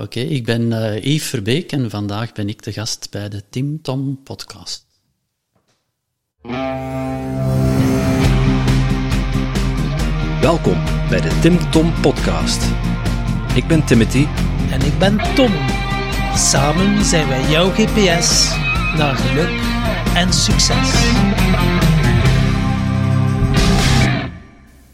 Oké, ik ben uh, Yves Verbeek en vandaag ben ik de gast bij de Tim Tom podcast. Welkom bij de Tim Tom podcast. Ik ben Timothy. En ik ben Tom. Samen zijn wij jouw GPS naar geluk en succes.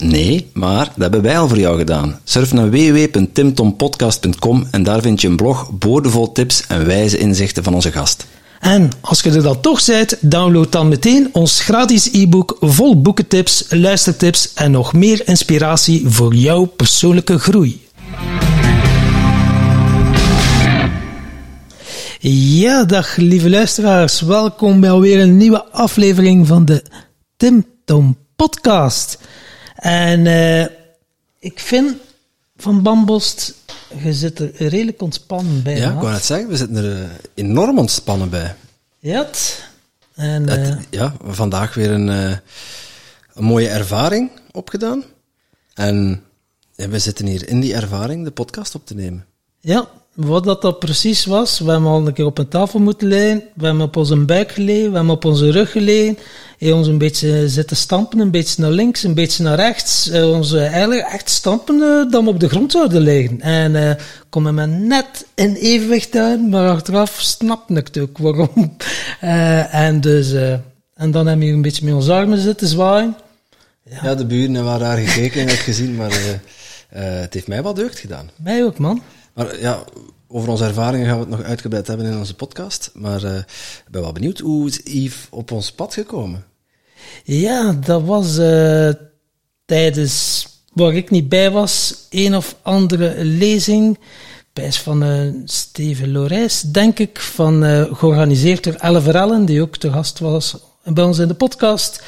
Nee, maar dat hebben wij al voor jou gedaan. Surf naar www.timtompodcast.com en daar vind je een blog boordevol tips en wijze inzichten van onze gast. En als je er dan toch bent, download dan meteen ons gratis e-book vol boekentips, luistertips en nog meer inspiratie voor jouw persoonlijke groei. Ja, dag lieve luisteraars. Welkom bij alweer een nieuwe aflevering van de Tim Tom Podcast. En uh, ik vind van Bambost, je zit er redelijk ontspannen bij. Ja, ik wou net zeggen, we zitten er uh, enorm ontspannen bij. Ja, en, uh, het, ja, vandaag weer een, een, mooie ervaring opgedaan. En ja, we zitten hier in die ervaring de podcast op te nemen. Ja, wat dat, dat precies was, we hebben al een keer op een tafel moeten liggen, we hebben op onze buik gelegen, we hebben op onze rug gelegen, en ons een beetje zitten stampen, een beetje naar links, een beetje naar rechts, ons eigenlijk echt stampen dat we op de grond zouden liggen. En uh, kon me net in evenwicht uit, maar achteraf snapte ik het ook waarom. Uh, en dus, en dan hebben we een beetje met onze armen zitten zwaaien. Ja, ja de buren waren daar gekeken en gezien, maar het heeft mij wel deugd gedaan. Mij ook, man. Maar ja, over onze ervaringen gaan we het nog uitgebreid hebben in onze podcast. Maar uh, ik ben wel benieuwd, hoe is Yves op ons pad gekomen? Ja, dat was uh, tijdens, waar ik niet bij was, een of andere lezing. Bij van uh, Steven Lorijs, denk ik, van, georganiseerd door Elle Verellen, die ook te gast was bij ons in de podcast.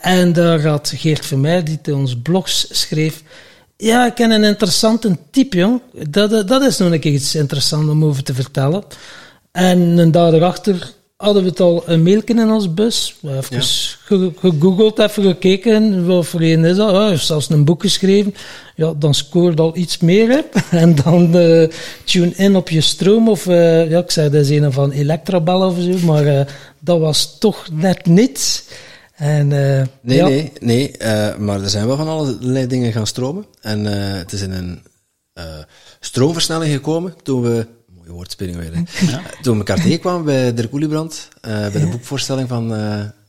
en daar had Geert Vermeer, die ons blogs schreef, ja, ik ken een interessante type, jong. Dat, dat is nog een keer iets interessants om over te vertellen. En een dag erachter hadden we het al een mailje in ons bus. Even ja. gegoogeld, even gekeken. Wat voor een is dat? Ja, zelfs een boek geschreven. Ja, dan scoort al iets meer. Hè. En dan uh, tune in op je stroom. Of, uh, ja, ik zei, dat is een van Electrabel of zo. Maar uh, dat was toch net niets. En, uh, nee, ja. nee, nee, uh, maar er zijn wel van allerlei dingen gaan stromen. En uh, het is in een stroomversnelling gekomen toen we, mooie woordspeling weer, ja. toen we elkaar tegenkwamen bij Dirk Oeliebrand, bij de boekvoorstelling van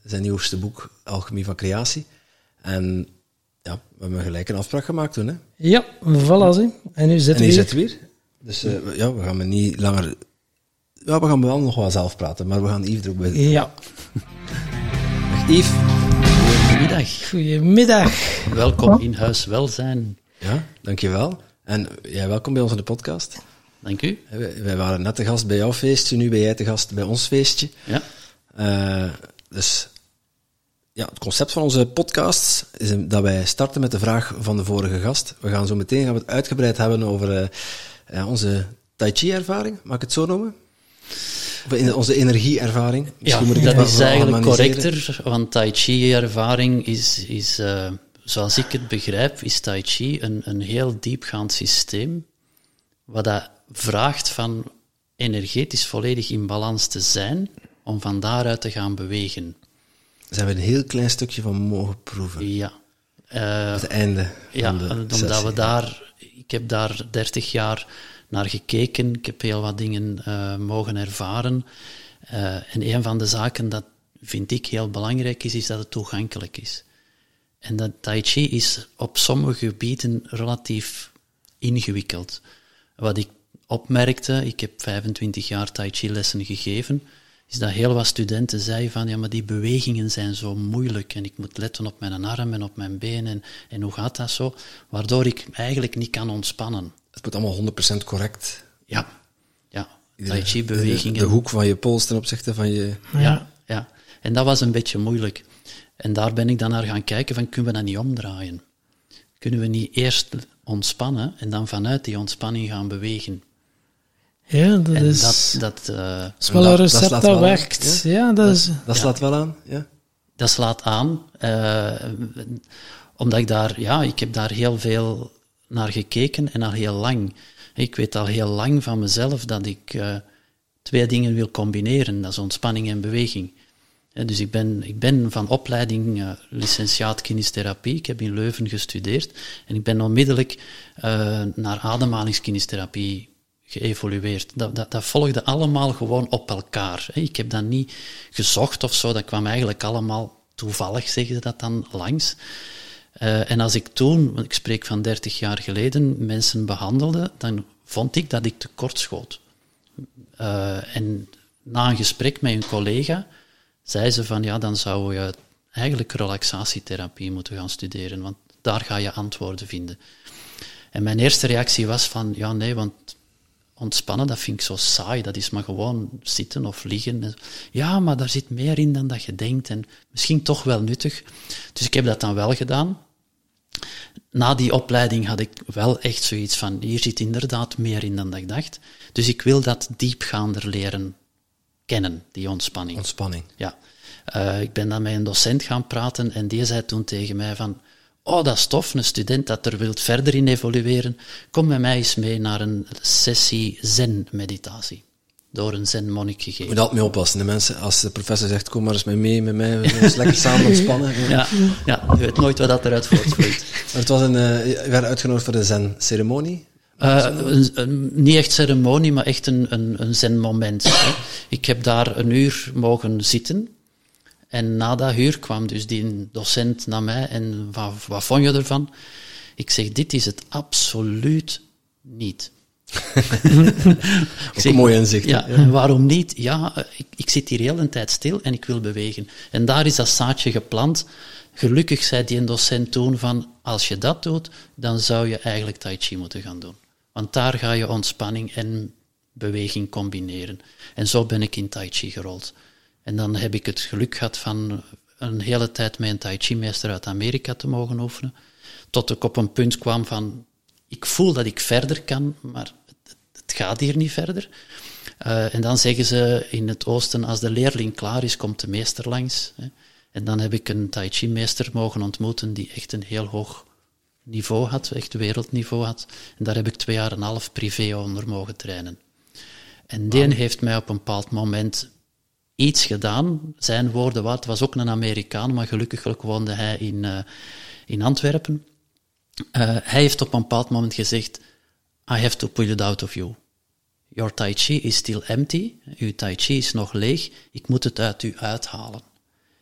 zijn nieuwste boek Alchemie van Creatie. En ja, we hebben gelijk een afspraak gemaakt toen. Hè? Ja, voilà. Zie. En nu zitten we hier. zitten we hier. Dus ja, we gaan me niet langer... Ja, we gaan wel nog wel zelf praten, maar we gaan Yves er ook bij. Ja. Yves. Goedemiddag. Goedemiddag. Welkom in Huis Welzijn. Ja, dankjewel. En jij welkom bij ons in de podcast. Dank u. Wij waren net de gast bij jouw feestje, nu ben jij de gast bij ons feestje. Ja. Uh, dus ja, het concept van onze podcast is dat wij starten met de vraag van de vorige gast. We gaan zo meteen gaan we het uitgebreid hebben over uh, onze Tai Chi-ervaring, mag ik het zo noemen? Onze energieervaring. Ja, moet ik dat is eigenlijk correcter, want Tai Chi-ervaring is, is uh, zoals ik het begrijp, is Tai Chi een, een heel diepgaand systeem, wat dat vraagt van energetisch volledig in balans te zijn, om van daaruit te gaan bewegen. Daar zijn we een heel klein stukje van mogen proeven. Ja. Uh, het einde ja, omdat we daar... Ik heb daar 30 jaar naar gekeken. Ik heb heel wat dingen uh, mogen ervaren. Uh, en een van de zaken dat vind ik heel belangrijk is, is dat het toegankelijk is. En dat Tai Chi is op sommige gebieden relatief ingewikkeld. Wat ik opmerkte, ik heb 25 jaar Tai Chi lessen gegeven, is dat heel wat studenten zeiden van, ja, maar die bewegingen zijn zo moeilijk en ik moet letten op mijn arm en op mijn benen en, en hoe gaat dat zo? Waardoor ik eigenlijk niet kan ontspannen. Het moet allemaal 100% correct. Ja, ja. Tai chi bewegingen. De, de, hoek van je pols ten opzichte van je... Ja, ja. En dat was een beetje moeilijk. En daar ben ik dan naar gaan kijken van, kunnen we dat niet omdraaien? Kunnen we niet eerst ontspannen en dan vanuit die ontspanning gaan bewegen? Ja, dat En is, dat, dat, eh, dat is wel dat- een dat recept slaat dat, wel aan, werkt. Ja, dat is... Dat slaat wel aan, ja. dat slaat aan. eh, omdat ik daar, ja, ik heb daar heel veel naar gekeken en al heel lang. Ik weet al heel lang van mezelf dat ik eh, twee dingen wil combineren. Dat is ontspanning en beweging. Eh, Dus ik ben, ik ben van opleiding eh, licentiaat kinestherapie. Ik heb in Leuven gestudeerd. En ik ben onmiddellijk naar ademhalingskinisterapie geëvolueerd. Dat, dat, dat volgde allemaal gewoon op elkaar. Ik heb dat niet gezocht of zo. Dat kwam eigenlijk allemaal toevallig, zeggen ze dat dan, langs. Eh, en als ik toen, want ik spreek van 30 jaar geleden, mensen behandelde, dan vond ik dat ik tekort schoot. Eh, en na een gesprek met een collega zei ze van ja, dan zou je eigenlijk relaxatietherapie moeten gaan studeren, want daar ga je antwoorden vinden. En mijn eerste reactie was van ja, nee, want ontspannen, dat vind ik zo saai, dat is maar gewoon zitten of liggen. Ja, maar daar zit meer in dan dat je denkt en misschien toch wel nuttig. Dus ik heb dat dan wel gedaan na die opleiding had ik wel echt zoiets van, hier zit inderdaad meer in dan dat ik dacht. Dus ik wil dat diepgaander leren kennen, die ontspanning. Ontspanning. Ja. Eh, ik ben dan met een docent gaan praten en die zei toen tegen mij van, oh, dat is tof, een student dat er wilt verder in evolueren, kom met mij eens mee naar een sessie zen-meditatie. Door een zen-monnik Je gegeven. moet altijd mee oppassen. De mensen, als de professor zegt, kom maar eens mee, mee met mij, we gaan eens lekker samen ontspannen. Ja, ja, je weet nooit wat dat eruit voortvloeit. Maar het was een, eh, je werd uitgenodigd voor de zen-ceremonie. Eh, een, een- niet echt ceremonie, maar echt een, een, een zen-moment. Ik heb daar een uur mogen zitten. En na dat uur kwam dus die docent naar mij en wat, wat vond je ervan? Ik zeg, dit is het absoluut niet. Ook een mooi inzicht. Ja, en waarom niet? Ja, eh, ik, ik zit hier heel een tijd stil en ik wil bewegen. En daar is dat zaadje geplant. Gelukkig zei die een docent toen van, als je dat doet, dan zou je eigenlijk tai chi moeten gaan doen. Want daar ga je ontspanning en beweging combineren. En zo ben ik in tai chi gerold. En dan heb ik het geluk gehad van een hele tijd met een tai chi meester uit Amerika te mogen oefenen. Tot ik op een punt kwam van, ik voel dat ik verder kan, maar het, gaat hier niet verder. Eh, en dan zeggen ze in het oosten, als de leerling klaar is, komt de meester langs. Hè. En dan heb ik een tai chi meester mogen ontmoeten die echt een heel hoog niveau had, echt wereldniveau had. En daar heb ik twee jaar en een half privé onder mogen trainen. En die heeft mij op een bepaald moment iets gedaan. Zijn woorden wat, was ook een Amerikaan, maar gelukkig woonde hij in, eh, in Antwerpen. Eh, hij heeft op een bepaald moment gezegd, I have to pull it out of you. Your tai chi is still empty. Uw tai chi is nog leeg. Ik moet het uit u uithalen.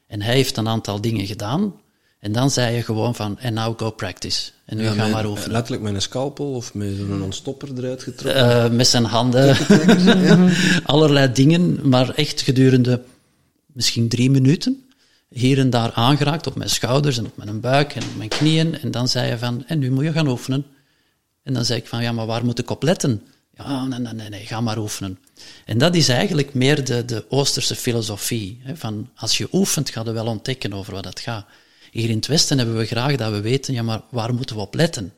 En hij heeft een aantal dingen gedaan. En dan zei je gewoon van, and now go practice. En nu Ja, gaan met- maar oefenen. Letterlijk met een scalpel of met zo'n ontstopper eruit getrokken. Eh, met zijn handen. Allerlei dingen, maar echt gedurende misschien drie minuten. Hier en daar aangeraakt op mijn schouders en op mijn buik en op mijn knieën. En dan zei je van, en nu moet je gaan oefenen. En dan zei ik van, ja, maar waar moet ik op letten? Ja, nee, nee, nee, ga maar oefenen. En dat is eigenlijk meer de, de Oosterse filosofie. Hè, van als je oefent, ga je wel ontdekken over wat het gaat. Hier in het Westen hebben we graag dat we weten, ja, maar waar moeten we op letten?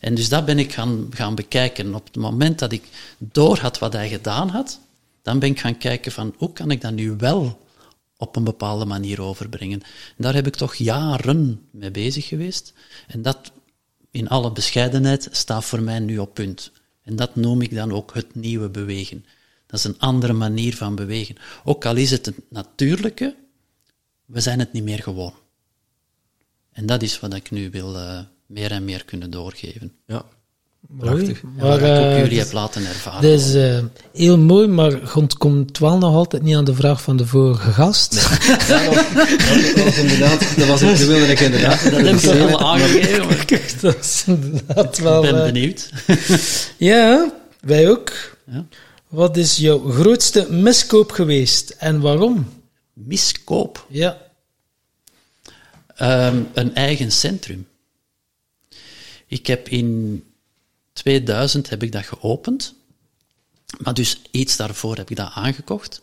En dus dat ben ik gaan, gaan bekijken. Op het moment dat ik door had wat hij gedaan had, dan ben ik gaan kijken van hoe kan ik dat nu wel op een bepaalde manier overbrengen. En daar heb ik toch jaren mee bezig geweest. En dat, in alle bescheidenheid, staat voor mij nu op punt. En dat noem ik dan ook het nieuwe bewegen. Dat is een andere manier van bewegen. Ook al is het het natuurlijke, we zijn het niet meer gewoon. En dat is wat ik nu wil eh, meer en meer kunnen doorgeven. Ja. Prachtig. En Maar, wat ik ook eh, jullie heb laten ervaren. Dat is eh, heel mooi, maar het komt wel nog altijd niet aan de vraag van de vorige gast. Ja, dat, dat was inderdaad, dat was het, dat wilde ik inderdaad. dat heb ik al aangegeven. dat is inderdaad Ik wel... ben eh, benieuwd. ja, wij ook. Ja. Wat is jouw grootste miskoop geweest en waarom? Miskoop. Ja. Ehm, een eigen centrum. Ik heb in 2000 heb ik dat geopend. Maar dus iets daarvoor heb ik dat aangekocht.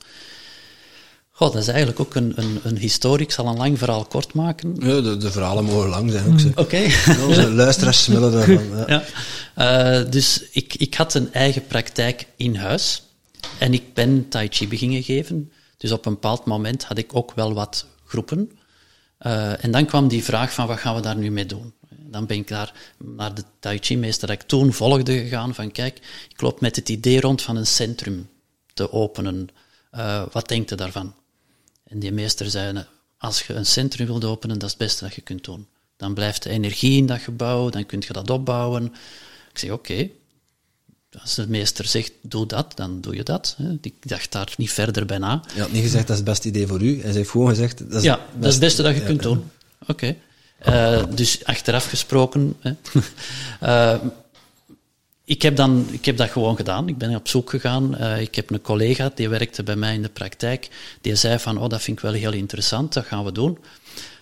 Goh, dat is eigenlijk ook een, een, een historie. Ik zal een lang verhaal kort maken. Ja, de, de verhalen mogen lang zijn ook. Zo. Oké. Onze luisteraars smullen daarvan. Ja. Ja. Eh, dus ik, ik had een eigen praktijk in huis. En ik ben Tai Chi beginnen geven. Dus op een bepaald moment had ik ook wel wat groepen. Eh, en dan kwam die vraag van, wat gaan we daar nu mee doen? Dan ben ik daar naar de Tai Chi meester dat ik toen volgde gegaan van, kijk, ik loop met het idee rond van een centrum te openen. Eh, wat denkt u daarvan? En die meester zei, als je een centrum wilt openen, dat is het beste dat je kunt doen. Dan blijft de energie in dat gebouw, dan kun je dat opbouwen. Ik zeg, oké, als de meester zegt, doe dat, dan doe je dat. Ik dacht daar niet verder bij na. Je had niet gezegd, dat is het beste idee voor u. Hij heeft gewoon gezegd, dat is Ja, dat is het beste dat je ja. kunt doen. Oké. Eh, dus achteraf gesproken. Hè. Eh, ik, heb dan, ik heb dat gewoon gedaan. Ik ben op zoek gegaan. Eh, ik heb een collega, die werkte bij mij in de praktijk. Die zei van, oh, dat vind ik wel heel interessant, dat gaan we doen.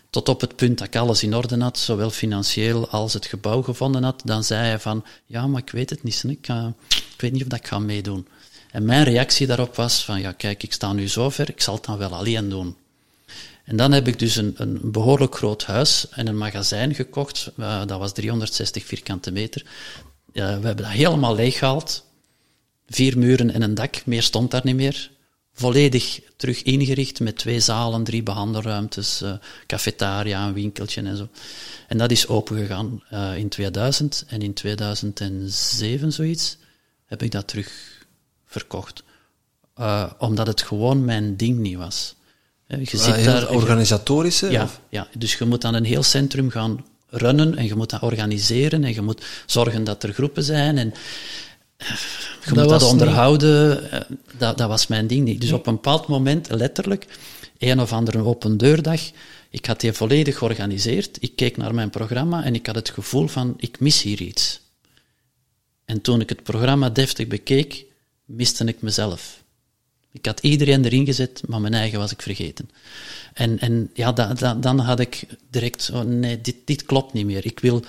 Tot op het punt dat ik alles in orde had, zowel financieel als het gebouw gevonden had. Dan zei hij van, ja, maar ik weet het niet. Ik, ik weet niet of dat ik ga meedoen. En mijn reactie daarop was van, ja, kijk, ik sta nu zo ver, ik zal het dan wel alleen doen. En dan heb ik dus een, een behoorlijk groot huis en een magazijn gekocht. Eh, dat was 360 vierkante meter. We hebben dat helemaal leeggehaald. Vier muren en een dak, meer stond daar niet meer. Volledig terug ingericht met twee zalen, drie behandelruimtes, eh, cafetaria, een winkeltje en zo. En dat is opengegaan eh in 2000 en in 2007 zoiets heb ik dat terug verkocht. Omdat het gewoon mijn ding niet was. Je Ah, zit heel daar, organisatorische? ja, of- ja, dus je moet dan een heel centrum gaan runnen en je moet dat organiseren en je moet zorgen dat er groepen zijn en eh, je moet dat onderhouden. eh, Dat, dat was mijn ding niet. Dus op een bepaald moment, letterlijk, een of andere open deurdag, ik had die volledig georganiseerd, ik keek naar mijn programma en ik had het gevoel van, ik mis hier iets. En toen ik het programma deftig bekeek, miste ik mezelf. Ik had iedereen erin gezet, maar mijn eigen was ik vergeten. En, en ja, da, da- dan had ik direct, nee, dit, dit klopt niet meer. Ik wil,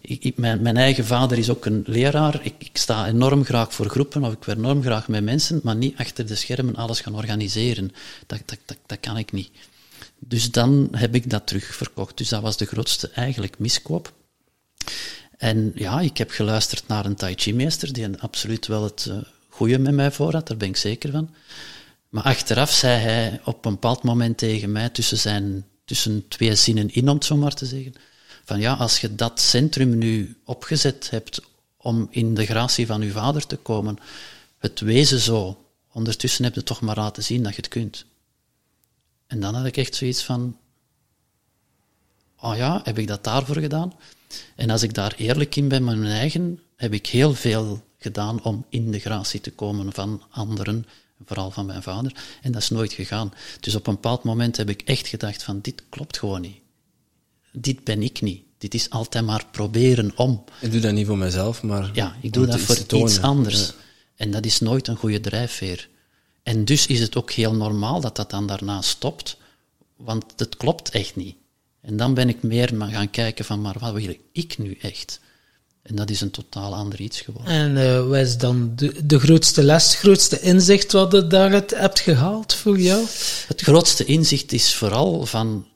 ik, mijn, mijn eigen vader is ook een leraar. Ik, ik sta enorm graag voor groepen, of ik werk enorm graag met mensen, maar niet achter de schermen alles gaan organiseren. Dat, dat, dat, dat kan ik niet. Dus dan heb ik dat terugverkocht. Dus dat was de grootste eigenlijk miskoop. En ja, ik heb geluisterd naar een Tai Chi-meester die absoluut wel het eh, goede met mij voor had, daar ben ik zeker van. Maar achteraf zei hij op een bepaald moment tegen mij, tussen, zijn, tussen twee zinnen in, om het zo maar te zeggen, van ja, als je dat centrum nu opgezet hebt om in de gratie van uw vader te komen, het wezen zo, ondertussen heb je toch maar laten zien dat je het kunt. En dan had ik echt zoiets van, oh ja, heb ik dat daarvoor gedaan? En als ik daar eerlijk in ben met mijn eigen, heb ik heel veel gedaan om in de gratie te komen van anderen, vooral van mijn vader. En dat is nooit gegaan. Dus op een bepaald moment heb ik echt gedacht van, dit klopt gewoon niet. Dit ben ik niet. Dit is altijd maar proberen om. Ik doe dat niet voor mezelf, maar... Ja, ik doe dat voor iets anders. Ja. En dat is nooit een goede drijfveer. En dus is het ook heel normaal dat dat dan daarna stopt, want het klopt echt niet. En dan ben ik meer gaan kijken van, maar wat wil ik nu echt? En dat is een totaal ander iets geworden. En eh, wat is dan de, de grootste les, het grootste inzicht wat je daaruit hebt gehaald voor jou? Het grootste inzicht is vooral van,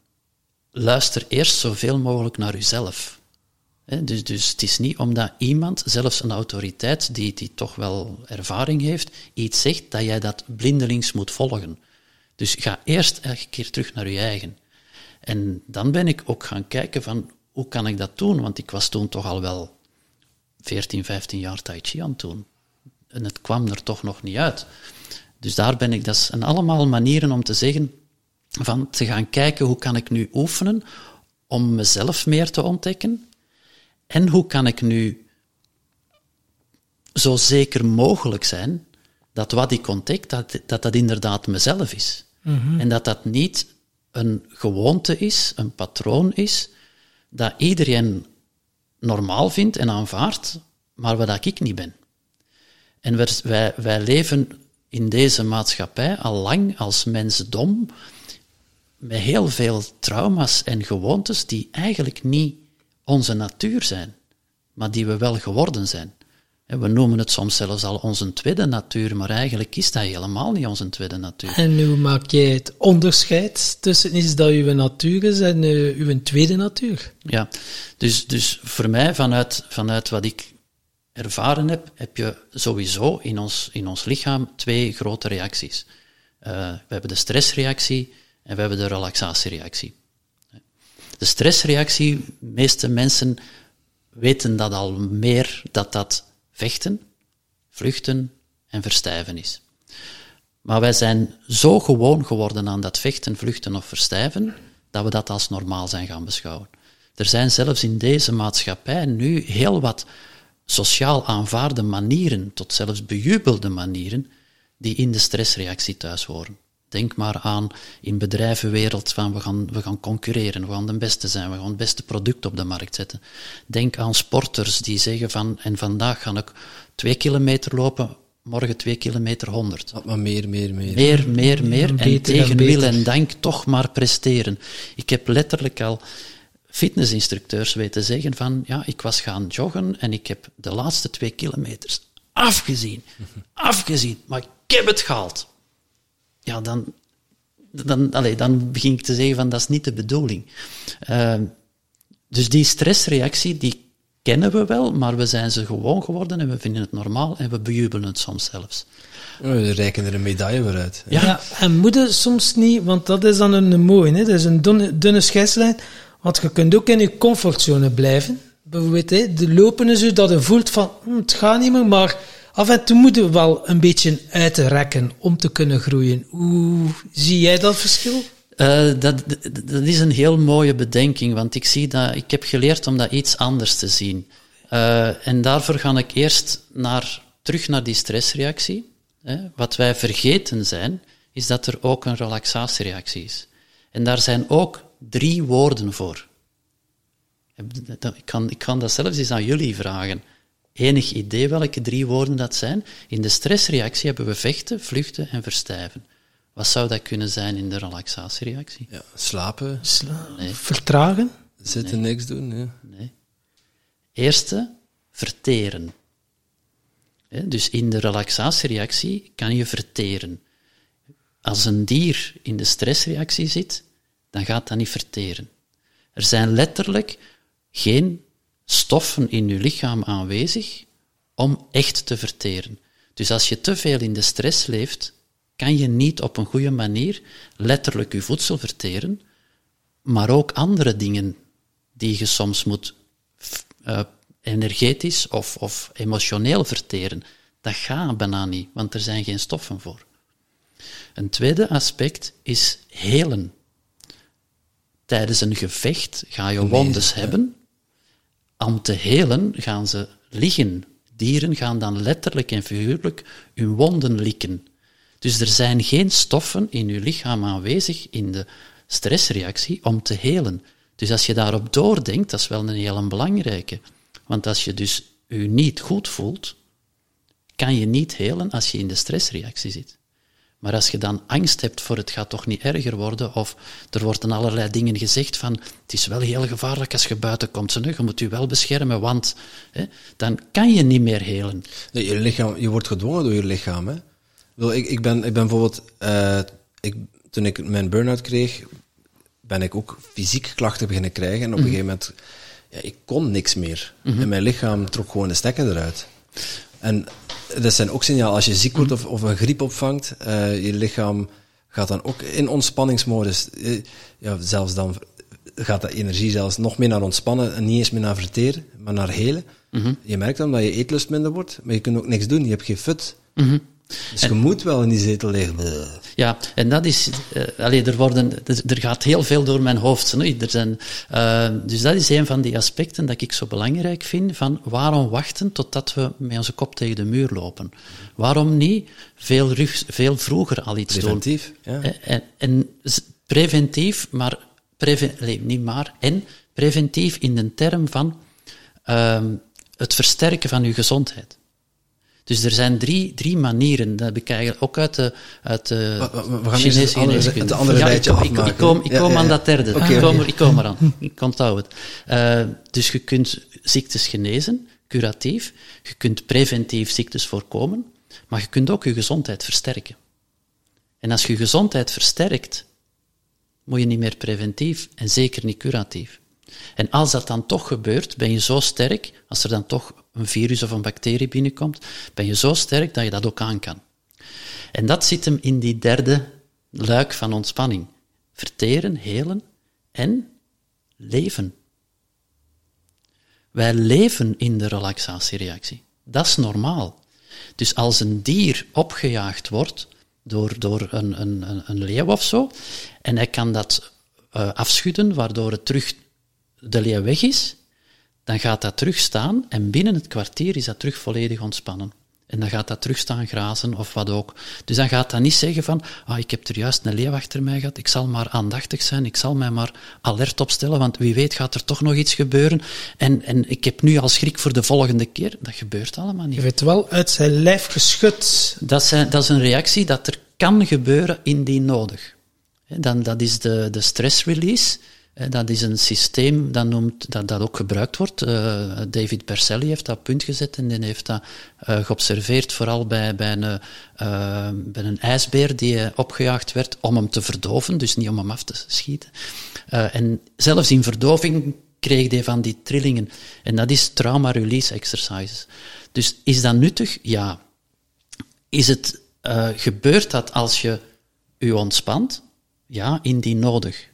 luister eerst zoveel mogelijk naar uzelf. Hè, Dus, dus het is niet omdat iemand, zelfs een autoriteit die, die toch wel ervaring heeft, iets zegt, dat jij dat blindelings moet volgen. Dus ga eerst elke keer terug naar je eigen. En dan ben ik ook gaan kijken van, hoe kan ik dat doen? Want ik was toen toch al wel 14, 15 jaar Tai Chi aan het doen. En het kwam er toch nog niet uit. Dus daar ben ik, dat zijn allemaal manieren om te zeggen, van te gaan kijken hoe kan ik nu oefenen om mezelf meer te ontdekken en hoe kan ik nu zo zeker mogelijk zijn dat wat ik ontdek, dat dat, dat inderdaad mezelf is. En dat dat niet een gewoonte is, een patroon is, dat iedereen normaal vindt en aanvaardt, maar wat ik niet ben. En wij, wij, leven in deze maatschappij al lang als mensdom met heel veel trauma's en gewoontes die eigenlijk niet onze natuur zijn, maar die we wel geworden zijn. We noemen het soms zelfs al onze tweede natuur, maar eigenlijk is dat helemaal niet onze tweede natuur. En hoe maak jij het onderscheid tussen iets dat uw natuur is en uh, uw tweede natuur? Ja, dus, dus voor mij, vanuit, vanuit wat ik ervaren heb, heb je sowieso in ons, in ons lichaam twee grote reacties. Uh, we hebben de stressreactie en we hebben de relaxatiereactie. De stressreactie, de meeste mensen weten dat al meer, dat dat vechten, vluchten en verstijven is. Maar wij zijn zo gewoon geworden aan dat vechten, vluchten of verstijven, dat we dat als normaal zijn gaan beschouwen. Er zijn zelfs in deze maatschappij nu heel wat sociaal aanvaarde manieren, tot zelfs bejubelde manieren, die in de stressreactie thuis horen. Denk maar aan in bedrijvenwereld van we gaan, we gaan concurreren, we gaan de beste zijn, we gaan het beste product op de markt zetten. Denk aan sporters die zeggen van en vandaag ga ik twee kilometer lopen, morgen twee kilometer honderd. Maar meer, meer, meer. Meer, meer, meer. en tegen wil en dank toch maar presteren. Ik heb letterlijk al fitnessinstructeurs weten zeggen van ja, ik was gaan joggen en ik heb de laatste twee kilometers afgezien. Afgezien, maar ik heb het gehaald ja, dan, dan, allez, dan begin ik te zeggen van dat is niet de bedoeling. Uh, dus die stressreactie, die kennen we wel, maar we zijn ze gewoon geworden en we vinden het normaal en we bejubelen het soms zelfs. We reiken er een medaille voor uit. Ja, ja en moeten soms niet, want dat is dan een, mooie, hè? dat is een dunne, dunne scheidslijn, want je kunt ook in je comfortzone blijven. Bijvoorbeeld, hè, de lopen is u dat je voelt van, hm, het gaat niet meer, maar af en toe moeten we wel een beetje uitrekken om te kunnen groeien. Hoe zie jij dat verschil? Uh, dat, dat is een heel mooie bedenking, want ik, zie dat, ik heb geleerd om dat iets anders te zien. Uh, en daarvoor ga ik eerst naar, terug naar die stressreactie. Wat wij vergeten zijn, is dat er ook een relaxatiereactie is. En daar zijn ook drie woorden voor. Ik kan, ik kan dat zelfs eens aan jullie vragen enig idee welke drie woorden dat zijn. In de stressreactie hebben we vechten, vluchten en verstijven. Wat zou dat kunnen zijn in de relaxatiereactie? Ja, slapen. Sla nee. Vertragen? Zitten, niks doen. Ja. Nee. Eerste, verteren. Dus in de relaxatiereactie kan je verteren. Als een dier in de stressreactie zit, dan gaat dat niet verteren. Er zijn letterlijk geen stoffen in je lichaam aanwezig om echt te verteren. Dus als je te veel in de stress leeft, kan je niet op een goede manier letterlijk je voedsel verteren, maar ook andere dingen die je soms moet uh, energetisch of, of emotioneel verteren. Dat gaat bijna niet, want er zijn geen stoffen voor. Een tweede aspect is helen. Tijdens een gevecht ga je wondes hebben om te helen gaan ze liggen. Dieren gaan dan letterlijk en figuurlijk hun wonden likken. Dus er zijn geen stoffen in je lichaam aanwezig in de stressreactie om te helen. Dus als je daarop doordenkt, dat is wel een heel belangrijke. Want als je dus je niet goed voelt, kan je niet helen als je in de stressreactie zit. Maar als je dan angst hebt voor het gaat toch niet erger worden, of er worden allerlei dingen gezegd van het is wel heel gevaarlijk als je buiten komt, je moet je wel beschermen, want hè, dan kan je niet meer helen. Nee, je, lichaam, je wordt gedwongen door je lichaam. Hè? Ik, ik, ben, ik ben bijvoorbeeld, uh, ik, toen ik mijn burn-out kreeg, ben ik ook fysiek klachten beginnen krijgen. En op een mhm. gegeven moment, ja, ik kon niks meer. Mhm. En mijn lichaam trok gewoon de stekker eruit. En dat zijn ook signalen. Als je ziek wordt of, of een griep opvangt, uh, je lichaam gaat dan ook in ontspanningsmodus. Uh, ja, zelfs dan gaat de energie zelfs nog meer naar ontspannen en niet eens meer naar verteren, maar naar helen. Mm -hmm. Je merkt dan dat je eetlust minder wordt, maar je kunt ook niks doen. Je hebt geen fut. Mm -hmm. Dus je moet wel in die zetel liggen. Ja, en dat is... Uh, allee, er, worden, er gaat heel veel door mijn hoofd. Er zijn, uh, dus dat is een van die aspecten dat ik zo belangrijk vind, van waarom wachten totdat we met onze kop tegen de muur lopen? Waarom niet veel, veel vroeger al iets preventief, doen? Ja. Eh, en, en, preventief, maar... Preven, nee, niet maar, en preventief in de term van uh, het versterken van uw gezondheid. Dus er zijn drie, drie manieren, dat heb ik eigenlijk ook uit de, uit de we, we gaan Chinese geneeskunde. Het andere ja, ik, ik, ik, kom, ik kom aan dat derde. Okay, ik, kom, ik kom eraan. Ik onthoud het. Uh, dus je kunt ziektes genezen, curatief. Je kunt preventief ziektes voorkomen, maar je kunt ook je gezondheid versterken. En als je gezondheid versterkt, moet je niet meer preventief en zeker niet curatief. En als dat dan toch gebeurt, ben je zo sterk, als er dan toch een virus of een bacterie binnenkomt, ben je zo sterk dat je dat ook aan kan. En dat zit hem in die derde luik van ontspanning. Verteren, helen en leven. Wij leven in de relaxatiereactie. Dat is normaal. Dus als een dier opgejaagd wordt door, door een, een, een leeuw of zo, en hij kan dat uh, afschudden, waardoor het terug de leeuw weg is, dan gaat dat terug staan en binnen het kwartier is dat terug volledig ontspannen. En dan gaat dat terug staan grazen of wat ook. Dus dan gaat dat niet zeggen van, ah, ik heb er juist een leeuw achter mij gehad, ik zal maar aandachtig zijn, ik zal mij maar alert opstellen, want wie weet gaat er toch nog iets gebeuren. En, en ik heb nu al schrik voor de volgende keer. Dat gebeurt allemaal niet. Je werd wel uit zijn lijf geschud. Dat, zijn, dat is een reactie dat er kan gebeuren indien nodig. Dan, dat is de, de stress release. Dat is een systeem dat, noemt, dat, dat ook gebruikt wordt. Uh, David Berselli heeft dat punt gezet en die heeft dat uh, geobserveerd, vooral bij, bij, een, bij een ijsbeer die opgejaagd werd om hem te verdoven, dus niet om hem af te schieten. en zelfs in verdoving kreeg hij van die trillingen. En dat is trauma release exercises. Dus is dat nuttig? Ja. Is het, gebeurt dat als je je ontspant? Ja, indien nodig.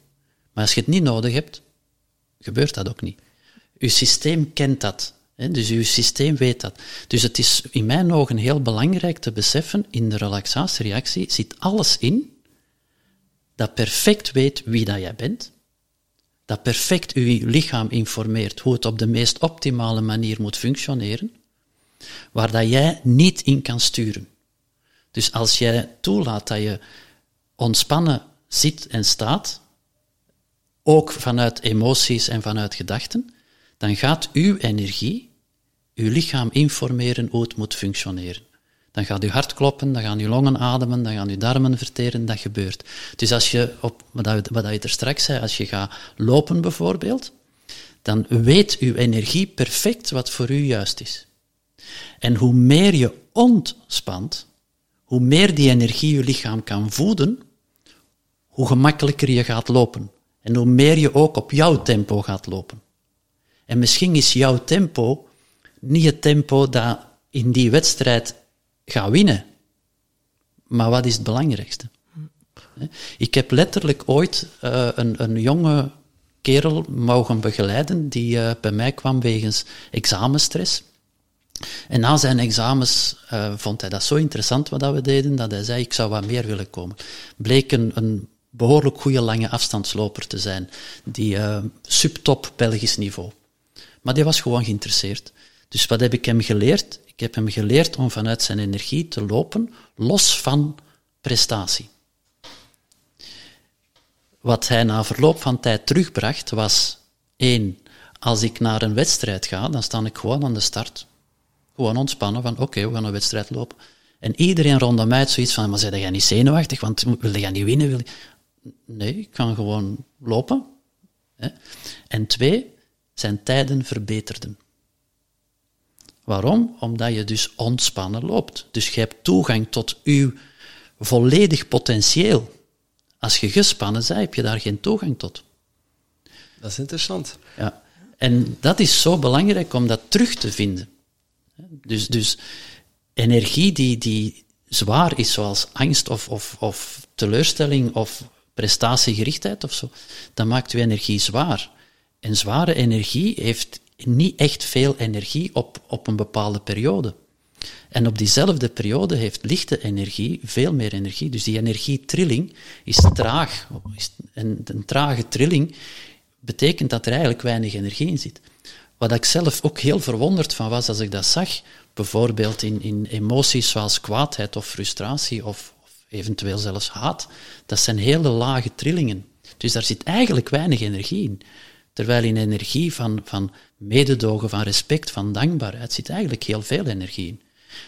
Maar als je het niet nodig hebt, gebeurt dat ook niet. Uw systeem kent dat. Hè? Dus uw systeem weet dat. Dus het is in mijn ogen heel belangrijk te beseffen, in de relaxatiereactie zit alles in dat perfect weet wie dat jij bent, dat perfect uw lichaam informeert hoe het op de meest optimale manier moet functioneren, waar dat jij niet in kan sturen. Dus als jij toelaat dat je ontspannen zit en staat, ook vanuit emoties en vanuit gedachten, dan gaat uw energie uw lichaam informeren hoe het moet functioneren. Dan gaat uw hart kloppen, dan gaan uw longen ademen, dan gaan uw darmen verteren, dat gebeurt. Dus als je, op, wat, je er straks zei, als je gaat lopen bijvoorbeeld, dan weet uw energie perfect wat voor u juist is. En hoe meer je ontspant, hoe meer die energie je lichaam kan voeden, hoe gemakkelijker je gaat lopen. En hoe meer je ook op jouw tempo gaat lopen. En misschien is jouw tempo niet het tempo dat in die wedstrijd gaat winnen. Maar wat is het belangrijkste? Ik heb letterlijk ooit uh, een, een jonge kerel mogen begeleiden die uh, bij mij kwam wegens examenstress. En na zijn examens uh, vond hij dat zo interessant wat we deden, dat hij zei, ik zou wat meer willen komen. Bleek een behoorlijk goede lange afstandsloper te zijn. Die uh, subtop Belgisch niveau. Maar die was gewoon geïnteresseerd. Dus wat heb ik hem geleerd? Ik heb hem geleerd om vanuit zijn energie te lopen, los van prestatie. Wat hij na verloop van tijd terugbracht was, één, als ik naar een wedstrijd ga, dan sta ik gewoon aan de start. Gewoon ontspannen van, oké, we gaan een wedstrijd lopen. En iedereen rondom mij had zoiets van, maar zei jij niet zenuwachtig, want wil jij niet winnen? Wil Nee, ik kan gewoon lopen. En twee, zijn tijden verbeterden. Waarom? Omdat je dus ontspannen loopt. Dus je hebt toegang tot uw volledig potentieel. Als je gespannen bent, heb je daar geen toegang tot. Dat is interessant. Ja. En dat is zo belangrijk om dat terug te vinden. Dus, dus energie die, die zwaar is, zoals angst of, of, of teleurstelling of prestatiegerichtheid of zo, dan maakt uw energie zwaar. En zware energie heeft niet echt veel energie op, op een bepaalde periode. En op diezelfde periode heeft lichte energie veel meer energie. Dus die energietrilling is traag. En een trage trilling betekent dat er eigenlijk weinig energie in zit. Wat ik zelf ook heel verwonderd van was als ik dat zag, bijvoorbeeld in, in emoties zoals kwaadheid of frustratie of, eventueel zelfs haat, dat zijn hele lage trillingen. Dus daar zit eigenlijk weinig energie in. Terwijl in energie van, van mededogen, van respect, van dankbaarheid zit eigenlijk heel veel energie in.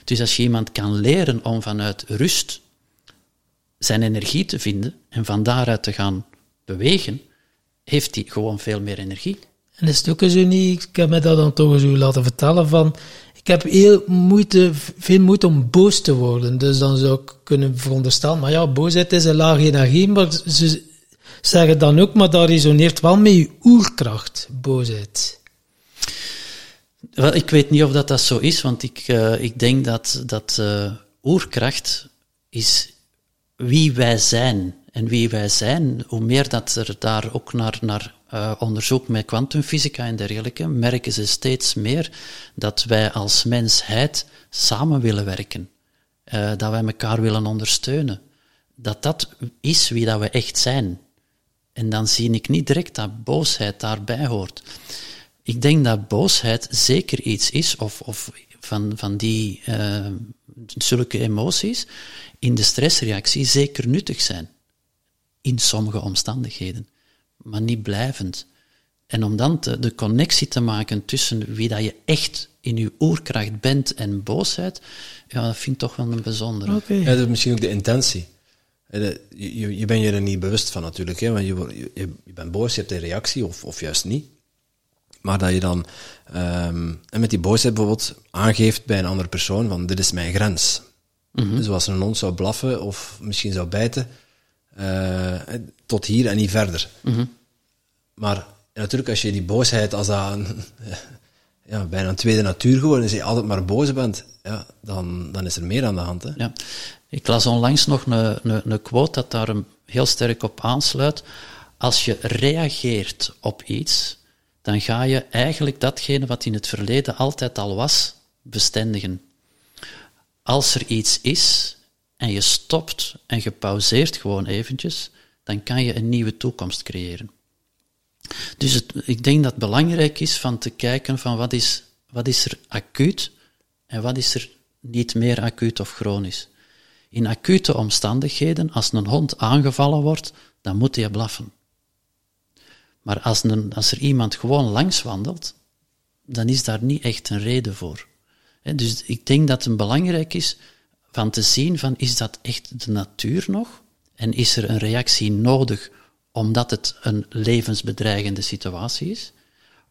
Dus als je iemand kan leren om vanuit rust zijn energie te vinden en van daaruit te gaan bewegen, heeft hij gewoon veel meer energie. En is het ook zo niet, ik heb me dat dan toch zo laten vertellen van, ik heb heel moeite, veel moeite om boos te worden. Dus dan zou ik kunnen veronderstellen, maar ja, boosheid is een lage energie, maar ze zeggen dan ook, maar dat resoneert wel met je oerkracht, boosheid. Ik weet niet of dat, dat zo is, want ik, uh, ik denk dat, dat uh, oerkracht is wie wij zijn. En wie wij zijn, hoe meer dat er daar ook naar, naar uh, onderzoek met kwantumfysica en dergelijke, merken ze steeds meer dat wij als mensheid samen willen werken. Uh, dat wij elkaar willen ondersteunen. Dat dat is wie dat we echt zijn. En dan zie ik niet direct dat boosheid daarbij hoort. Ik denk dat boosheid zeker iets is, of, of van, van die uh, zulke emoties, in de stressreactie zeker nuttig zijn. In sommige omstandigheden maar niet blijvend. En om dan te, de connectie te maken tussen wie dat je echt in je oerkracht bent en boosheid, ja, dat vind ik toch wel een bijzondere. Okay. Ja, dat is misschien ook de intentie. Je, je, je bent je er niet bewust van natuurlijk, hè, want je, je, je bent boos, je hebt een reactie, of, of juist niet. Maar dat je dan, um, en met die boosheid bijvoorbeeld, aangeeft bij een andere persoon van dit is mijn grens. Mm -hmm. Dus als een hond zou blaffen of misschien zou bijten, uh, tot hier en niet verder. Mm -hmm. Maar natuurlijk, als je die boosheid als dat een, ja, bijna een tweede natuur geworden is, je altijd maar boos bent, ja, dan, dan is er meer aan de hand. Hè? Ja. Ik las onlangs nog een, een, een quote dat daar heel sterk op aansluit. Als je reageert op iets, dan ga je eigenlijk datgene wat in het verleden altijd al was, bestendigen. Als er iets is en je stopt en je pauzeert gewoon eventjes, dan kan je een nieuwe toekomst creëren. Dus het, ik denk dat het belangrijk is van te kijken van wat is, wat is er acuut en wat is er niet meer acuut of chronisch. In acute omstandigheden, als een hond aangevallen wordt, dan moet hij blaffen. Maar als, een, als er iemand gewoon langs wandelt, dan is daar niet echt een reden voor. Dus ik denk dat het belangrijk is van te zien van is dat echt de natuur nog? En is er een reactie nodig omdat het een levensbedreigende situatie is?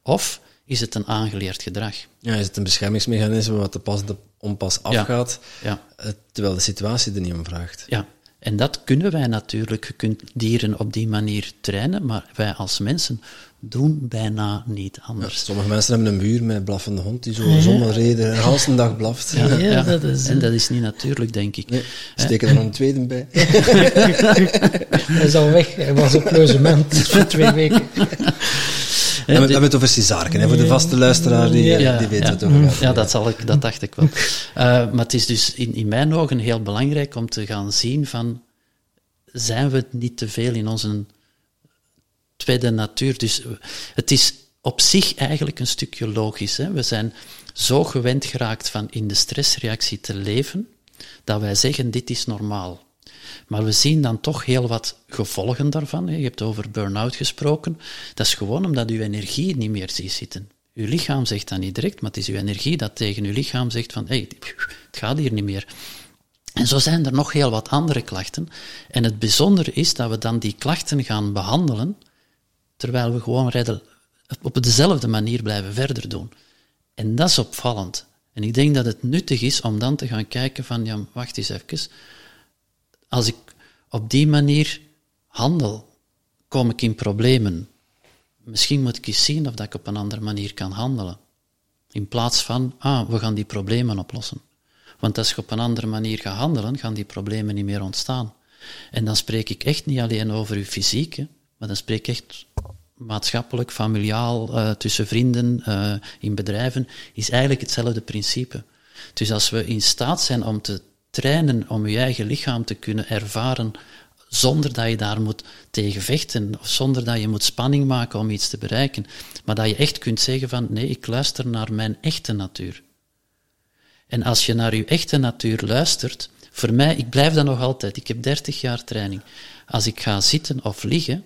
Of is het een aangeleerd gedrag? Ja, is het een beschermingsmechanisme wat te pas de onpas afgaat, ja, ja. Eh, terwijl de situatie er niet om vraagt? Ja, en dat kunnen wij natuurlijk. Je kunt dieren op die manier trainen, maar wij als mensen doen bijna niet anders. Ja, sommige mensen hebben een buur met blaffende hond die zo zonder reden een halve dag blaft. Ja, ja, Dat is, en dat is niet natuurlijk, denk ik. Nee, steken er nog een tweede bij. Hij is al weg. Hij was op logement voor twee weken. We hebben het over Cesarken, voor de vaste luisteraar, die, ja, die weet ja, het over gaat. Ja, dat, zal ik, dat dacht ik wel. Uh, maar het is dus in, in mijn ogen heel belangrijk om te gaan zien van, zijn we niet te veel in onze tweede natuur? Dus het is op zich eigenlijk een stukje logisch. Hè? We zijn zo gewend geraakt van in de stressreactie te leven, dat wij zeggen, dit is normaal. Maar we zien dan toch heel wat gevolgen daarvan. Je hebt over burn-out gesproken. Dat is gewoon omdat uw energie niet meer ziet zitten. Uw lichaam zegt dat niet direct, maar het is uw energie dat tegen uw lichaam zegt van, hé, hey, het gaat hier niet meer. En zo zijn er nog heel wat andere klachten. En het bijzondere is dat we dan die klachten gaan behandelen, terwijl we gewoon op dezelfde manier blijven verder doen. En dat is opvallend. En ik denk dat het nuttig is om dan te gaan kijken van, ja, wacht eens even, als ik op die manier handel, kom ik in problemen. Misschien moet ik eens zien of dat ik op een andere manier kan handelen. In plaats van, ah, we gaan die problemen oplossen. Want als je op een andere manier gaat handelen, gaan die problemen niet meer ontstaan. En dan spreek ik echt niet alleen over je fysiek, maar dan spreek ik echt maatschappelijk, familiaal, uh, tussen vrienden, uh, in bedrijven, is eigenlijk hetzelfde principe. Dus als we in staat zijn om te trainen om je eigen lichaam te kunnen ervaren zonder dat je daar moet tegen vechten of zonder dat je moet spanning maken om iets te bereiken, maar dat je echt kunt zeggen van nee, ik luister naar mijn echte natuur. En als je naar je echte natuur luistert, voor mij, ik blijf dat nog altijd, ik heb 30 jaar training. Als ik ga zitten of liggen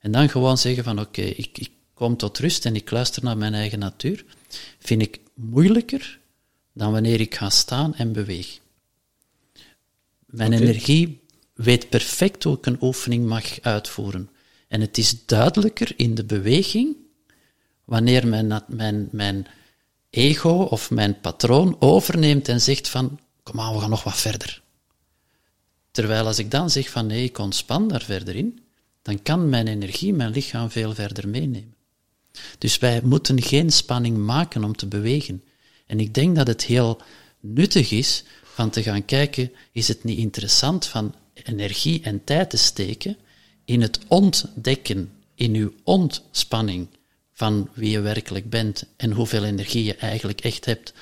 en dan gewoon zeggen van oké, okay, ik, ik kom tot rust en ik luister naar mijn eigen natuur, vind ik moeilijker dan wanneer ik ga staan en beweeg. Mijn okay. energie weet perfect hoe ik een oefening mag uitvoeren. En het is duidelijker in de beweging wanneer mijn, mijn, mijn ego of mijn patroon overneemt en zegt van, kom aan, we gaan nog wat verder. Terwijl als ik dan zeg van nee, ik ontspan daar verder in, dan kan mijn energie, mijn lichaam veel verder meenemen. Dus wij moeten geen spanning maken om te bewegen. En ik denk dat het heel nuttig is van te gaan kijken, is het niet interessant van energie en tijd te steken in het ontdekken, in uw ontspanning van wie je werkelijk bent en hoeveel energie je eigenlijk echt hebt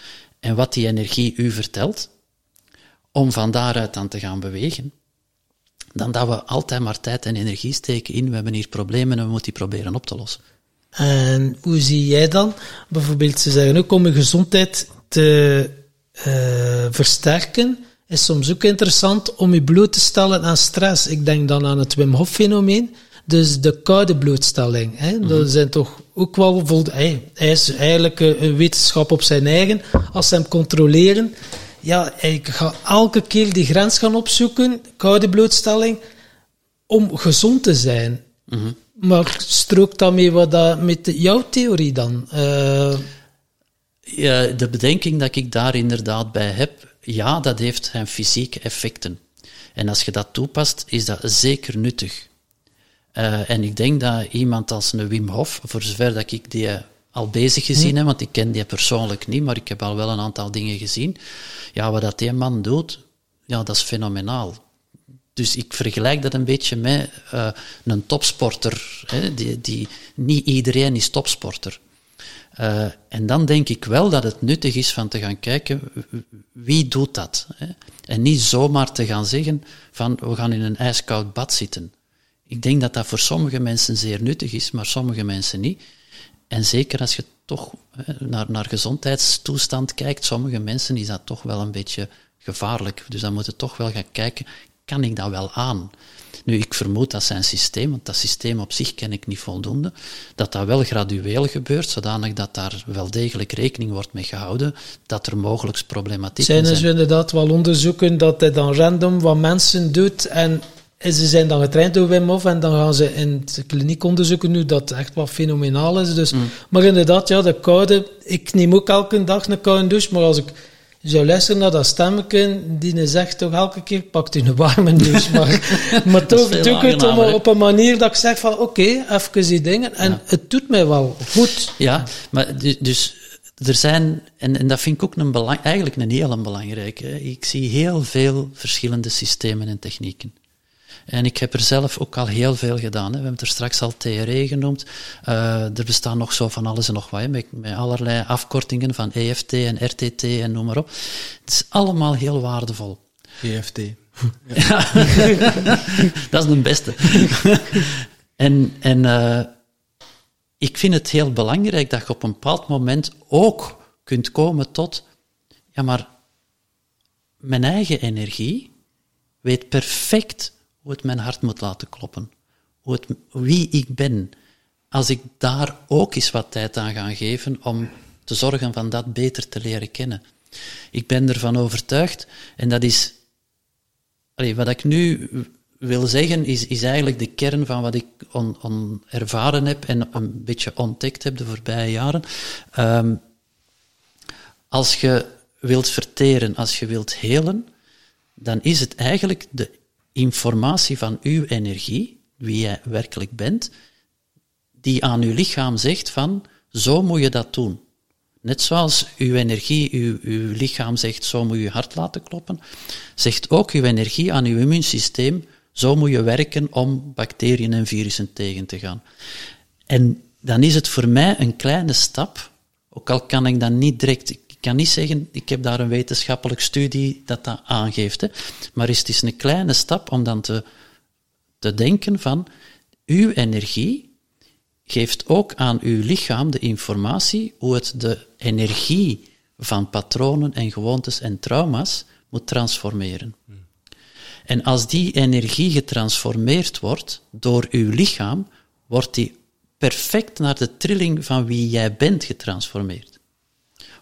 en wat die energie u vertelt, om van daaruit dan te gaan bewegen, dan dat we altijd maar tijd en energie steken in, we hebben hier problemen en we moeten die proberen op te lossen. En hoe zie jij dan, bijvoorbeeld, ze zeggen ook om je gezondheid te uh, versterken, is soms ook interessant om je bloot te stellen aan stress. Ik denk dan aan het Wim Hof fenomeen, dus de koude blootstelling. Hè. Mm -hmm. Dat zijn toch ook wel hij, hij is eigenlijk een wetenschap op zijn eigen. Als ze hem controleren, ja, hij gaat elke keer die grens gaan opzoeken, koude blootstelling, om gezond te zijn. Mm -hmm. Maar strookt dat mee wat dat met jouw theorie dan? Uh... Ja, de bedenking dat ik daar inderdaad bij heb, ja, dat heeft zijn fysieke effecten. En als je dat toepast, is dat zeker nuttig. Uh, en ik denk dat iemand als een Wim Hof, voor zover dat ik die al bezig gezien heb, want ik ken die persoonlijk niet, maar ik heb al wel een aantal dingen gezien. Ja, wat dat die man doet, ja, dat is fenomenaal. Dus ik vergelijk dat een beetje met uh, een topsporter. Hè, die, die, niet iedereen is topsporter. Uh, en dan denk ik wel dat het nuttig is van te gaan kijken wie doet dat. Hè? En niet zomaar te gaan zeggen van we gaan in een ijskoud bad zitten. Ik denk dat dat voor sommige mensen zeer nuttig is, maar sommige mensen niet. En zeker als je toch naar, naar gezondheidstoestand kijkt, sommige mensen is dat toch wel een beetje gevaarlijk. Dus dan moet je toch wel gaan kijken, kan ik dat wel aan? Nu, ik vermoed dat zijn systeem, want dat systeem op zich ken ik niet voldoende, dat dat wel gradueel gebeurt, zodanig dat daar wel degelijk rekening wordt mee gehouden, dat er mogelijk problematiek zijn. Zijn er inderdaad wel onderzoeken dat hij dan random wat mensen doet en en ze zijn dan getraind door Wim Hof en dan gaan ze in de kliniek onderzoeken nu dat echt wat fenomenaal is. Dus, mm. Maar inderdaad, ja, de koude, ik neem ook elke dag een koude douche, maar als ik zou luisteren naar dat stemmetje, die zegt toch elke keer, pakt u een warme douche. Maar, maar toch doe ik het op, op, een manier dat ik zeg van, oké, okay, even die dingen. En ja. het doet mij wel goed. Ja, maar dus er zijn, en, en dat vind ik ook een belang, eigenlijk een heel belangrijke, ik zie heel veel verschillende systemen en technieken. En ik heb er zelf ook al heel veel gedaan. Hè. We hebben het er straks al TRE genoemd. Uh, er bestaan nog zo van alles en nog wat, hè, met, met, allerlei afkortingen van EFT en RTT en noem maar op. Het is allemaal heel waardevol. EFT. Ja. dat is de beste. en en uh, ik vind het heel belangrijk dat je op een bepaald moment ook kunt komen tot, ja maar, mijn eigen energie weet perfect hoe het mijn hart moet laten kloppen. Hoe het, wie ik ben. Als ik daar ook eens wat tijd aan ga geven om te zorgen van dat beter te leren kennen. Ik ben ervan overtuigd, en dat is, wat ik nu wil zeggen, is, is eigenlijk de kern van wat ik on, ervaren heb en een beetje ontdekt heb de voorbije jaren. Um, als je wilt verteren, als je wilt helen, dan is het eigenlijk de informatie van uw energie, wie jij werkelijk bent, die aan uw lichaam zegt van, zo moet je dat doen. Net zoals uw energie, uw, uw lichaam zegt, zo moet je hart laten kloppen, zegt ook uw energie aan uw immuunsysteem, zo moet je werken om bacteriën en virussen tegen te gaan. En dan is het voor mij een kleine stap, ook al kan ik dan niet direct kan niet zeggen, ik heb daar een wetenschappelijk studie dat dat aangeeft. Hè. Maar het is een kleine stap om dan te, te denken van, uw energie geeft ook aan uw lichaam de informatie hoe het de energie van patronen en gewoontes en trauma's moet transformeren. En als die energie getransformeerd wordt door uw lichaam, wordt die perfect naar de trilling van wie jij bent getransformeerd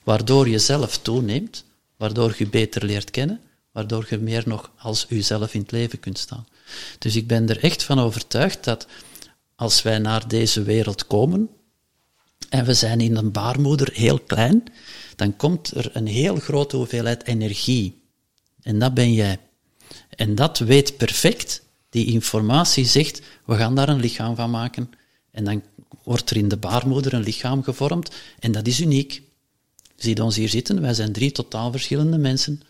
waardoor je zelf toeneemt, waardoor je beter leert kennen, waardoor je meer nog als uzelf in het leven kunt staan. Dus ik ben er echt van overtuigd dat als wij naar deze wereld komen, en we zijn in een baarmoeder heel klein, dan komt er een heel grote hoeveelheid energie. En dat ben jij. En dat weet perfect. Die informatie zegt, we gaan daar een lichaam van maken. En dan wordt er in de baarmoeder een lichaam gevormd. En dat is uniek. Zie ons hier zitten, wij zijn drie totaal verschillende mensen.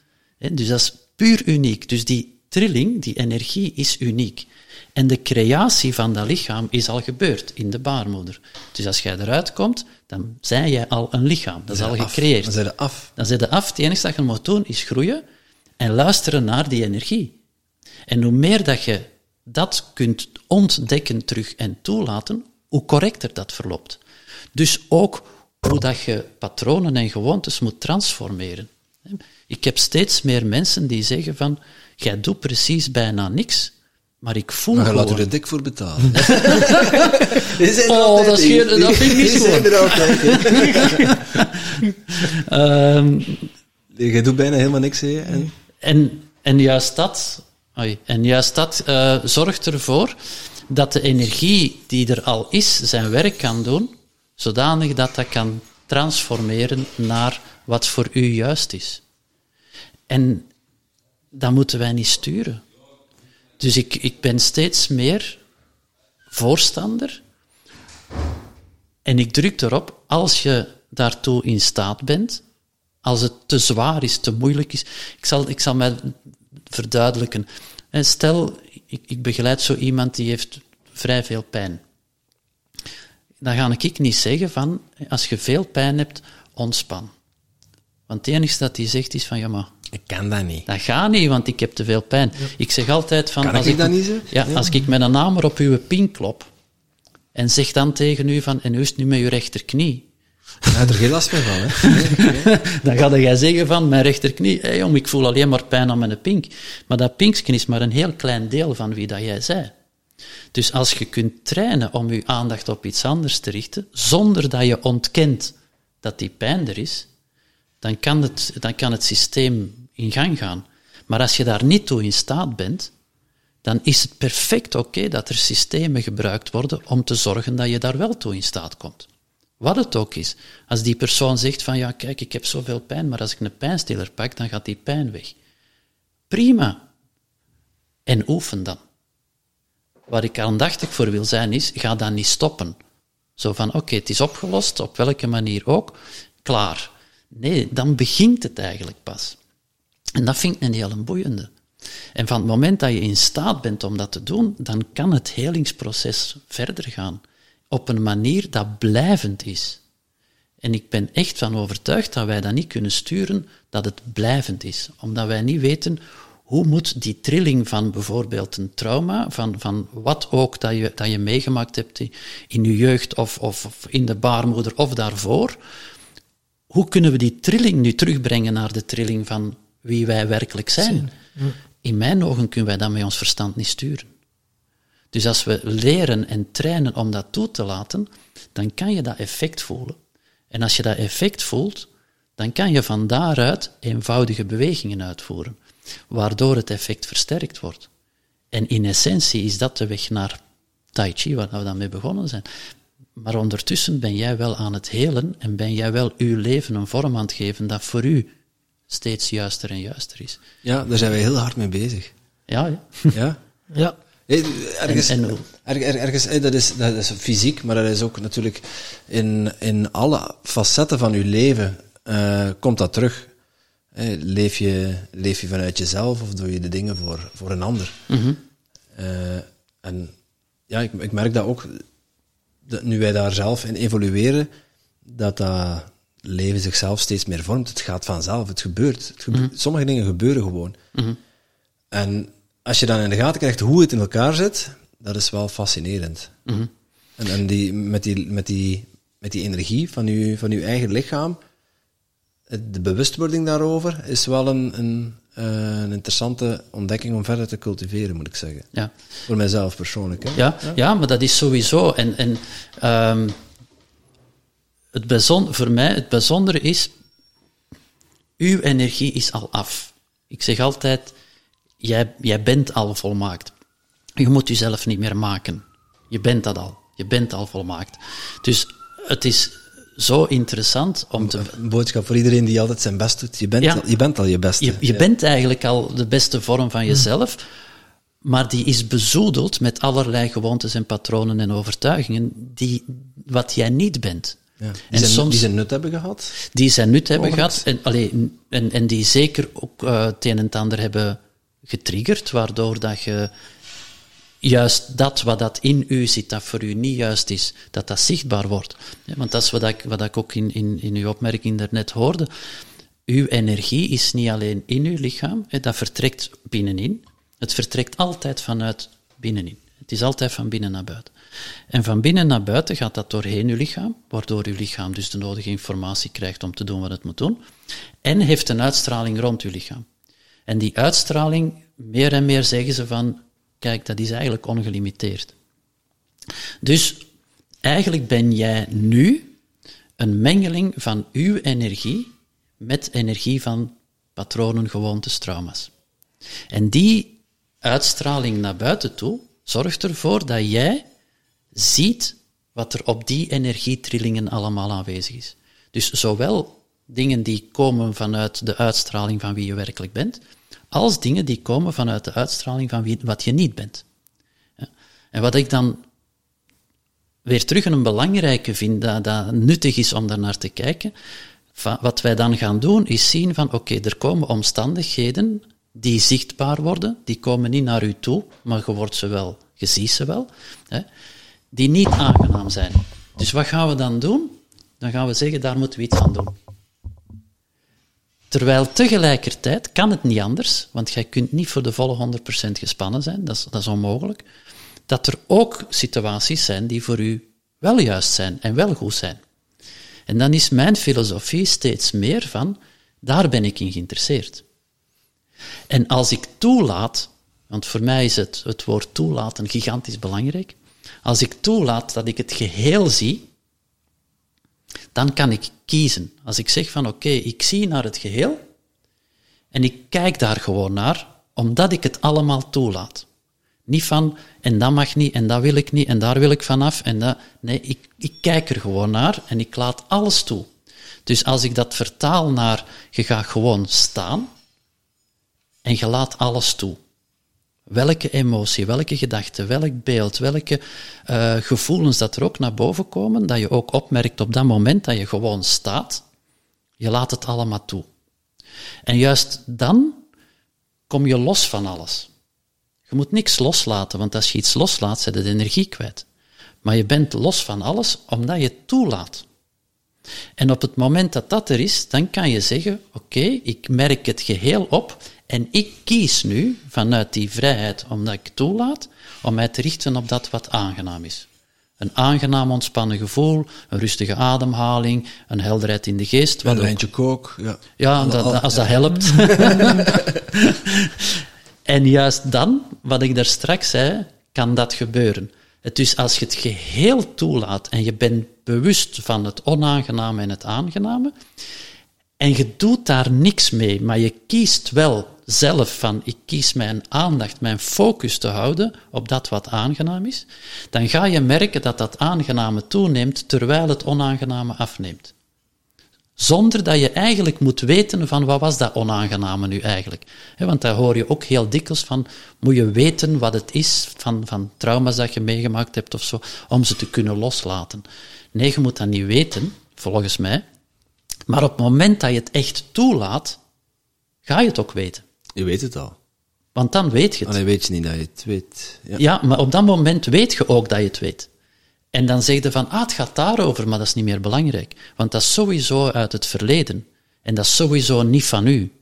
Dus dat is puur uniek. Dus die trilling, die energie is uniek. En de creatie van dat lichaam is al gebeurd in de baarmoeder. Dus als jij eruit komt, dan zijn jij al een lichaam. Dat is al gecreëerd. Dan zijn je af. Dan zijn je af. Het enige dat je moet doen is groeien en luisteren naar die energie. En hoe meer dat je dat kunt ontdekken terug en toelaten, hoe correcter dat verloopt. Dus ook hoe dat je patronen en gewoontes moet transformeren. Ik heb steeds meer mensen die zeggen van, jij doet precies bijna niks, maar ik voel maar gewoon... laat u er dik voor betalen. oh, dat, is geen, dat vind ik niet zo. um, Jij doet bijna helemaal niks, hè? En... En, en juist dat, oei, en juist dat uh, zorgt ervoor dat de energie die er al is, zijn werk kan doen, zodanig dat dat kan transformeren naar wat voor u juist is. En dat moeten wij niet sturen. Dus ik, ik ben steeds meer voorstander. En ik druk erop, als je daartoe in staat bent, als het te zwaar is, te moeilijk is. Ik zal, ik zal mij verduidelijken. En stel, ik, ik begeleid zo iemand die heeft vrij veel pijn. Dan ga ik niet zeggen van, als je veel pijn hebt, ontspan. Want het enige dat hij zegt is van, ja maar... Ik kan dat niet. Dat gaat niet, want ik heb te veel pijn. Ik zeg altijd van... Kan als ik, ik dat niet zo? Ja, als ik met een namer op uw pink klop en zeg dan tegen u van, en u is het nu met uw rechterknie. Daar heb je er geen last meer van, hè? dan ga jij zeggen van, mijn rechterknie, hey jong, ik voel alleen maar pijn aan mijn pink. Maar dat pinkje is maar een heel klein deel van wie dat jij zei. Dus als je kunt trainen om je aandacht op iets anders te richten, zonder dat je ontkent dat die pijn er is, dan kan het, dan kan het systeem in gang gaan. Maar als je daar niet toe in staat bent, dan is het perfect oké dat er systemen gebruikt worden om te zorgen dat je daar wel toe in staat komt. Wat het ook is. Als die persoon zegt van ja, kijk, ik heb zoveel pijn, maar als ik een pijnstiller pak, dan gaat die pijn weg. Prima. En oefen dan. Waar ik aandachtig voor wil zijn is, ga dan niet stoppen. Zo van, oké, het is opgelost, op welke manier ook, klaar. Nee, dan begint het eigenlijk pas. En dat vind ik een heel boeiende. En van het moment dat je in staat bent om dat te doen, dan kan het helingsproces verder gaan. Op een manier dat blijvend is. En ik ben echt van overtuigd dat wij dat niet kunnen sturen, dat het blijvend is. Omdat wij niet weten hoe moet die trilling van bijvoorbeeld een trauma, van, van wat ook dat je, dat je meegemaakt hebt in je jeugd of, of in de baarmoeder of daarvoor, hoe kunnen we die trilling nu terugbrengen naar de trilling van wie wij werkelijk zijn? In mijn ogen kunnen wij dat met ons verstand niet sturen. Dus als we leren en trainen om dat toe te laten, dan kan je dat effect voelen. En als je dat effect voelt, dan kan je van daaruit eenvoudige bewegingen uitvoeren, waardoor het effect versterkt wordt. En in essentie is dat de weg naar Tai Chi, waar we dan mee begonnen zijn. Maar ondertussen ben jij wel aan het helen en ben jij wel uw leven een vorm aan het geven dat voor u steeds juister en juister is. Ja, daar zijn wij heel hard mee bezig. Ja, ja. Ja? ja. Ergens, en, en, ergens, dat, is, dat is fysiek, maar dat is ook natuurlijk in, in alle facetten van je leven uh, komt dat terug. Leef je, leef je vanuit jezelf of doe je de dingen voor, voor een ander? Mm -hmm. uh, en ja, ik, ik merk dat ook, dat nu wij daar zelf in evolueren, dat dat leven zichzelf steeds meer vormt. Het gaat vanzelf, het gebeurt. Het gebe mm -hmm. Sommige dingen gebeuren gewoon. Mm -hmm. En als je dan in de gaten krijgt hoe het in elkaar zit, dat is wel fascinerend. En, en die, met, die, met, die, met die energie van je, van uw eigen lichaam, de bewustwording daarover is wel een, een, uh, een interessante ontdekking om verder te cultiveren, moet ik zeggen. Ja. Voor mijzelf persoonlijk. Hè? Ja, ja, ja, maar dat is sowieso. En, en um, het bijzonder, voor mij, het bijzondere is, uw energie is al af. Ik zeg altijd, jij, jij bent al volmaakt. Je moet jezelf niet meer maken. Je bent dat al. Je bent al volmaakt. Dus het is zo interessant om te... Een boodschap voor iedereen die altijd zijn best doet. Je bent, Ja. al, je bent al je beste. Je, je Ja. bent eigenlijk al de beste vorm van jezelf, maar die is bezoedeld met allerlei gewoontes en patronen en overtuigingen die, wat jij niet bent. Ja. En zijn, soms- die zijn nut hebben gehad. die zijn nut hebben gehad en, allee, en, en die zeker ook eh, het een en het ander hebben getriggerd, waardoor dat je juist dat wat dat in u zit, dat voor u niet juist is, dat dat zichtbaar wordt. Want dat is wat ik, wat ik ook in, in, in uw opmerking daarnet hoorde. Uw energie is niet alleen in uw lichaam, dat vertrekt binnenin. Het vertrekt altijd vanuit binnenin. Het is altijd van binnen naar buiten. En van binnen naar buiten gaat dat doorheen uw lichaam, waardoor uw lichaam dus de nodige informatie krijgt om te doen wat het moet doen. En heeft een uitstraling rond uw lichaam. En die uitstraling, meer en meer zeggen ze van, kijk, dat is eigenlijk ongelimiteerd. Dus eigenlijk ben jij nu een mengeling van uw energie met energie van patronen, gewoontes, trauma's. En die uitstraling naar buiten toe zorgt ervoor dat jij ziet wat er op die energietrillingen allemaal aanwezig is. Dus zowel dingen die komen vanuit de uitstraling van wie je werkelijk bent, als dingen die komen vanuit de uitstraling van wie, wat je niet bent. En wat ik dan weer terug een belangrijke vind, dat, nuttig is om daar naar te kijken, va- wat wij dan gaan doen, is zien van, oké, er komen omstandigheden die zichtbaar worden, die komen niet naar u toe, maar je wordt ze wel, je ziet ze wel, hè, die niet aangenaam zijn. Dus wat gaan we dan doen? Dan gaan we zeggen, daar moeten we iets aan doen. Terwijl tegelijkertijd kan het niet anders, want jij kunt niet voor de volle 100% gespannen zijn, dat is, dat is onmogelijk, dat er ook situaties zijn die voor u wel juist zijn en wel goed zijn. En dan is mijn filosofie steeds meer van, daar ben ik in geïnteresseerd. En als ik toelaat, want voor mij is het, het woord toelaten gigantisch belangrijk, als ik toelaat dat ik het geheel zie, dan kan ik kiezen. Als ik zeg van oké, ik zie naar het geheel en ik kijk daar gewoon naar, omdat ik het allemaal toelaat. Niet van, en dat mag niet, en dat wil ik niet, en daar wil ik vanaf, en dat... Nee, ik, ik kijk er gewoon naar en ik laat alles toe. Dus als ik dat vertaal naar, je gaat gewoon staan en je laat alles toe. Welke emotie, welke gedachte, welk beeld, welke eh, gevoelens dat er ook naar boven komen, dat je ook opmerkt op dat moment dat je gewoon staat, je laat het allemaal toe. En juist dan kom je los van alles. Je moet niks loslaten, want als je iets loslaat, zet je de energie kwijt. Maar je bent los van alles omdat je het toelaat. En op het moment dat dat er is, dan kan je zeggen, oké, ik merk het geheel op en ik kies nu vanuit die vrijheid, omdat ik toelaat, om mij te richten op dat wat aangenaam is. Een aangenaam ontspannen gevoel, een rustige ademhaling, een helderheid in de geest. wat Een lijntje kook. Ja, ja, dat, als dat helpt. en juist dan, wat ik daar straks zei, kan dat gebeuren. Het is als je het geheel toelaat en je bent bewust van het onaangename en het aangename, en je doet daar niks mee, maar je kiest wel zelf van, ik kies mijn aandacht, mijn focus te houden op dat wat aangenaam is, dan ga je merken dat dat aangename toeneemt terwijl het onaangename afneemt zonder dat je eigenlijk moet weten van wat was dat onaangename nu eigenlijk. Want daar hoor je ook heel dikwijls van, moet je weten wat het is van, van trauma's dat je meegemaakt hebt of zo, om ze te kunnen loslaten. Nee, je moet dat niet weten, volgens mij. Maar op het moment dat je het echt toelaat, ga je het ook weten. Je weet het al. Want dan weet je het. Alleen weet je niet dat je het weet. Ja. Ja, maar op dat moment weet je ook dat je het weet. En dan zeg je van, ah, het gaat daarover, maar dat is niet meer belangrijk. Want dat is sowieso uit het verleden. En dat is sowieso niet van u.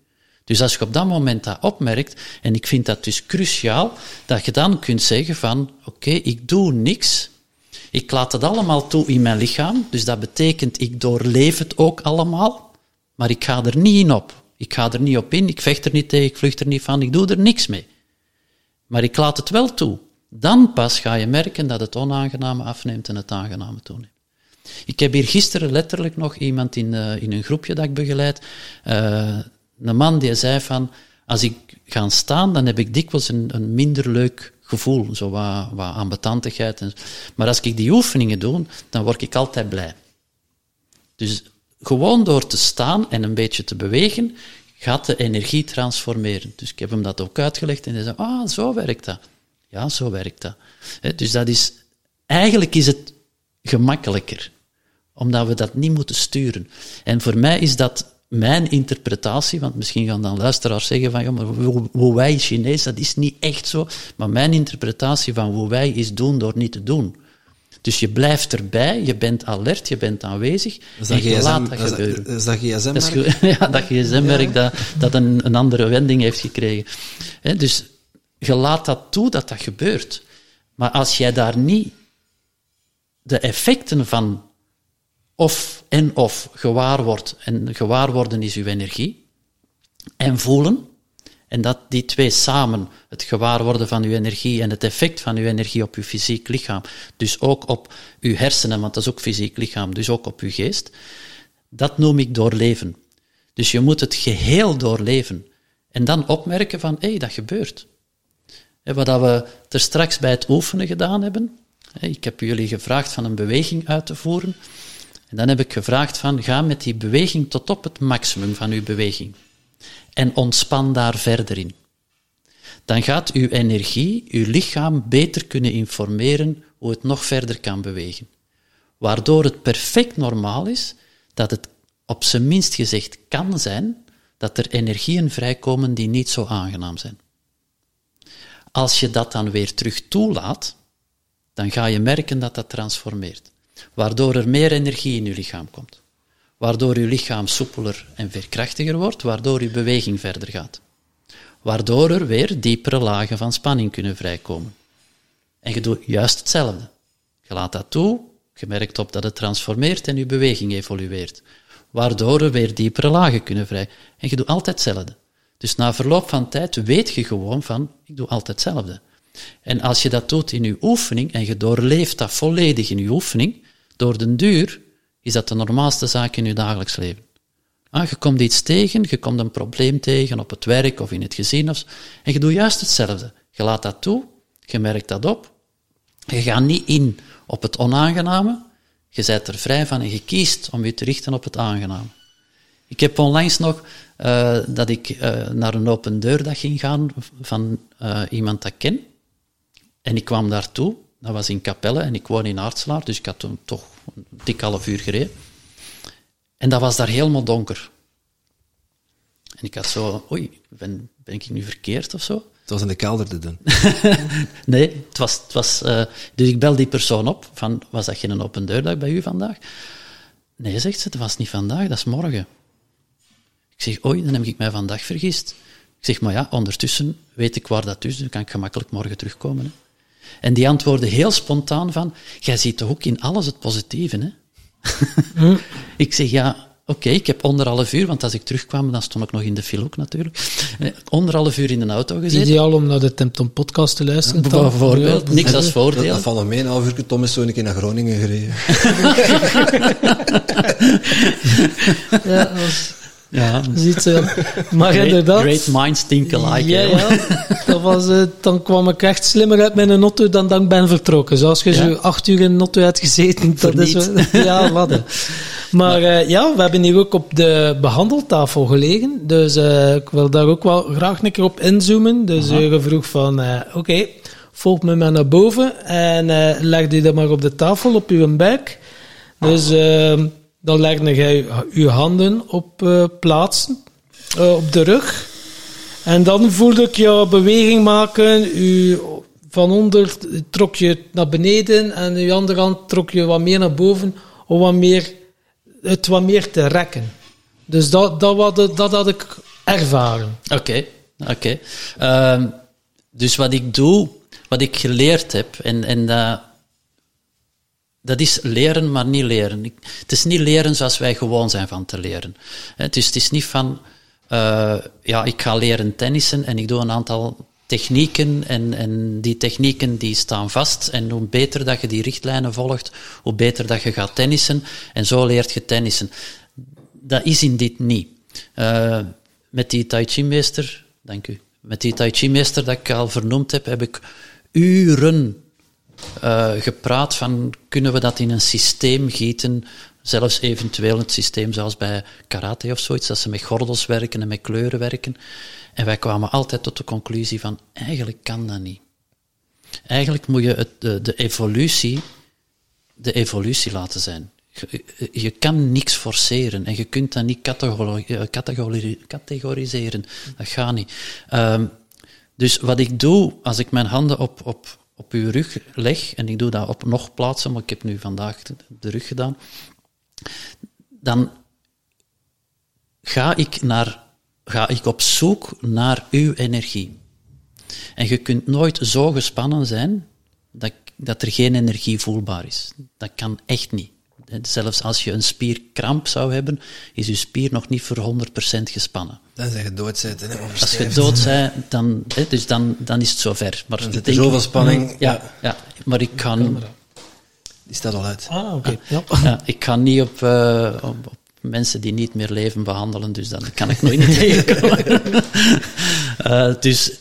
Dus als je op dat moment dat opmerkt, en ik vind dat dus cruciaal, dat je dan kunt zeggen van, oké, ik doe niks. Ik laat het allemaal toe in mijn lichaam. Dus dat betekent, ik doorleef het ook allemaal. Maar ik ga er niet in op. Ik ga er niet op in, ik vecht er niet tegen, ik vlucht er niet van, ik doe er niks mee. Maar ik laat het wel toe. Dan pas ga je merken dat het onaangename afneemt en het aangename toeneemt. Ik heb hier gisteren letterlijk nog iemand in, eh, in een groepje dat ik begeleid. eh, een man die zei van, als ik ga staan, dan heb ik dikwijls een, een minder leuk gevoel, zo wat, wat ambetantigheid. En, maar als ik die oefeningen doe, dan word ik altijd blij. Dus gewoon door te staan en een beetje te bewegen, gaat de energie transformeren. Dus ik heb hem dat ook uitgelegd en hij zei, ah, zo werkt dat. Ja, zo werkt dat. dus dat is, eigenlijk is het gemakkelijker, omdat we dat niet moeten sturen. En voor mij is dat mijn interpretatie, want misschien gaan dan luisteraars zeggen van, ja, maar hoe wij Chinees, dat is niet echt zo, maar mijn interpretatie van hoe wij is doen door niet te doen. Dus je blijft erbij, je bent alert, je bent aanwezig Is en dat je GSM, laat dat gebeuren. dat, is dat gsm Dat ja, dat dat, dat een, een andere wending heeft gekregen. Dus je laat dat toe dat dat gebeurt. Maar als jij daar niet de effecten van of en of gewaar wordt, en gewaar worden is uw energie, en voelen, en dat die twee samen, het gewaar worden van uw energie en het effect van uw energie op uw fysiek lichaam, dus ook op uw hersenen, want dat is ook fysiek lichaam, dus ook op uw geest, dat noem ik doorleven. Dus je moet het geheel doorleven. En dan opmerken van, hé, hey, dat gebeurt. Wat we er straks bij het oefenen gedaan hebben. Ik heb jullie gevraagd van een beweging uit te voeren. En dan heb ik gevraagd van, ga met die beweging tot op het maximum van uw beweging. En ontspan daar verder in. Dan gaat uw energie, uw lichaam beter kunnen informeren hoe het nog verder kan bewegen. Waardoor het perfect normaal is dat het op zijn minst gezegd kan zijn dat er energieën vrijkomen die niet zo aangenaam zijn. Als je dat dan weer terug toelaat, dan ga je merken dat dat transformeert. Waardoor er meer energie in je lichaam komt. Waardoor je lichaam soepeler en veerkrachtiger wordt, waardoor je beweging verder gaat. Waardoor er weer diepere lagen van spanning kunnen vrijkomen. En je doet juist hetzelfde. Je laat dat toe, je merkt op dat het transformeert en je beweging evolueert. Waardoor er weer diepere lagen kunnen vrij. En je doet altijd hetzelfde. Dus na verloop van tijd weet je gewoon van, ik doe altijd hetzelfde. En als je dat doet in je oefening en je doorleeft dat volledig in je oefening, door den duur is dat de normaalste zaak in je dagelijks leven. Ah, je komt iets tegen, je komt een probleem tegen op het werk of in het gezin, of, en je doet juist hetzelfde. Je laat dat toe, je merkt dat op, je gaat niet in op het onaangename, je bent er vrij van en je kiest om je te richten op het aangename. Ik heb onlangs nog uh, dat ik uh, naar een open deurdag ging gaan van uh, iemand dat ik ken. En ik kwam daartoe, dat was in Capelle en ik woon in Aartselaar, dus ik had toen toch een dik half uur gereden. En dat was daar helemaal donker. En ik had zo, oei, ben, ben ik nu verkeerd of zo? Het was in de kelder te doen. nee, het was... Het was uh, dus ik bel die persoon op, van, was dat geen open deurdag bij u vandaag? Nee, zegt ze, het was niet vandaag, dat is morgen. Ik zeg, oei, dan heb ik mij vandaag vergist. Ik zeg, maar ja, ondertussen weet ik waar dat is, dan kan ik gemakkelijk morgen terugkomen. Hè. En die antwoordde heel spontaan van, jij ziet toch ook in alles het positieve, hè? hm. ik zeg, ja, oké, okay, ik heb anderhalf uur, want als ik terugkwam, dan stond ik nog in de file ook natuurlijk. Anderhalf uur in de auto gezeten. Ideaal om naar de Tempton podcast te luisteren. Ja, bijvoorbeeld, ja, niks als voordeel. Dat, dat valt nog mee, een half uur, Tom is zo een keer naar Groningen gereden. ja. Ja. Ziet, uh, maar great, inderdaad... Great minds think alike. Ja, ja. Dat was, uh, dan kwam ik echt slimmer uit mijn auto dan dat ik ben vertrokken. Zoals je ja. zo acht uur in een auto hebt gezeten. Dat is, ja, wat. Maar uh, ja, we hebben hier ook op de behandeltafel gelegen. Dus ik wil daar ook wel graag een keer op inzoomen. Dus je vroeg van, oké, okay, volg me maar naar boven. En leg die dat maar op de tafel, op uw buik. Dus... Dan legde jij je handen op uh, plaatsen, uh, op de rug. En dan voelde ik jou beweging maken. U, van onder trok je naar beneden en je andere hand trok je wat meer naar boven om wat meer, het wat meer te rekken. Dus dat, dat, dat, dat had ik ervaren. Oké, oké. Uh, dus wat ik doe, wat ik geleerd heb, en, en dat dat is leren, maar niet leren. Ik, het is niet leren zoals wij gewoon zijn van te leren. Het is, het is niet van, uh, ja, ik ga leren tennissen en ik doe een aantal technieken en, en die technieken die staan vast. En hoe beter dat je die richtlijnen volgt, hoe beter dat je gaat tennissen. En zo leert je tennissen. Dat is in dit niet. Uh, met die Tai Chi-meester, dank u, met die Tai Chi-meester dat ik al vernoemd heb, heb ik uren uh, gepraat van kunnen we dat in een systeem gieten Zelfs eventueel het systeem zoals bij karate of zoiets, dat ze met gordels werken en met kleuren werken. En wij kwamen altijd tot de conclusie van, eigenlijk kan dat niet. Eigenlijk moet je het, de, evolutie de evolutie laten zijn. Je, kan niks forceren en je kunt dat niet categori categoriseren. Dat gaat niet. Um, dus wat ik doe, als ik mijn handen op, op, op uw rug leg, en ik doe dat op nog plaatsen, maar ik heb nu vandaag de, rug gedaan, dan ga ik, naar, ga ik op zoek naar uw energie. En je kunt nooit zo gespannen zijn dat, dat er geen energie voelbaar is. Dat kan echt niet. Zelfs als je een spierkramp zou hebben, is je spier nog niet voor 100% gespannen. Dan zeg je dood. Als je dood bent, dan, dus dan, dan is het zover. Maar dan zit er zoveel spanning. Ja, ja, maar ik kan... Die staat al uit. Ah, oké. Ja. ja. ik kan niet op, uh, op, op, mensen die niet meer leven behandelen, dus dan kan ik nooit niet tegenkomen. uh, dus...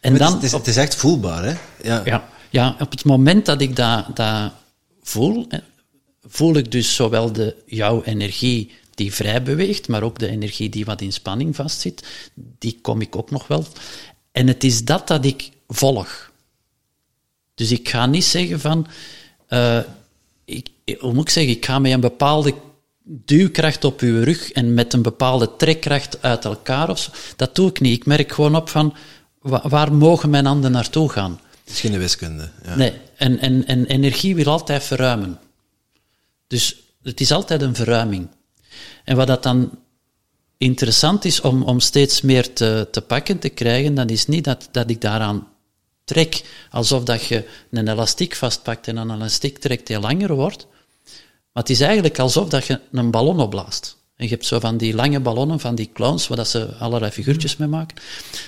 En dan, het, is, het is echt voelbaar, hè? Ja. ja. Ja, op het moment dat ik dat, dat voel, voel ik dus zowel de, jouw energie die vrij beweegt, maar ook de energie die wat in spanning vastzit, die kom ik ook nog wel. En het is dat dat ik volg. Dus ik ga niet zeggen van, uh, ik, hoe moet ik zeggen, ik ga met een bepaalde duwkracht op uw rug en met een bepaalde trekkracht uit elkaar of zo. Dat doe ik niet. Ik merk gewoon op van, waar mogen mijn handen naartoe gaan? Het is geen wiskunde. Ja. Nee, en, en, en energie wil altijd verruimen. Dus het is altijd een verruiming. En wat dat dan interessant is om, om steeds meer te, te pakken te krijgen, dat is niet dat, dat ik daaraan trek, alsof dat je een elastiek vastpakt en een elastiek trekt die langer wordt. Maar het is eigenlijk alsof dat je een ballon opblaast. En je hebt zo van die lange ballonnen, van die clowns, waar dat ze allerlei figuurtjes mee maken.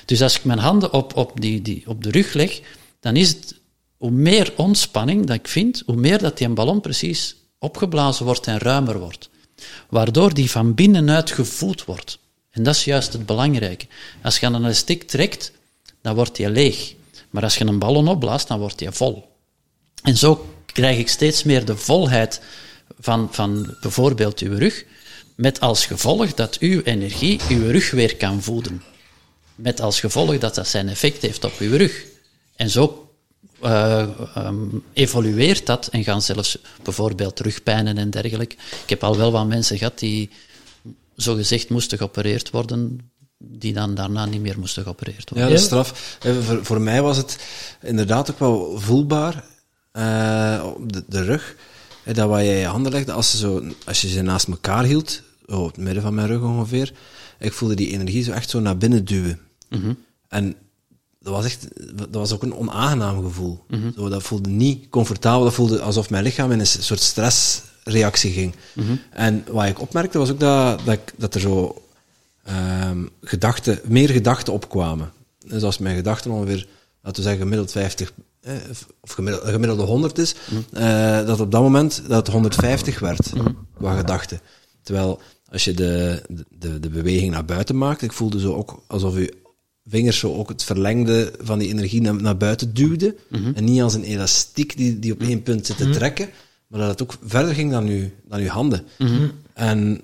Dus als ik mijn handen op, op, die, die, op de rug leg, dan is het, hoe meer ontspanning dat ik vind, hoe meer dat die een ballon precies opgeblazen wordt en ruimer wordt. Waardoor die van binnenuit gevoed wordt. En dat is juist het belangrijke. Als je een elastiek trekt, dan wordt die leeg. Maar als je een ballon opblaast, dan wordt die vol. En zo krijg ik steeds meer de volheid van, van bijvoorbeeld uw rug, met als gevolg dat uw energie uw rug weer kan voeden. Met als gevolg dat dat zijn effect heeft op uw rug. En zo uh, um, evolueert dat en gaan zelfs bijvoorbeeld rugpijnen en dergelijke. Ik heb al wel wat mensen gehad die zogezegd moesten geopereerd worden, die dan daarna niet meer moesten geopereerd worden. Ja, dat is straf. Voor, voor mij was het inderdaad ook wel voelbaar uh, op de, de, rug. Dat wat je je handen legde, als, ze zo, als je ze naast elkaar hield, op het midden van mijn rug ongeveer, ik voelde die energie zo echt zo naar binnen duwen. Mm -hmm. En dat was echt, dat was ook een onaangenaam gevoel. Mm Zo, dat voelde niet comfortabel, dat voelde alsof mijn lichaam in een soort stressreactie ging. Mm -hmm. En wat ik opmerkte was ook dat, dat, dat er zo um, gedachten, meer gedachten opkwamen. Dus als mijn gedachten ongeveer, laten we zeggen, gemiddeld 50 eh, of gemiddelde, gemiddelde 100 is, mm -hmm. uh, dat op dat moment dat het 150 werd, qua gedachten. Terwijl als je de, de, de beweging naar buiten maakt, ik voelde zo ook alsof je vingers zo ook het verlengde van die energie naar, naar buiten duwde. Mm -hmm. En niet als een elastiek die, die op mhm. één punt zit te -hmm. trekken, maar dat het ook verder ging dan uw, dan uw handen. Mm -hmm. En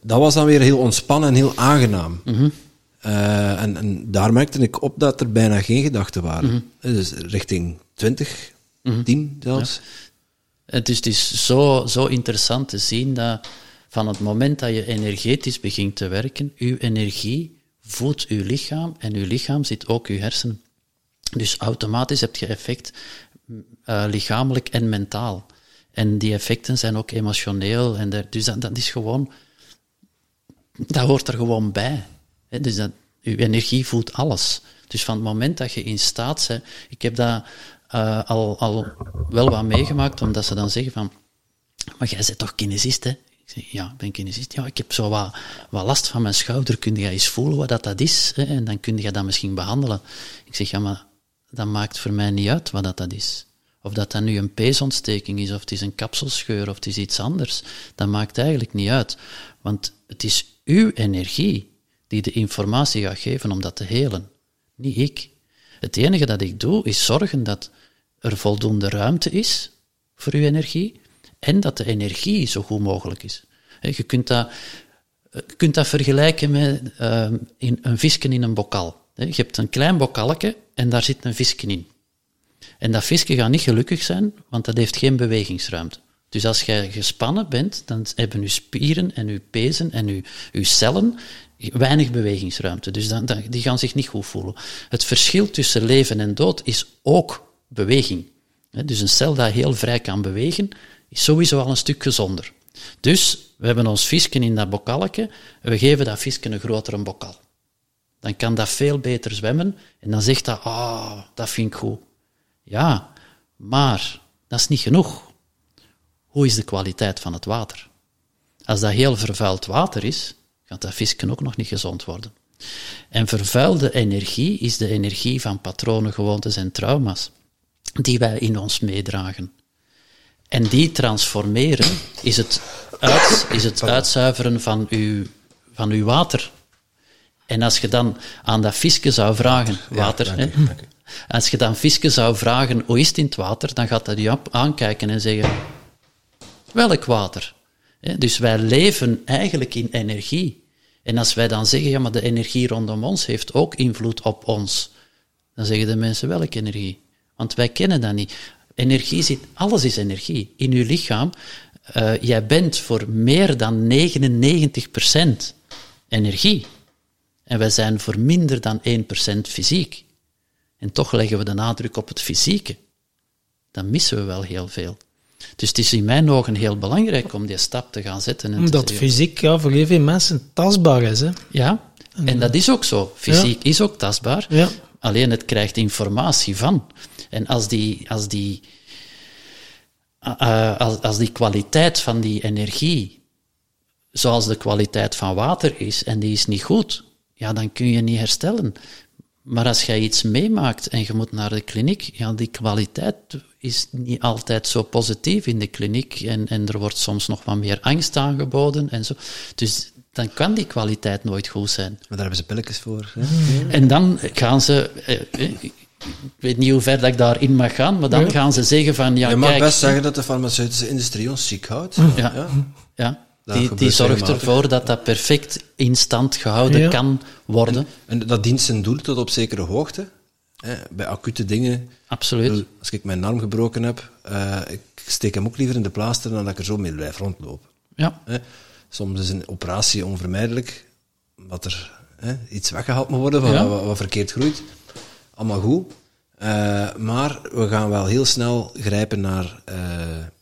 dat was dan weer heel ontspannen en heel aangenaam. Uh, en, en, daar merkte ik op dat er bijna geen gedachten waren. Dus richting 20, 10 zelfs. Ja. Het is, het is zo, zo interessant te zien dat van het moment dat je energetisch begint te werken, uw energie voedt uw lichaam en uw lichaam zit ook uw hersenen. Dus automatisch heb je effect uh, lichamelijk en mentaal. En die effecten zijn ook emotioneel. En dus dat, dat, is gewoon, dat hoort er gewoon bij. He, dus dat, uw energie voedt alles. Dus van het moment dat je in staat bent, ik heb dat uh, al, al wel wat meegemaakt, omdat ze dan zeggen van, maar jij bent toch kinesist, hè? Ik zeg, ja, ben kinesist. Ja, ik heb zo wat, wat last van mijn schouder. Kun je eens voelen wat dat, dat is? Hè? En dan kun je dat misschien behandelen. Ik zeg, ja, maar dat maakt voor mij niet uit wat dat, dat is. Of dat dat nu een peesontsteking is, of het is een kapselscheur, of het is iets anders. Dat maakt eigenlijk niet uit. Want het is uw energie die de informatie gaat geven om dat te helen. Niet ik. Het enige dat ik doe, is zorgen dat er voldoende ruimte is voor uw energie en dat de energie zo goed mogelijk is. Je kunt dat, je kunt dat vergelijken met uh, in, een visje in een bokal. Je hebt een klein bokaletje en daar zit een visje in. En dat visje gaat niet gelukkig zijn, want dat heeft geen bewegingsruimte. Dus als jij gespannen bent, dan hebben je spieren en je pezen en je, je cellen weinig bewegingsruimte. Dus dan, dan, die gaan zich niet goed voelen. Het verschil tussen leven en dood is ook beweging. Dus een cel dat heel vrij kan bewegen, is sowieso al een stuk gezonder. Dus we hebben ons visje in dat bokaletje en we geven dat visje een grotere bokal. Dan kan dat veel beter zwemmen en dan zegt dat, ah, oh, dat vind ik goed. Ja, maar dat is niet genoeg. Hoe is de kwaliteit van het water? Als dat heel vervuild water is, gaat dat visje ook nog niet gezond worden. En vervuilde energie is de energie van patronen, gewoontes en trauma's die wij in ons meedragen. En die transformeren is het, uit, is het uitzuiveren van uw, van uw water. En als je dan aan dat visje zou vragen, water, hè, als je dan visje zou vragen, hoe is het in het water, dan gaat dat je aankijken en zeggen, welk water? Dus wij leven eigenlijk in energie. En als wij dan zeggen, ja, maar de energie rondom ons heeft ook invloed op ons, dan zeggen de mensen, welke energie? Want wij kennen dat niet. Energie zit, alles is energie. In uw lichaam, uh, jij bent voor meer dan 99% energie. En wij zijn voor minder dan 1% fysiek. En toch leggen we de nadruk op het fysieke. Dan missen we wel heel veel. Dus het is in mijn ogen heel belangrijk om die stap te gaan zetten. En Omdat fysiek ja, voor heel veel mensen tastbaar is. Hè? Ja, en dat is ook zo. Fysiek is ook tastbaar. Ja. Alleen het krijgt informatie van. En als die, als die, uh, als, als die kwaliteit van die energie, zoals de kwaliteit van water is, en die is niet goed, ja, dan kun je niet herstellen. Maar als jij iets meemaakt en je moet naar de kliniek, ja, die kwaliteit is niet altijd zo positief in de kliniek en, en er wordt soms nog wat meer angst aangeboden en zo. Dus dan kan die kwaliteit nooit goed zijn. Maar daar hebben ze pilletjes voor. Hè? En dan gaan ze, eh, eh, weet niet hoe ver dat ik daarin mag gaan, maar dan gaan ze zeggen van, ja, Je mag kijk, best zeggen dat de farmaceutische industrie ons ziek houdt. Ja, ja. ja. Die, die zorgt ervoor dat dat perfect in stand gehouden kan worden. En, en, dat dient zijn doel tot op zekere hoogte. Hè, bij acute dingen. Absoluut. Als ik mijn arm gebroken heb, uh, ik steek hem ook liever in de plaaster dan dat ik er zo mee blijf rondlopen. Ja. Hè. Soms is een operatie onvermijdelijk, omdat er hè, iets weggehaald moet worden wat, wat, wat, verkeerd groeit. Allemaal goed. Uh, maar we gaan wel heel snel grijpen naar, uh,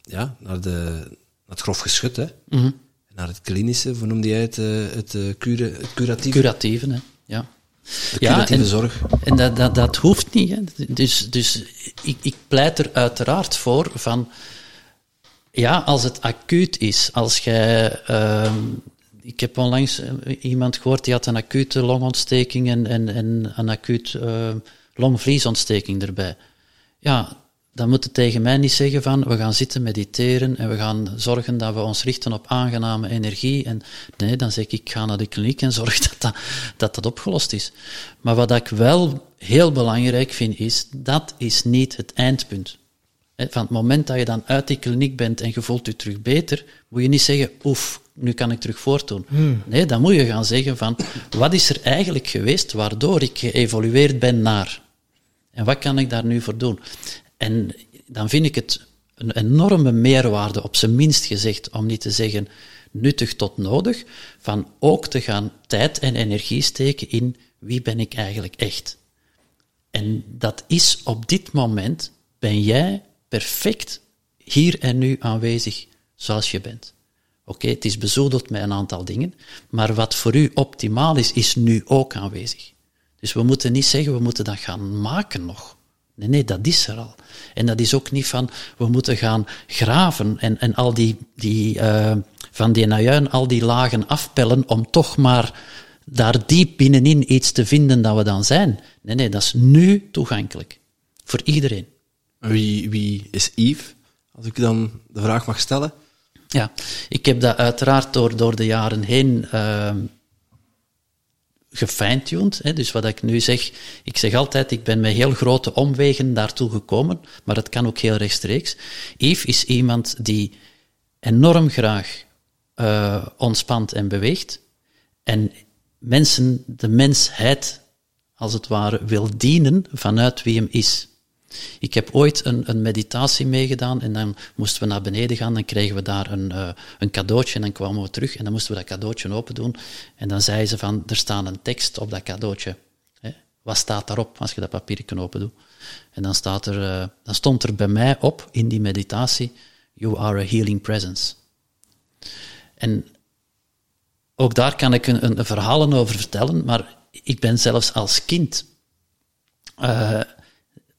ja, naar, de, naar het grof geschut. Hè. Mm -hmm. Naar het klinische, hoe noemde jij het? Uh, het, cure, het curatieve? Curatieve, hè. ja. De curatieve ja, en, zorg. En dat, dat, dat hoeft niet. Hè. Dus, dus ik, ik pleit er uiteraard voor van ja, als het acuut is, als jij. Uh, ik heb onlangs eh, iemand gehoord die had een acute longontsteking en, en, en een acuut uh, longvliesontsteking erbij. Ja, dan moet het tegen mij niet zeggen van we gaan zitten mediteren en we gaan zorgen dat we ons richten op aangename energie. En nee, dan zeg ik, ik ga naar de kliniek en zorg dat dat, dat, dat opgelost is. Maar wat ik wel heel belangrijk vind is, dat is niet het eindpunt. Van het moment dat je dan uit die kliniek bent en je voelt je terug beter, moet je niet zeggen, oef, nu kan ik terug voortdoen. Hmm. Nee, dan moet je gaan zeggen van, wat is er eigenlijk geweest waardoor ik geëvolueerd ben naar? En wat kan ik daar nu voor doen? En dan vind ik het een enorme meerwaarde, op zijn minst gezegd, om niet te zeggen nuttig tot nodig, van ook te gaan tijd en energie steken in wie ben ik eigenlijk echt. En dat is op dit moment, ben jij perfect hier en nu aanwezig zoals je bent. Oké, het is bezoedeld met een aantal dingen, maar wat voor u optimaal is, is nu ook aanwezig. Dus we moeten niet zeggen, we moeten dat gaan maken nog. Nee, nee, dat is er al. En dat is ook niet van, we moeten gaan graven en, en al die, die uh, van die najuin, al die lagen afpellen om toch maar daar diep binnenin iets te vinden dat we dan zijn. Nee, nee, dat is nu toegankelijk. Voor iedereen. Wie, wie is Yves? Als ik dan de vraag mag stellen. Ja, ik heb dat uiteraard door, door de jaren heen uh, gefine-tuned. Dus wat ik nu zeg, ik zeg altijd, ik ben met heel grote omwegen daartoe gekomen, maar het kan ook heel rechtstreeks. Yves is iemand die enorm graag uh, ontspant en beweegt. En mensen, de mensheid, als het ware, wil dienen vanuit wie hem is. Ik heb ooit een, een, meditatie meegedaan en dan moesten we naar beneden gaan. Dan kregen we daar een, uh, een cadeautje en dan kwamen we terug en dan moesten we dat cadeautje open doen. En dan zei ze van, er staat een tekst op dat cadeautje. Hè? Wat staat daarop als je dat papiertje open doet? En dan, staat er, uh, dan stond er bij mij op in die meditatie, you are a healing presence. En ook daar kan ik een, een over vertellen, maar ik ben zelfs als kind... Uh,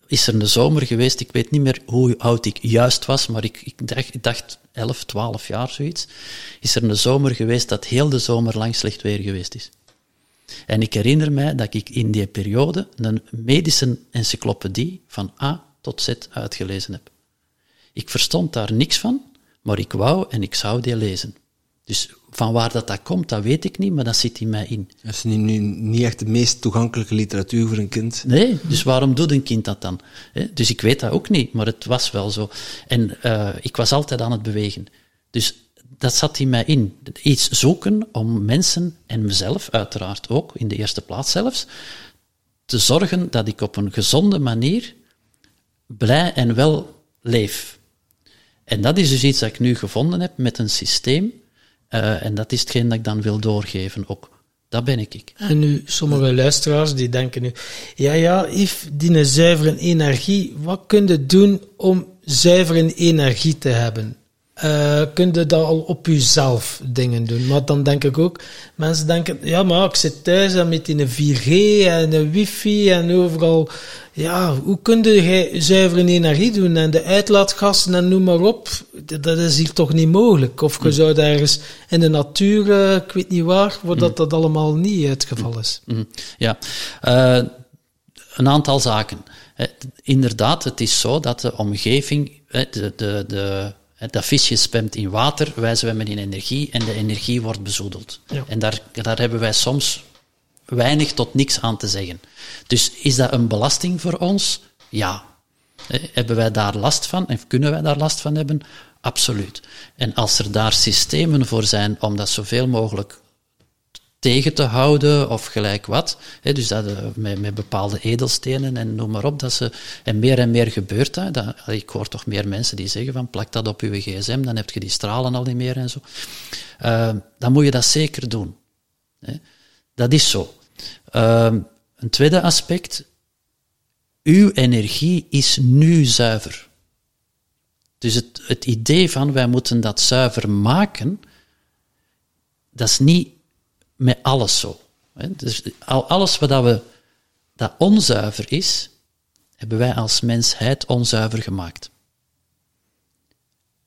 is er een zomer geweest, ik weet niet meer hoe oud ik juist was, maar ik, ik, dacht, ik dacht 11, 12 jaar zoiets. Is er een zomer geweest dat heel de zomer lang slecht weer geweest is. En ik herinner mij dat ik in die periode een medische encyclopedie van A tot Z uitgelezen heb. Ik verstond daar niks van, maar ik wou en ik zou die lezen. Dus van waar dat, dat komt, dat weet ik niet, maar dat zit in mij in. Dat is nu, nu niet echt de meest toegankelijke literatuur voor een kind. Nee, dus waarom doet een kind dat dan? Dus ik weet dat ook niet, maar het was wel zo. En uh, ik was altijd aan het bewegen. Dus dat zat in mij in. Iets zoeken om mensen en mezelf, uiteraard ook, in de eerste plaats zelfs, te zorgen dat ik op een gezonde manier blij en wel leef. En dat is dus iets dat ik nu gevonden heb met een systeem uh, en dat is hetgeen dat ik dan wil doorgeven ook. Dat ben ik. ik. En nu, sommige luisteraars die denken nu, ja, ja, Yves, die zuivere energie, wat kun je doen om zuivere energie te hebben? Uh, kun je dat al op jezelf dingen doen? Maar dan denk ik ook, mensen denken, ja, maar ik zit thuis en met een 4G en een wifi en overal. Ja, hoe kun je zuivere energie doen en de uitlaatgassen en noem maar op? Dat is hier toch niet mogelijk? Of je mm. zou ergens in de natuur, uh, ik weet niet waar, waar dat, mm. dat allemaal niet het geval is. Mm. Ja, uh, een aantal zaken. Inderdaad, het is zo dat de omgeving, de, de, de dat visje zwemt in water, wij zwemmen in energie en de energie wordt bezoedeld. En daar, daar hebben wij soms weinig tot niks aan te zeggen. Dus is dat een belasting voor ons? Ja. Hebben wij daar last van en kunnen wij daar last van hebben? Absoluut. En als er daar systemen voor zijn om dat zoveel mogelijk tegen te houden of gelijk wat. dus dat, eh, met, met, bepaalde edelstenen en noem maar op. Dat ze, en meer en meer gebeurt dat, dat. Ik hoor toch meer mensen die zeggen van plak dat op je gsm, dan heb je die stralen al niet meer en zo. Uh, dan moet je dat zeker doen. Dat is zo. Uh, een tweede aspect. Uw energie is nu zuiver. Dus het, het idee van wij moeten dat zuiver maken, dat is niet met alles zo. Dus alles wat we, dat onzuiver is, hebben wij als mensheid onzuiver gemaakt.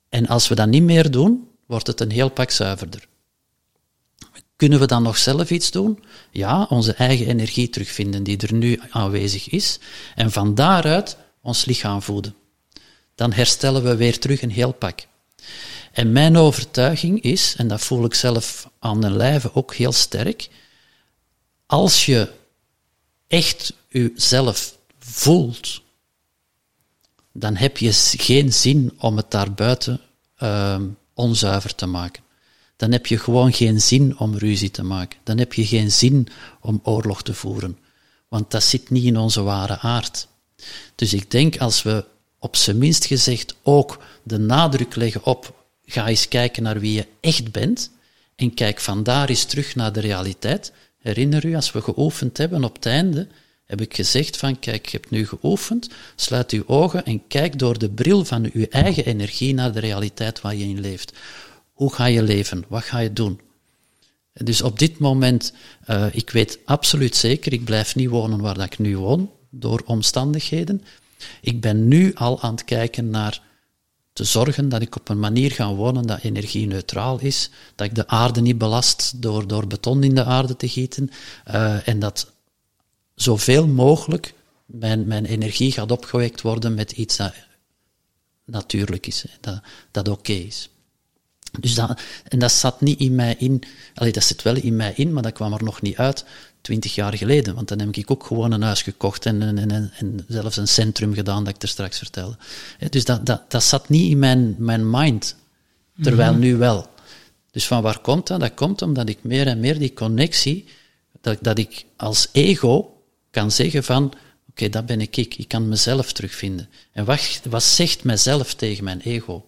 En als we dat niet meer doen, wordt het een heel pak zuiverder. Kunnen we dan nog zelf iets doen? Ja, onze eigen energie terugvinden die er nu aanwezig is, en van daaruit ons lichaam voeden. Dan herstellen we weer terug een heel pak. En mijn overtuiging is, en dat voel ik zelf aan de lijve ook heel sterk, als je echt jezelf voelt, dan heb je geen zin om het daarbuiten uh, onzuiver te maken. Dan heb je gewoon geen zin om ruzie te maken. Dan heb je geen zin om oorlog te voeren. Want dat zit niet in onze ware aard. Dus ik denk als we op zijn minst gezegd ook de nadruk leggen op ga eens kijken naar wie je echt bent en kijk vandaar eens terug naar de realiteit. Herinner u, als we geoefend hebben op het einde, heb ik gezegd van, kijk, je hebt nu geoefend, sluit uw ogen en kijk door de bril van uw eigen energie naar de realiteit waar je in leeft. Hoe ga je leven? Wat ga je doen? Dus op dit moment, uh, ik weet absoluut zeker, ik blijf niet wonen waar dat ik nu woon, door omstandigheden. Ik ben nu al aan het kijken naar te zorgen dat ik op een manier ga wonen dat energie-neutraal is, dat ik de aarde niet belast door, door beton in de aarde te gieten uh, en dat zoveel mogelijk mijn, mijn energie gaat opgewekt worden met iets dat natuurlijk is, dat, dat oké is. Dus dat, en dat zat niet in mij in, allee, dat zit wel in mij in, maar dat kwam er nog niet uit twintig jaar geleden. Want dan heb ik ook gewoon een huis gekocht en, en, en, en zelfs een centrum gedaan dat ik er straks vertelde. Dus dat, dat, dat zat niet in mijn, mijn mind. terwijl nu wel. Dus van waar komt dat? Dat komt omdat ik meer en meer die connectie, dat, dat ik als ego kan zeggen van, oké, dat ben ik ik, ik kan mezelf terugvinden. En wat, wat zegt mijzelf tegen mijn ego?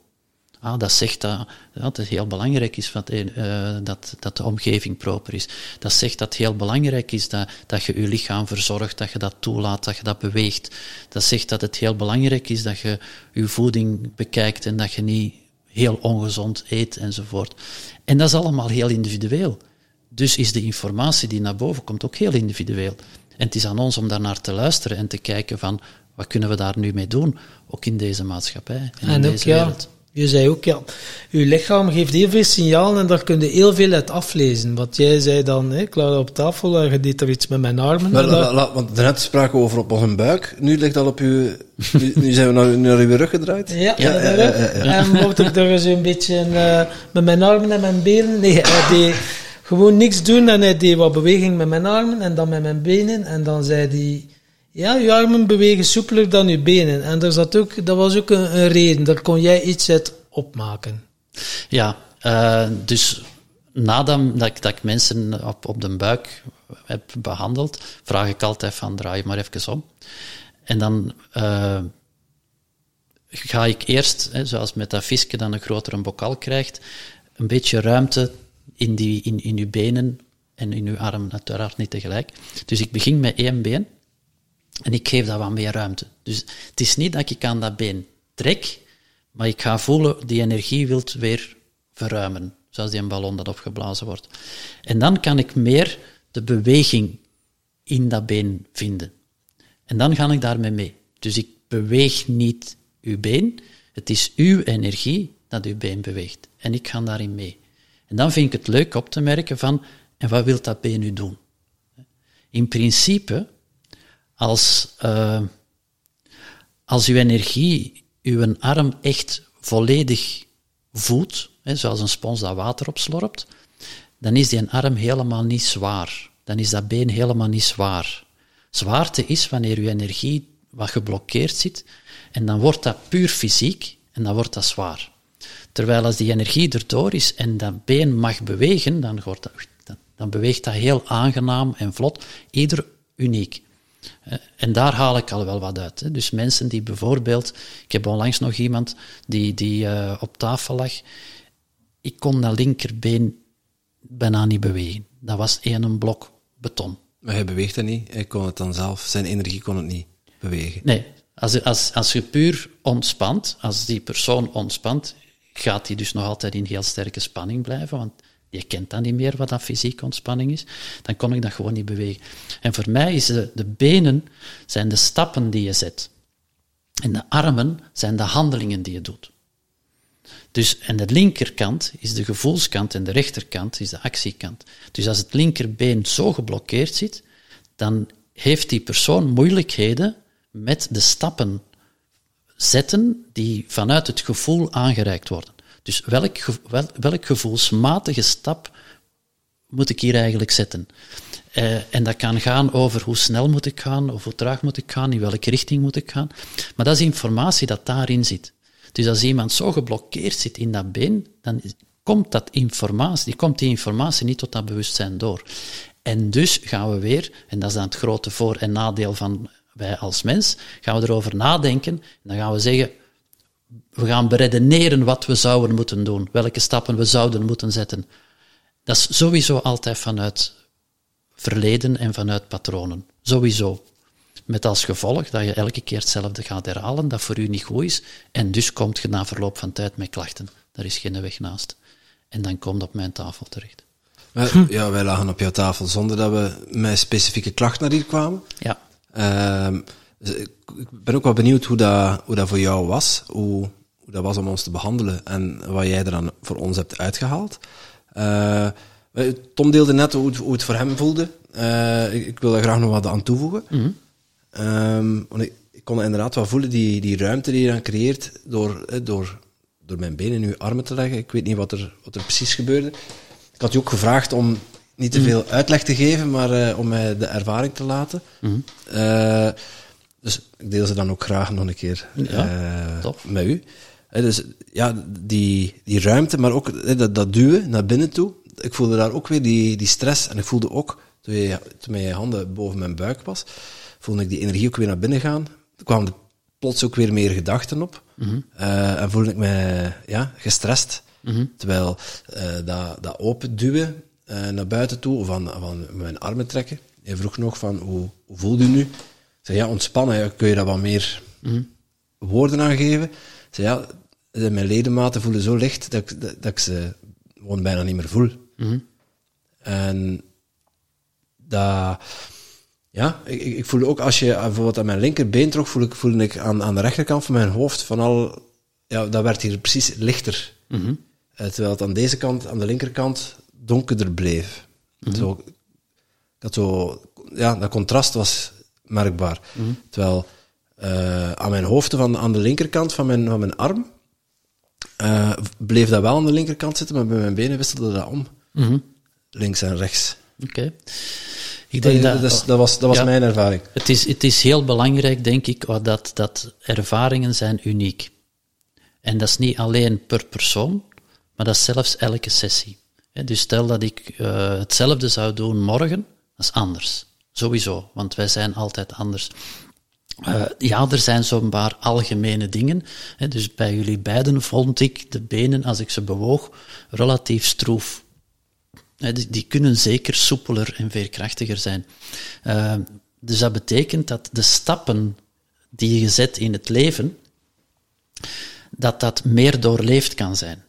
Ah, dat zegt dat, dat het heel belangrijk is dat, uh, dat, dat de omgeving proper is. Dat zegt dat het heel belangrijk is dat, dat je je lichaam verzorgt, dat je dat toelaat, dat je dat beweegt. Dat zegt dat het heel belangrijk is dat je je voeding bekijkt en dat je niet heel ongezond eet enzovoort. En dat is allemaal heel individueel. Dus is de informatie die naar boven komt ook heel individueel. En het is aan ons om daarnaar te luisteren en te kijken van wat kunnen we daar nu mee doen, ook in deze maatschappij en, in deze wereld. Je zei ook, ja, je lichaam geeft heel veel signalen en daar kun je heel veel uit aflezen. Wat jij zei dan, hè, klaar op tafel, je deed er iets met mijn armen. Maar, la, la, want daarnet spraken we over op onze buik, nu ligt dat op je, nu, nu zijn we naar, naar uw rug gedraaid. Ja, ja, ja, ja, En mocht ik er een beetje uh, met mijn armen en mijn benen, nee, hij deed gewoon niks doen en hij deed wat beweging met mijn armen en dan met mijn benen en dan zei hij ja, je armen bewegen soepeler dan je benen. En daar ook, dat was ook een, reden. Daar kon jij iets uit opmaken. Ja, uh, dus nadat dat ik, dat ik mensen op, op de buik heb behandeld, vraag ik altijd van draai maar even om. En dan uh, ga ik eerst, hè, zoals met dat visje dan een grotere bokal krijgt, een beetje ruimte in, die, in, in uw benen en in uw arm, uiteraard niet tegelijk. Dus ik begin met één been en ik geef dat wat meer ruimte. Dus het is niet dat ik aan dat been trek, maar ik ga voelen, die energie wilt weer verruimen. Zoals die een ballon dat opgeblazen wordt. En dan kan ik meer de beweging in dat been vinden. En dan ga ik daarmee mee. Dus ik beweeg niet uw been, het is uw energie dat uw been beweegt. En ik ga daarin mee. En dan vind ik het leuk op te merken van, en wat wil dat been nu doen? In principe als, uh, als uw energie uw arm echt volledig voedt, hè, zoals een spons dat water opslorpt, dan is die arm helemaal niet zwaar. Dan is dat been helemaal niet zwaar. Zwaarte is wanneer uw energie wat geblokkeerd zit, en dan wordt dat puur fysiek en dan wordt dat zwaar. Terwijl als die energie erdoor is en dat been mag bewegen, dan, wordt dat, dan beweegt dat heel aangenaam en vlot, ieder uniek. Eh, en daar haal ik al wel wat uit. Dus mensen die bijvoorbeeld, ik heb onlangs nog iemand die, die uh, op tafel lag, ik kon dat linkerbeen bijna niet bewegen. Dat was één blok beton. Maar hij beweegt dat niet, hij kon het dan zelf, zijn energie kon het niet bewegen. Nee, als, als, als je puur ontspant, als die persoon ontspant, gaat hij dus nog altijd in heel sterke spanning blijven, want je kent dan niet meer wat dat fysieke ontspanning is, dan kon ik dat gewoon niet bewegen. En voor mij is de, de benen zijn de stappen die je zet. En de armen zijn de handelingen die je doet. Dus, en de linkerkant is de gevoelskant en de rechterkant is de actiekant. Dus als het linkerbeen zo geblokkeerd zit, dan heeft die persoon moeilijkheden met de stappen zetten die vanuit het gevoel aangereikt worden. Dus welk, wel, welk gevoelsmatige stap moet ik hier eigenlijk zetten? Uh, en dat kan gaan over hoe snel moet ik gaan, of hoe traag moet ik gaan, in welke richting moet ik gaan. Maar dat is informatie dat daarin zit. Dus als iemand zo geblokkeerd zit in dat been, dan komt, dat informatie, die komt die informatie niet tot dat bewustzijn door. En dus gaan we weer, en dat is dan het grote voor- en nadeel van wij als mens, gaan we erover nadenken. En dan gaan we zeggen, we gaan beredeneren wat we zouden moeten doen, welke stappen we zouden moeten zetten. Dat is sowieso altijd vanuit verleden en vanuit patronen. Sowieso. Met als gevolg dat je elke keer hetzelfde gaat herhalen, dat voor u niet goed is, en dus komt je na verloop van tijd met klachten. Daar is geen weg naast. En dan komt op mijn tafel terecht. Ja, wij lagen op jouw tafel zonder dat we met specifieke klachten naar hier kwamen. Ja. Uh, ik ben ook wel benieuwd hoe dat, hoe dat voor jou was, hoe, hoe dat was om ons te behandelen en wat jij er dan voor ons hebt uitgehaald. Uh, Tom deelde net hoe het, hoe het voor hem voelde. Uh, ik, ik, wil daar graag nog wat aan toevoegen. Mm -hmm. um, want ik, ik, kon inderdaad wel voelen, die, die ruimte die je dan creëert door, door, door mijn benen in uw armen te leggen. Ik weet niet wat er, wat er precies gebeurde. Ik had je ook gevraagd om niet te veel uitleg te geven, maar uh, om mij de ervaring te laten. Mm -hmm. Uh, dus ik deel ze dan ook graag nog een keer ja, uh, met u. Dus ja, die, die ruimte, maar ook dat, dat duwen naar binnen toe. Ik voelde daar ook weer die, die stress. En ik voelde ook, toen, je, toen mijn handen boven mijn buik was, voelde ik die energie ook weer naar binnen gaan. Er kwamen er plots ook weer meer gedachten op. Eh, en voelde ik me ja, gestrest. Terwijl eh, dat, dat open duwen eh, naar buiten toe, of aan, van mijn armen trekken. Je vroeg nog van, hoe, hoe voel je nu? Ja, ontspannen, ja, kun je dat wat meer woorden aan geven? Zei, ja, mijn ledematen voelen zo licht dat ik, dat, dat ik ze gewoon bijna niet meer voel. En dat, ja, ik, ik voelde ook als je bijvoorbeeld aan mijn linkerbeen trok, voelde ik, voelde ik aan, aan de rechterkant van mijn hoofd van al, ja, dat werd hier precies lichter. Eh, terwijl het aan deze kant, aan de linkerkant, donkerder bleef. Zo, had zo, ja, dat contrast was merkbaar. Terwijl eh, aan mijn hoofd, van, aan de linkerkant van mijn, van mijn arm, eh, bleef dat wel aan de linkerkant zitten, maar bij mijn benen wisselde dat om. Links en rechts. Oké. Ik denk Dat, dat, dat, was, dat was ja. mijn ervaring. Het is, het is heel belangrijk, denk ik, dat, dat ervaringen zijn uniek. En dat is niet alleen per persoon, maar dat is zelfs elke sessie. Dus stel dat ik eh, hetzelfde zou doen morgen, dat is anders. Sowieso, want wij zijn altijd anders. Eh, ja, er zijn zo'n paar algemene dingen. Hè, dus bij jullie beiden vond ik de benen, als ik ze bewoog, relatief stroef. Hè, die, die kunnen zeker soepeler en veerkrachtiger zijn. Eh, dus dat betekent dat de stappen die je zet in het leven, dat dat meer doorleefd kan zijn.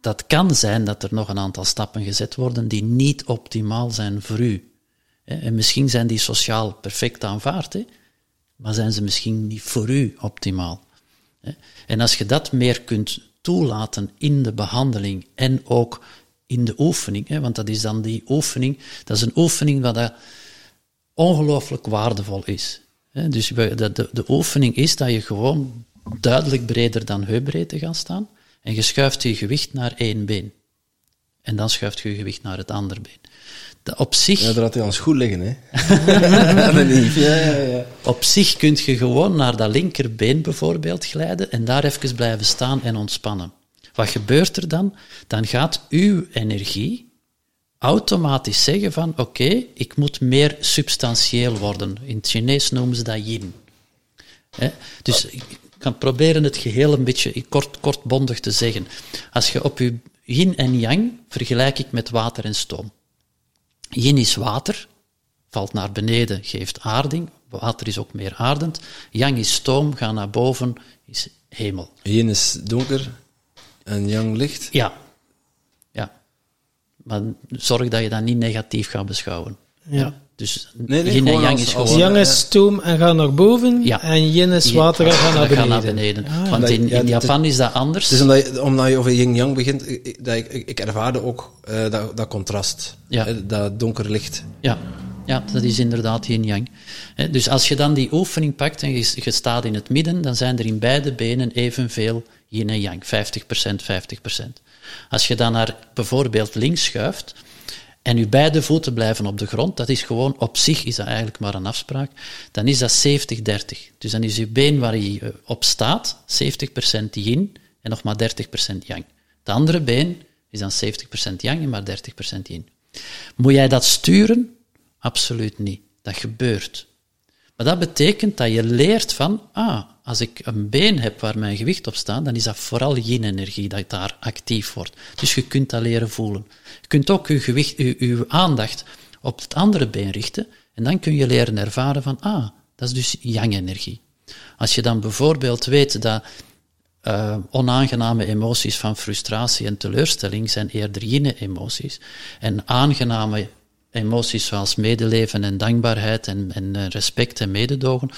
Dat kan zijn dat er nog een aantal stappen gezet worden die niet optimaal zijn voor u. En misschien zijn die sociaal perfect aanvaard, maar zijn ze misschien niet voor u optimaal. En als je dat meer kunt toelaten in de behandeling en ook in de oefening, want dat is dan die oefening, dat is een oefening wat ongelooflijk waardevol is. Dus de oefening is dat je gewoon duidelijk breder dan heupbreedte gaat staan en je schuift je gewicht naar één been. En dan schuift je je gewicht naar het andere been. Op zich... Ja, daar had hij ons goed liggen, hè. Ja, ja, ja. Op zich kun je gewoon naar dat linkerbeen bijvoorbeeld glijden en daar even blijven staan en ontspannen. Wat gebeurt er dan? Dan gaat uw energie automatisch zeggen van oké, ik moet meer substantieel worden. In het Chinees noemen ze dat yin. Dus ik kan proberen het geheel een beetje kort, kortbondig te zeggen. Als je op je yin en yang vergelijk ik met water en stoom. Yin is water, valt naar beneden, geeft aarding. Water is ook meer aardend. Yang is stoom, gaat naar boven, is hemel. Yin is donker en yang licht. Ja. Ja. Maar zorg dat je dat niet negatief gaat beschouwen. Ja. Dus Nee, nee, yin en yang als- is als- gewoon... Yang is stoom en gaat naar boven, Ja. en yin is water en gaat naar beneden. gaat naar beneden. Ah, Want in, ja, in dat- Japan is dat anders. Is omdat je, omdat je over yin-yang begint, ik- ik- dat ik, ik, ervaarde ook eh, dat, dat contrast. Ja. Eh, dat donker licht. Ja, ja dat is inderdaad yin-yang. Hè, Dus als je dan die oefening pakt en je, je staat in het midden, dan zijn er in beide benen evenveel yin en yang, 50%, 50%. Als je dan naar bijvoorbeeld links schuift en je beide voeten blijven op de grond, dat is gewoon op zich is dat eigenlijk maar een afspraak, dan is dat 70-30. Dus dan is je been waar je eh, op staat 70% yin en nog maar 30% yang. Het andere been is dan 70% yang en maar 30% yin. Moet jij dat sturen? Absoluut niet. Dat gebeurt. Maar dat betekent dat je leert van, ah, als ik een been heb waar mijn gewicht op staat, dan is dat vooral yin-energie dat daar actief wordt. Dus je kunt dat leren voelen. Je kunt ook je, gewicht, je aandacht op het andere been richten en dan kun je leren ervaren van, ah, dat is dus yang-energie. Als je dan bijvoorbeeld weet dat eh, onaangename emoties van frustratie en teleurstelling zijn eerder yin-emoties en aangename emoties zoals medeleven en dankbaarheid en, en eh, respect en mededogen,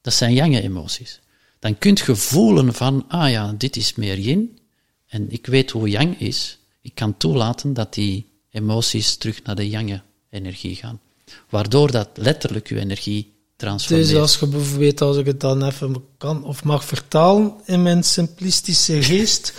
dat zijn yang-emoties. Dan kunt je voelen van, ah ja, dit is meer yin en ik weet hoe yang is. Ik kan toelaten dat die emoties terug naar de yang-energie gaan. Waardoor dat letterlijk je energie transformeert. Dus als je bijvoorbeeld, als ik het dan even kan of mag vertalen in mijn simplistische geest.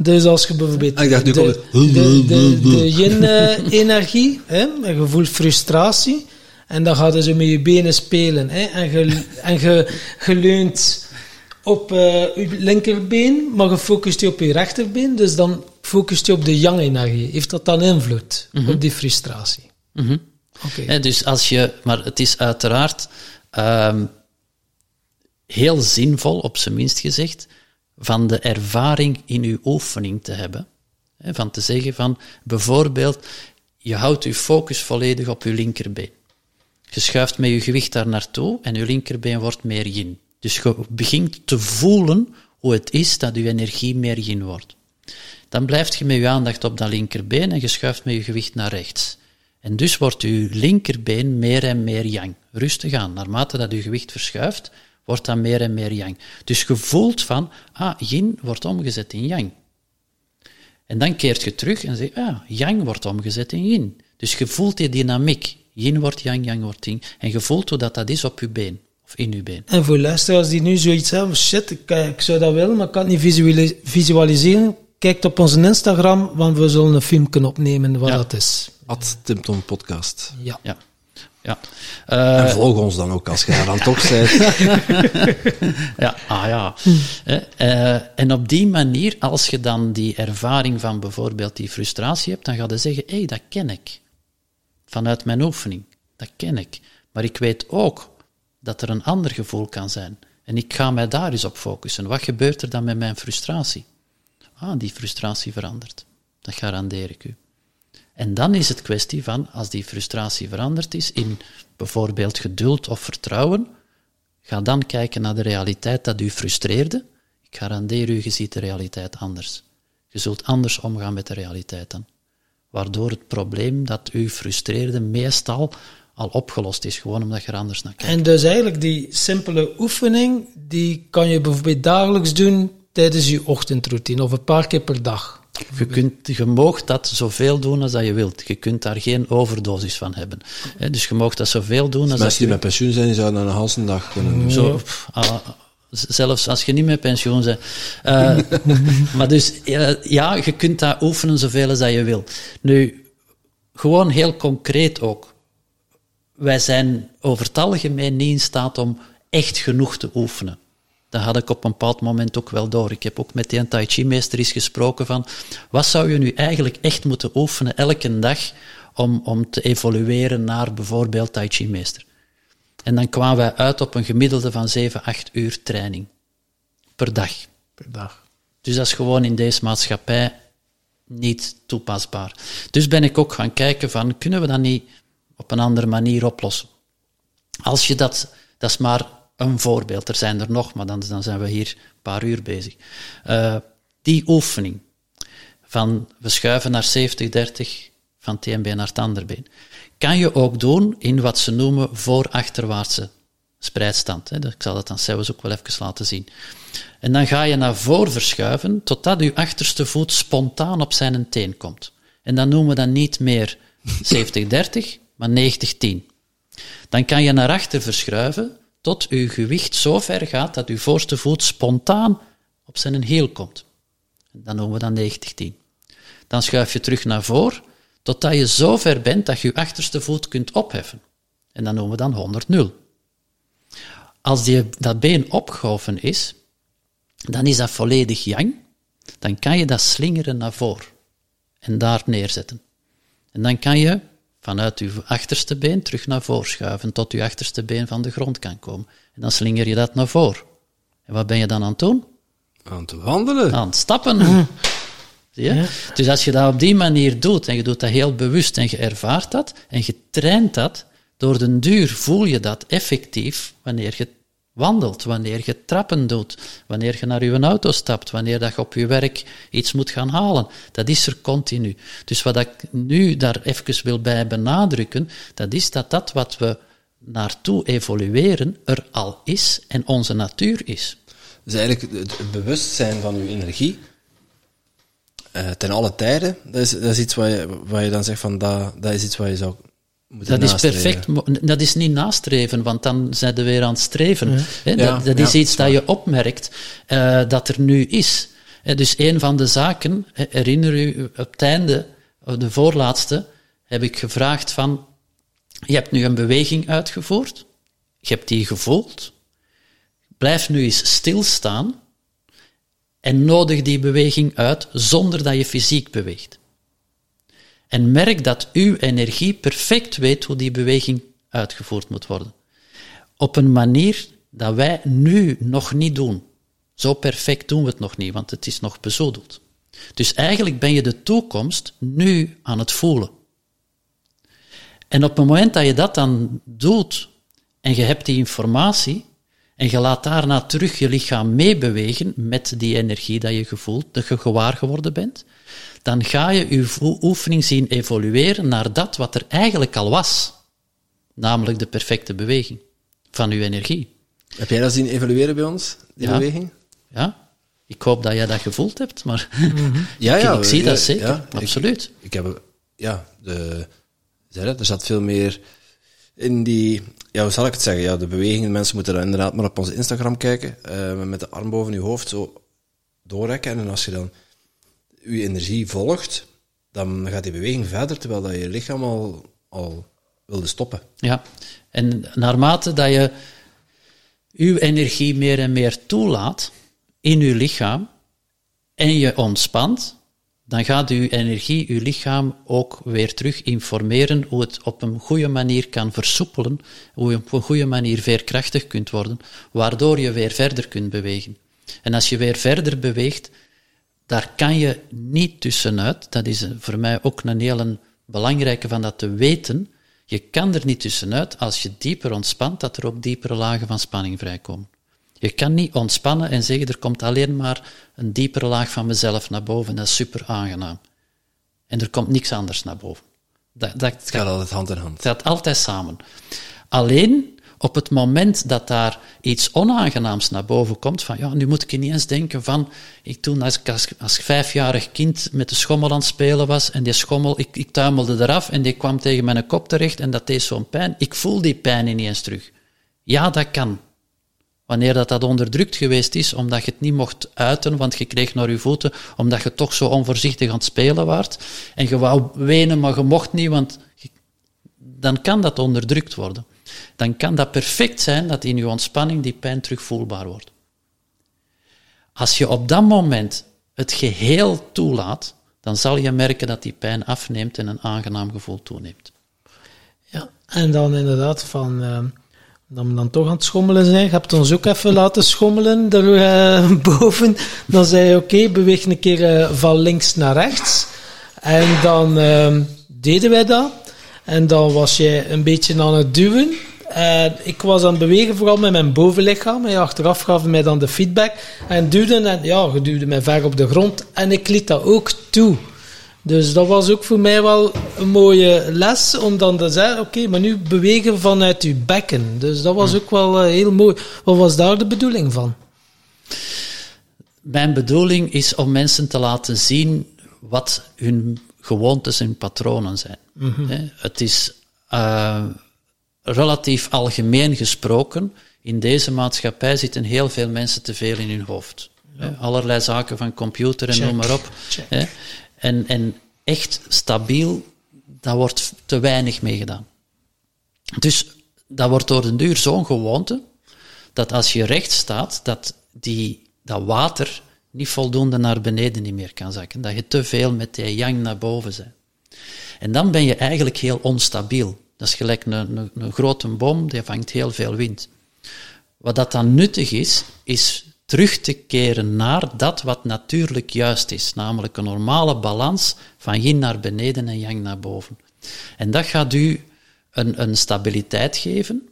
Dus als je bijvoorbeeld Ah, ik dacht, nu de, de, de, de yin-energie, hè, en je voelt frustratie, en dan gaat je zo met je benen spelen, hè, en je, en je, je leunt op uh, uw linkerbeen, maar gefocust je op je rechterbeen. Dus dan focust je op de yang-energie. Heeft dat dan invloed Mhm. op die frustratie? Mhm. Oké. Hè, dus als je, maar het is uiteraard ehm, heel zinvol, op zijn minst gezegd, van de ervaring in uw oefening te hebben. Van te zeggen van, bijvoorbeeld, je houdt uw focus volledig op uw linkerbeen. Je schuift met je gewicht daar naartoe en je linkerbeen wordt meer yin. Dus je begint te voelen hoe het is dat je energie meer yin wordt. Dan blijft je met je aandacht op dat linkerbeen en je schuift met je gewicht naar rechts. En dus wordt uw linkerbeen meer en meer yang. Rustig aan. Naarmate dat uw gewicht verschuift, wordt dat meer en meer yang. Dus je voelt van, ah, yin wordt omgezet in yang. En dan keert je terug en zegt, ah, yang wordt omgezet in yin. Dus je voelt die dynamiek. Yin wordt yang, yang wordt yin. En je voelt hoe dat, dat is op je been. Of in je been. En voor luisteraars die nu zoiets hebben, shit, ik, ik zou dat willen, maar ik kan het niet visuali- visualiseren. Kijk op onze Instagram, want we zullen een film kunnen opnemen wat Ja. dat is. At Tim Tom Podcast. Ja. Ja. Ja. Eh, en volg ons dan ook als je daar dan toch bent. Ja, ah ja. Eh, eh, en op die manier, als je dan die ervaring van bijvoorbeeld die frustratie hebt, dan ga je zeggen, hé, hey, dat ken ik. Vanuit mijn oefening. Dat ken ik. Maar ik weet ook dat er een ander gevoel kan zijn. En ik ga mij daar eens op focussen. Wat gebeurt er dan met mijn frustratie? Ah, die frustratie verandert. Dat garandeer ik u. En dan is het kwestie van, als die frustratie veranderd is in bijvoorbeeld geduld of vertrouwen, ga dan kijken naar de realiteit dat u frustreerde. Ik garandeer u, je ziet de realiteit anders. Je zult anders omgaan met de realiteit dan. Waardoor het probleem dat u frustreerde meestal al opgelost is, gewoon omdat je er anders naar kijkt. En dus eigenlijk die simpele oefening, die kan je bijvoorbeeld dagelijks doen tijdens je ochtendroutine of een paar keer per dag. Je, kunt, je mag dat zoveel doen als dat je wilt. Je kunt daar geen overdosis van hebben. Dus je mag dat zoveel doen als dat Mensen die met pensioen zijn, die zouden een halve dag kunnen doen. Zo, ah, zelfs als je niet met pensioen bent. Eh, maar dus, eh, ja, je kunt dat oefenen zoveel als dat je wil. Nu, gewoon heel concreet ook. Wij zijn over het algemeen niet in staat om echt genoeg te oefenen. Dat had ik op een bepaald moment ook wel door. Ik heb ook met die Tai Chi-meester eens gesproken van, wat zou je nu eigenlijk echt moeten oefenen elke dag om, om te evolueren naar bijvoorbeeld Tai Chi-meester? En dan kwamen wij uit op een gemiddelde van 7, 8 uur training per dag. Per dag. Dus dat is gewoon in deze maatschappij niet toepasbaar. Dus ben ik ook gaan kijken van, kunnen we dat niet op een andere manier oplossen? Als je dat, dat is maar een voorbeeld, er zijn er nog, maar dan, dan zijn we hier een paar uur bezig. Eh, die oefening van we schuiven naar 70-30 van been naar het andere been, kan je ook doen in wat ze noemen voor-achterwaartse spreidstand. Ik zal dat dan zelfs ook wel even laten zien. En dan ga je naar voren verschuiven totdat je achterste voet spontaan op zijn teen komt. En dan noemen we dat niet meer 70-30, maar 90-10. Dan kan je naar achter verschuiven tot je gewicht zo ver gaat dat je voorste voet spontaan op zijn hiel komt. Dan noemen we dat 90-10. Dan schuif je terug naar voren totdat je zo ver bent dat je je achterste voet kunt opheffen. En dan noemen we dan 100-0. Als die, dat been opgehoven is, dan is dat volledig yang. Dan kan je dat slingeren naar voren en daar neerzetten. En dan kan je vanuit je achterste been terug naar voren schuiven tot je achterste been van de grond kan komen. En dan slinger je dat naar voren. En wat ben je dan aan het doen? Aan te wandelen. Aan het stappen. Zie je? Dus als je dat op die manier doet, en je doet dat heel bewust, en je ervaart dat, en je traint dat, door den duur voel je dat effectief wanneer je wandelt, wanneer je trappen doet, wanneer je naar je auto stapt, wanneer dat je op je werk iets moet gaan halen. Dat is er continu. Dus wat ik nu daar even wil bij benadrukken, dat is dat dat wat we naartoe evolueren er al is en onze natuur is. Dus eigenlijk het, bewustzijn van uw energie, eh, ten alle tijden, dat is, dat is iets waar je, dan zegt van, dat, dat is iets waar je zou Dat is nastreven. perfect. Dat is niet nastreven, want dan zijn we weer aan het streven. Hè, dat Ja, dat ja, is iets dat je opmerkt eh, dat er nu is. Hè, dus een van de zaken, herinner u, op het einde, of de voorlaatste, heb ik gevraagd van, je hebt nu een beweging uitgevoerd, je hebt die gevoeld, blijf nu eens stilstaan en nodig die beweging uit zonder dat je fysiek beweegt. En merk dat uw energie perfect weet hoe die beweging uitgevoerd moet worden. Op een manier dat wij nu nog niet doen. Zo perfect doen we het nog niet, want het is nog bezoedeld. Dus eigenlijk ben je de toekomst nu aan het voelen. En op het moment dat je dat dan doet en je hebt die informatie en je laat daarna terug je lichaam meebewegen met die energie dat je gevoelt, dat je gewaar geworden bent, dan ga je je oefening zien evolueren naar dat wat er eigenlijk al was. Namelijk de perfecte beweging van je energie. Heb jij dat zien evolueren bij ons, die beweging? Ja, ik hoop dat jij dat gevoeld hebt, maar ja, ja, ik, zie dat zeker, absoluut. Ik, ik, heb, ja, de, er zat veel meer in die, ja, hoe zal ik het zeggen? Ja, de bewegingen, mensen moeten dan inderdaad maar op onze Instagram kijken, uh, met de arm boven je hoofd zo doorrekken. En als je dan je energie volgt, dan gaat die beweging verder, terwijl dat je lichaam al, al wilde stoppen. Ja, en naarmate dat je uw energie meer en meer toelaat in uw lichaam en je ontspant, dan gaat uw energie, uw lichaam ook weer terug informeren hoe het op een goede manier kan versoepelen, hoe je op een goede manier veerkrachtig kunt worden, waardoor je weer verder kunt bewegen. En als je weer verder beweegt, daar kan je niet tussenuit. Dat is voor mij ook een hele belangrijke van dat te weten. Je kan er niet tussenuit als je dieper ontspant, dat er ook diepere lagen van spanning vrijkomen. Je kan niet ontspannen en zeggen, er komt alleen maar een diepere laag van mezelf naar boven. Dat is super aangenaam. En er komt niks anders naar boven. Dat, dat gaat altijd hand in hand. Het gaat altijd samen. Alleen op het moment dat daar iets onaangenaams naar boven komt, van ja, nu moet ik niet eens denken van, ik toen als, als, vijfjarig kind met de schommel aan het spelen was en die schommel, ik, ik tuimelde eraf en die kwam tegen mijn kop terecht en dat deed zo'n pijn. Ik voel die pijn niet eens terug. Ja, dat kan. Wanneer dat, dat onderdrukt geweest is, omdat je het niet mocht uiten, want je kreeg naar je voeten, omdat je toch zo onvoorzichtig aan het spelen waart, en je wou wenen, maar je mocht niet, want dan kan dat onderdrukt worden. Dan kan dat perfect zijn dat in je ontspanning die pijn terugvoelbaar wordt. Als je op dat moment het geheel toelaat, dan zal je merken dat die pijn afneemt en een aangenaam gevoel toeneemt. Ja, en dan inderdaad van... Uh dat dan toch aan het schommelen zijn. Je hebt ons ook even laten schommelen daarboven. Uh, dan zei je, oké, beweeg een keer uh, van links naar rechts. En dan uh, deden wij dat. En dan was jij een beetje aan het duwen. En ik was aan het bewegen, vooral met mijn bovenlichaam. En achteraf gaf mij dan de feedback. En duwde, en ja, je duwde mij ver op de grond. En ik liet dat ook toe. Dus dat was ook voor mij wel een mooie les om dan te zeggen: oké, maar nu bewegen vanuit uw bekken. Dus dat was ook wel eh, heel mooi. Wat was daar de bedoeling van? Mijn bedoeling is om mensen te laten zien wat hun gewoontes en patronen zijn. Mhm. Het is uh, relatief algemeen gesproken. In deze maatschappij zitten heel veel mensen te veel in hun hoofd. Allerlei zaken van computer en noem maar op. En, en echt stabiel, daar wordt te weinig mee gedaan. Dus dat wordt door de duur zo'n gewoonte, dat als je recht staat, dat die, dat water niet voldoende naar beneden niet meer kan zakken. Dat je te veel met die yang naar boven bent. En dan ben je eigenlijk heel onstabiel. Dat is gelijk een, een, een grote boom, die vangt heel veel wind. Wat dat dan nuttig is, is terug te keren naar dat wat natuurlijk juist is, namelijk een normale balans van yin naar beneden en yang naar boven. En dat gaat u een, een stabiliteit geven,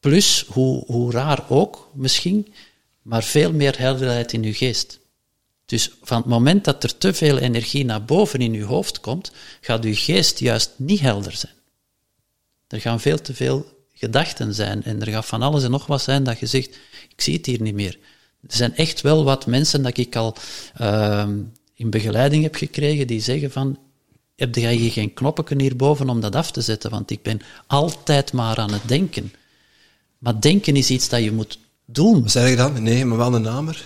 plus, hoe, hoe raar ook misschien, maar veel meer helderheid in uw geest. Dus van het moment dat er te veel energie naar boven in uw hoofd komt, gaat uw geest juist niet helder zijn. Er gaan veel te veel gedachten zijn en er gaat van alles en nog wat zijn dat je zegt, ik zie het hier niet meer. Er zijn echt wel wat mensen dat ik al uh, in begeleiding heb gekregen die zeggen van, heb jij hier geen knoppen hierboven om dat af te zetten? Want ik ben altijd maar aan het denken. Maar denken is iets dat je moet doen. Wat zeg je dan? Nee, maar wel een namer.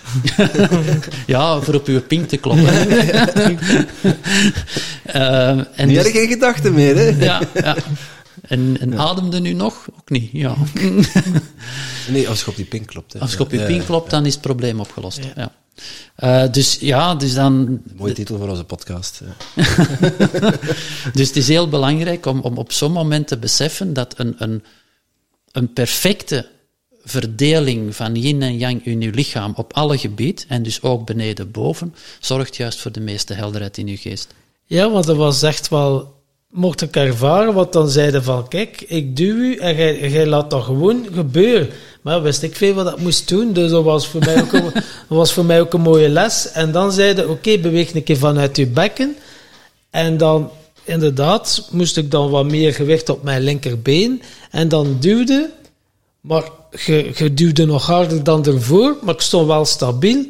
ja, voor op uw pink te kloppen. uh, en dus, geen gedachten meer, hè? ja, ja. En, en ademde nu nog? Ook niet, ja. Nee, als je op die pink klopt. Hè. Als je op je Ja, pin klopt, dan is het probleem opgelost. Ja. Eh, dus ja, dus dan... Mooie titel voor onze podcast. Dus het is heel belangrijk om, om op zo'n moment te beseffen dat een, een, een perfecte verdeling van yin en yang in uw lichaam op alle gebieden, en dus ook beneden boven, zorgt juist voor de meeste helderheid in uw geest. Ja, want dat was echt wel... Mocht ik ervaren, wat dan zeiden van, kijk, ik duw u en jij, laat dat gewoon gebeuren. Maar wist ik veel wat ik moest doen, dus dat was voor mij ook een, dat was voor mij ook een mooie les. En dan zeiden, oké, beweeg een keer vanuit uw bekken. En dan, inderdaad, moest ik dan wat meer gewicht op mijn linkerbeen. En dan duwde, maar je, je duwde nog harder dan ervoor, maar ik stond wel stabiel.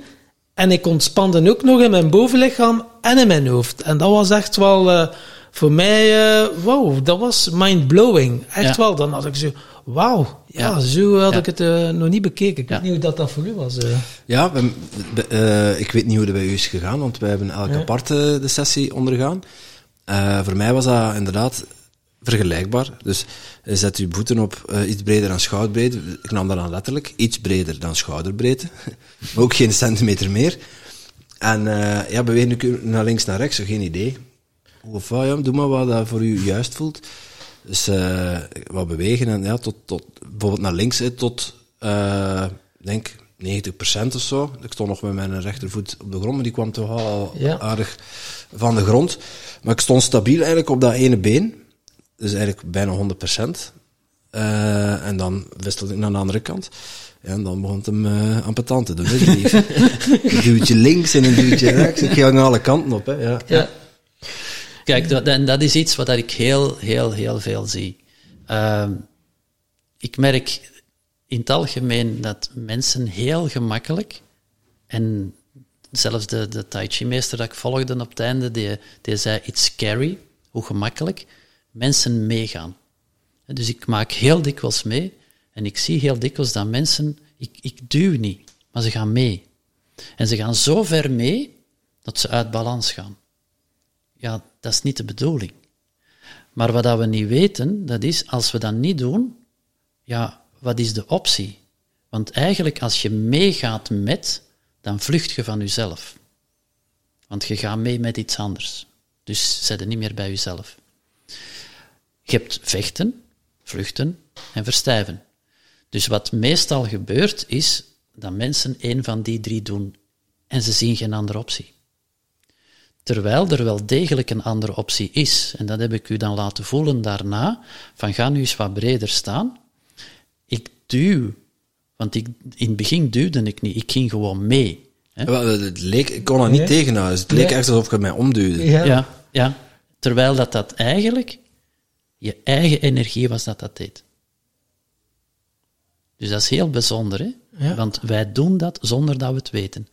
En ik ontspande ook nog in mijn bovenlichaam en in mijn hoofd. En dat was echt wel eh, voor mij, eh wow, dat was mind-blowing. Echt Ja. wel. Dan had ik zo, wauw, ja, Ja. zo had Ja. ik het eh, nog niet bekeken. Ik Ja. weet niet hoe dat, dat voor u was. eh. Ja, we- we- eh, ik weet niet hoe dat bij u is gegaan, want wij hebben elke Ja. apart de sessie ondergaan. Eh, voor mij was dat inderdaad vergelijkbaar. Dus zet je voeten op eh, iets breder dan schouderbreedte. Ik nam dat dan letterlijk. Iets breder dan schouderbreedte. maar ook geen centimeter meer. En eh, ja, beweeg nu naar links, naar rechts, geen idee. Of ja, doe maar wat dat voor u juist voelt. Dus eh, wat bewegen en ja, tot, tot, bijvoorbeeld naar links, tot, ik denk 90% of zo. Ik stond nog met mijn rechtervoet op de grond, maar die kwam toch al Ja. aardig van de grond. Maar ik stond stabiel eigenlijk op dat ene been. Dus eigenlijk bijna 100%. Eh, en dan wisselde ik naar de andere kant. Ja, en dan begon het hem eh aan patant te doen. hè, die lief. een duwtje links en een duwtje rechts. Ik ging alle kanten op. Hè, ja. Ja. Kijk, dat, en dat is iets wat ik heel, heel, heel veel zie. Ehm, ik merk in het algemeen dat mensen heel gemakkelijk, en zelfs de, de Tai Chi-meester dat ik volgde op het einde, die, die zei, it's scary, hoe gemakkelijk mensen meegaan. Dus ik maak heel dikwijls mee, en ik zie heel dikwijls dat mensen, ik, ik duw niet, maar ze gaan mee. En ze gaan zo ver mee, dat ze uit balans gaan. Ja, dat is niet de bedoeling. Maar wat we niet weten, dat is, als we dat niet doen, ja, wat is de optie? Want eigenlijk, als je meegaat met, dan vlucht je van jezelf. Want je gaat mee met iets anders. Dus zet je niet meer bij jezelf. Je hebt vechten, vluchten en verstijven. Dus wat meestal gebeurt, is dat mensen één van die drie doen en ze zien geen andere optie. Terwijl er wel degelijk een andere optie is. En dat heb ik u dan laten voelen daarna, van ga nu eens wat breder staan. Ik duw, want ik, in het begin duwde ik niet, ik ging gewoon mee. Hè? Wel, Het leek, ik kon dat niet Nee. tegenhouden. Het leek Nee. echt alsof je mij omduwde. Ja. Ja, ja. Terwijl dat, dat eigenlijk je eigen energie was dat dat deed. Dus dat is heel bijzonder, hè? Ja. Want wij doen dat zonder dat we het weten.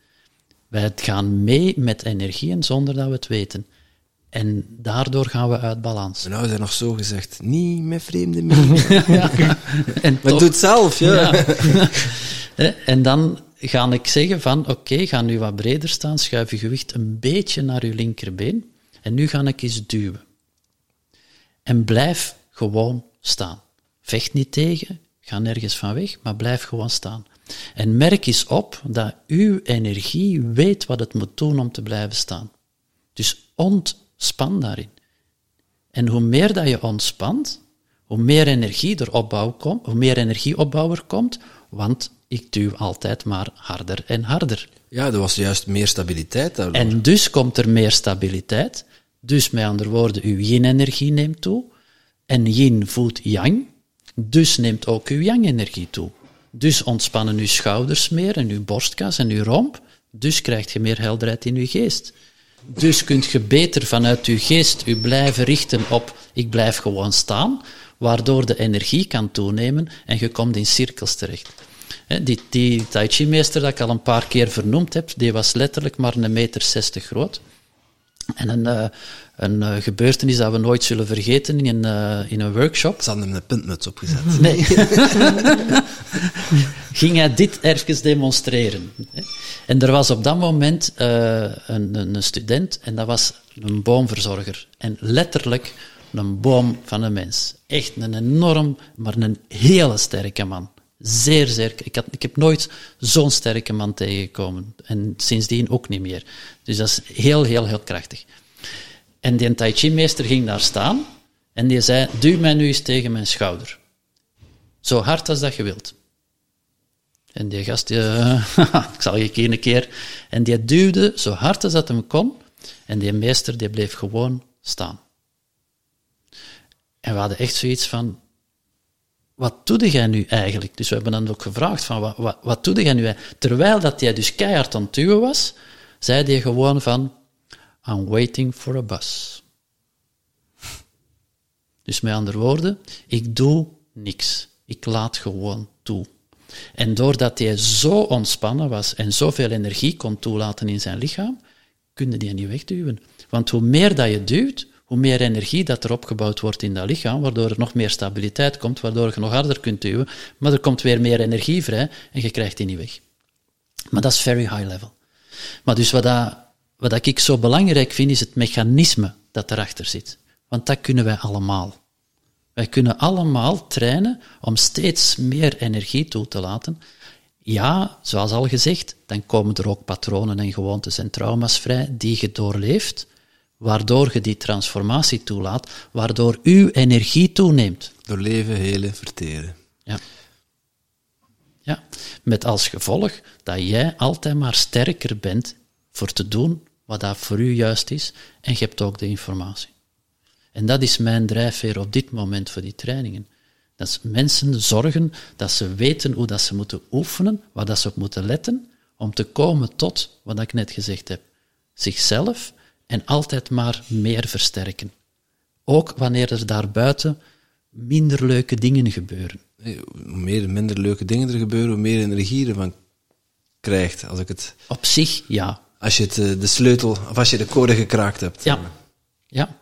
Wij gaan mee met energieën zonder dat we het weten. En daardoor gaan we uit balans. En nou zijn nog zo gezegd, niet met vreemde mee. En Maar toch- doe het zelf, ja. Ja. Hè, en dan ga ik zeggen van, oké, ga nu wat breder staan, schuif je gewicht een beetje naar je linkerbeen. En nu ga ik eens duwen. En blijf gewoon staan. Vecht niet tegen, ga nergens van weg, maar blijf gewoon staan. En merk eens op dat uw energie weet wat het moet doen om te blijven staan. Dus ontspan daarin. En hoe meer dat je ontspant, hoe meer energie er opbouw komt, hoe meer energieopbouw er komt, want ik duw altijd maar harder en harder. Ja, er was juist meer stabiliteit daardoor. En dus komt er meer stabiliteit. Dus met andere woorden, uw yin-energie neemt toe. En yin voedt yang. Dus neemt ook uw yang-energie toe. Dus ontspannen uw schouders meer en uw borstkas en uw romp. Dus krijg je meer helderheid in uw geest. Dus kunt je beter vanuit uw geest u blijven richten op ik blijf gewoon staan, waardoor de energie kan toenemen en je komt in cirkels terecht. Die, die Tai Chi-meester dat ik al een paar keer vernoemd heb, die was letterlijk maar een meter zestig groot. En een, eh, een eh, gebeurtenis dat we nooit zullen vergeten in, een, eh, in een workshop. Ze hadden hem een puntmuts opgezet. Nee. Ging hij dit even demonstreren. En er was op dat moment een, een student en dat was een boomverzorger. En letterlijk een boom van een mens. Echt een enorm, maar een hele sterke man. Zeer, zeer. Ik, had, ik heb nooit zo'n sterke man tegengekomen. En sindsdien ook niet meer. Dus dat is heel, heel, heel krachtig. En die Tai Chi-meester ging daar staan en die zei: Duw mij nu eens tegen mijn schouder. Zo hard als dat je wilt. En die gast, uh, ik zal je een keer. En die duwde zo hard als dat hem kon. En die meester die bleef gewoon staan. En we hadden echt zoiets van, wat doe jij nu eigenlijk? Dus we hebben dan ook gevraagd van, wat, wat, wat doe jij nu? Terwijl dat hij dus keihard aan het duwen was, zei hij gewoon van, I'm waiting for a bus. Dus met andere woorden, ik doe niks. Ik laat gewoon toe. En doordat hij zo ontspannen was en zoveel energie kon toelaten in zijn lichaam, kun je niet wegduwen. Want hoe meer dat je duwt, hoe meer energie dat er opgebouwd wordt in dat lichaam, waardoor er nog meer stabiliteit komt, waardoor je nog harder kunt duwen, maar er komt weer meer energie vrij en je krijgt die niet weg. Maar dat is very high level. Maar dus wat, dat, wat ik zo belangrijk vind, is het mechanisme dat erachter zit. Want dat kunnen wij allemaal. Wij kunnen allemaal trainen om steeds meer energie toe te laten. Ja, zoals al gezegd, dan komen er ook patronen en gewoontes en trauma's vrij die je doorleeft, waardoor je die transformatie toelaat, waardoor uw energie toeneemt. Door leven, helen, verteren. Ja. Ja, met als gevolg dat jij altijd maar sterker bent voor te doen wat dat voor u juist is en je hebt ook de informatie. En dat is mijn drijfveer op dit moment voor die trainingen. Dat mensen zorgen dat ze weten hoe dat ze moeten oefenen, waar dat ze op moeten letten, om te komen tot, wat ik net gezegd heb, zichzelf en altijd maar meer versterken. Ook wanneer er daarbuiten minder leuke dingen gebeuren. hoe meer, minder leuke dingen er gebeuren, hoe meer energie ervan krijgt. Als ik het... Op zich, ja. Als je het, eh, de sleutel, of als je de code gekraakt hebt. Ja, ja.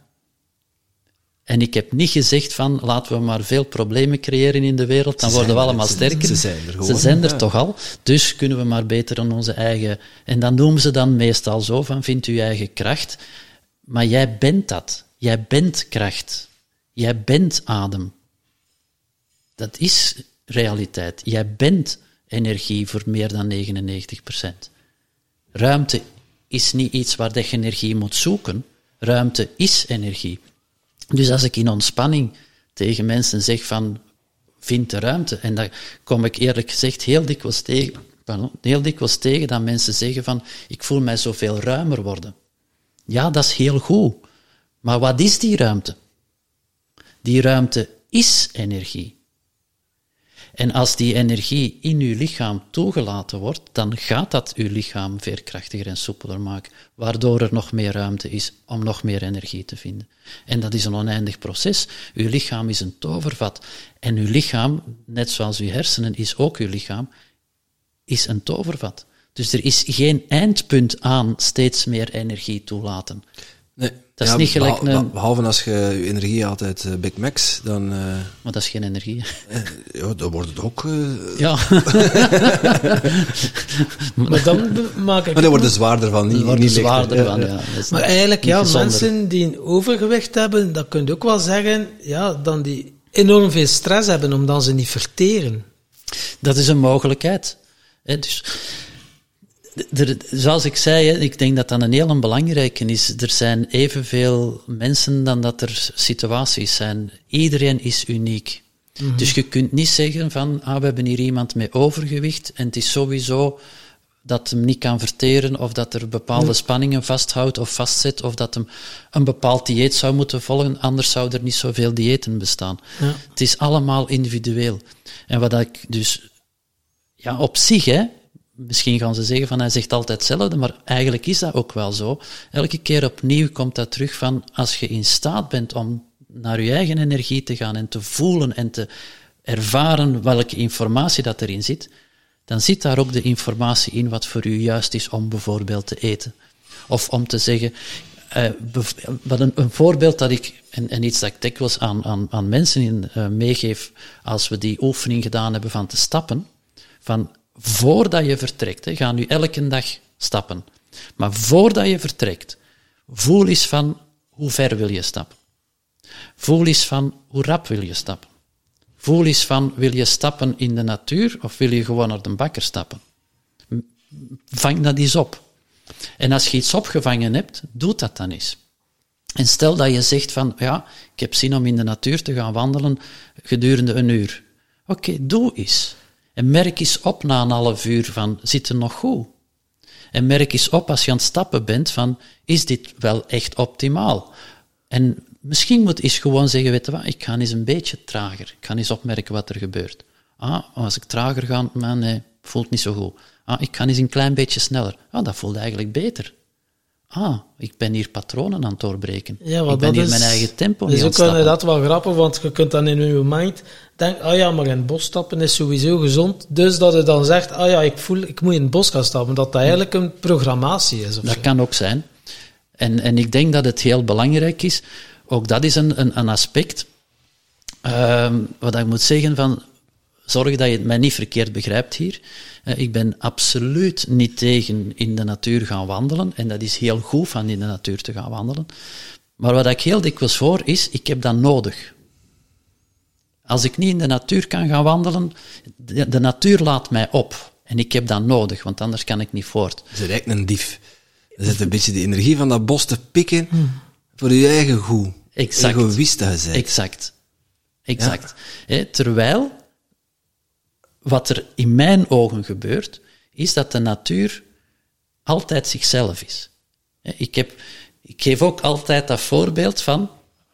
En ik heb niet gezegd van laten we maar veel problemen creëren in de wereld, dan worden we allemaal sterker. Ze zijn er gewoon. Ze zijn er toch al. Dus kunnen we maar beter aan onze eigen. En dan noemen ze dan meestal zo van vind uw eigen kracht. Maar jij bent dat. Jij bent kracht. Jij bent adem. Dat is realiteit. Jij bent energie voor meer dan 99%. Ruimte is niet iets waar je energie moet zoeken. Ruimte is energie. Dus als ik in ontspanning tegen mensen zeg van, vind de ruimte, en daar kom ik eerlijk gezegd heel dikwijls tegen, pardon, heel dikwijls tegen dat mensen zeggen van, ik voel mij zoveel ruimer worden. Ja, dat is heel goed. Maar wat is die ruimte? Die ruimte is energie. En als die energie in uw lichaam toegelaten wordt, dan gaat dat uw lichaam veerkrachtiger en soepeler maken, waardoor er nog meer ruimte is om nog meer energie te vinden. En dat is een oneindig proces. Uw lichaam is een tovervat. En uw lichaam, net zoals uw hersenen is ook uw lichaam, is een tovervat. Dus er is geen eindpunt aan steeds meer energie toelaten. Nee. Dat is niet gelijk een... Behalve als je je energie haalt uit uh, Big Macs, dan... Uh, maar dat is geen energie. Uh, ja, dan wordt het ook... ja. maar dan maak ik... Maar dan wordt het zwaarder van, niet, wordt niet zwaarder van, ja. Maar eigenlijk, ja, mensen die een overgewicht hebben, dat kun je ook wel zeggen, ja, dan die enorm veel stress hebben, omdat ze niet verteren. Dat is een mogelijkheid. Hè, dus er, zoals ik zei, ik denk dat dat een heel belangrijke is. Er zijn evenveel mensen dan dat er situaties zijn. Iedereen is uniek. Mhm. Dus je kunt niet zeggen van, ah, we hebben hier iemand met overgewicht en het is sowieso dat hem niet kan verteren of dat er bepaalde spanningen vasthoudt of vastzet of dat hem een bepaald dieet zou moeten volgen, anders zou er niet zoveel diëten bestaan. Ja. Het is allemaal individueel. En wat ik dus ja, op zich, hè, misschien gaan ze zeggen van hij zegt altijd hetzelfde, maar eigenlijk is dat ook wel zo. Elke keer opnieuw komt dat terug van als je in staat bent om naar je eigen energie te gaan en te voelen en te ervaren welke informatie dat erin zit, dan zit daar ook de informatie in wat voor u juist is om bijvoorbeeld te eten. Of om te zeggen, uh, wat een, een, voorbeeld dat ik, en, en, iets dat ik dikwijls aan, aan, aan mensen in, uh, meegeef als we die oefening gedaan hebben van te stappen, van voordat je vertrekt, ga nu elke dag stappen. Maar voordat je vertrekt, voel eens van hoe ver wil je stappen. Voel eens van hoe rap wil je stappen. Voel eens van wil je stappen in de natuur of wil je gewoon naar de bakker stappen. Vang dat eens op. En als je iets opgevangen hebt, doe dat dan eens. En stel dat je zegt van, ja, ik heb zin om in de natuur te gaan wandelen gedurende een uur. Oké, doe eens. En merk eens op na een half uur van, zit nog goed? En merk eens op als je aan het stappen bent van, is dit wel echt optimaal? En misschien moet eens gewoon zeggen, weet je wat, ik ga eens een beetje trager. Ik ga eens opmerken wat er gebeurt. Ah, als ik trager ga, maar nee, voelt niet zo goed. Ah, ik ga eens een klein beetje sneller. Ah, dat voelt eigenlijk beter. Ah, ik ben hier patronen aan het doorbreken. Ja, ik ben hier is, mijn eigen tempo dat is ook het inderdaad wel grappig, want je kunt dan in je mind denken, ah ja, maar in het bos stappen is sowieso gezond. Dus dat je dan zegt, ah ja, ik voel, ik moet in het bos gaan stappen. Dat dat eigenlijk een programmatie is. Dat zo. kan ook zijn. En, en ik denk dat het heel belangrijk is, ook dat is een, een, een aspect, ehm, wat ik moet zeggen van, zorg dat je het mij niet verkeerd begrijpt hier. Eh, ik ben absoluut niet tegen in de natuur gaan wandelen, en dat is heel goed van in de natuur te gaan wandelen. Maar wat ik heel dikwijls hoor is, ik heb dat nodig. Als ik niet in de natuur kan gaan wandelen, de, de natuur laat mij op. En ik heb dat nodig, want anders kan ik niet voort. Bent eigenlijk een dief. Je zit een beetje de energie van dat bos te pikken voor je eigen goed. Exact. Egoïst je bent. Exact. Exact. Hè, terwijl, wat er in mijn ogen gebeurt, is dat de natuur altijd zichzelf is. Ik, heb, ik geef ook altijd dat voorbeeld van,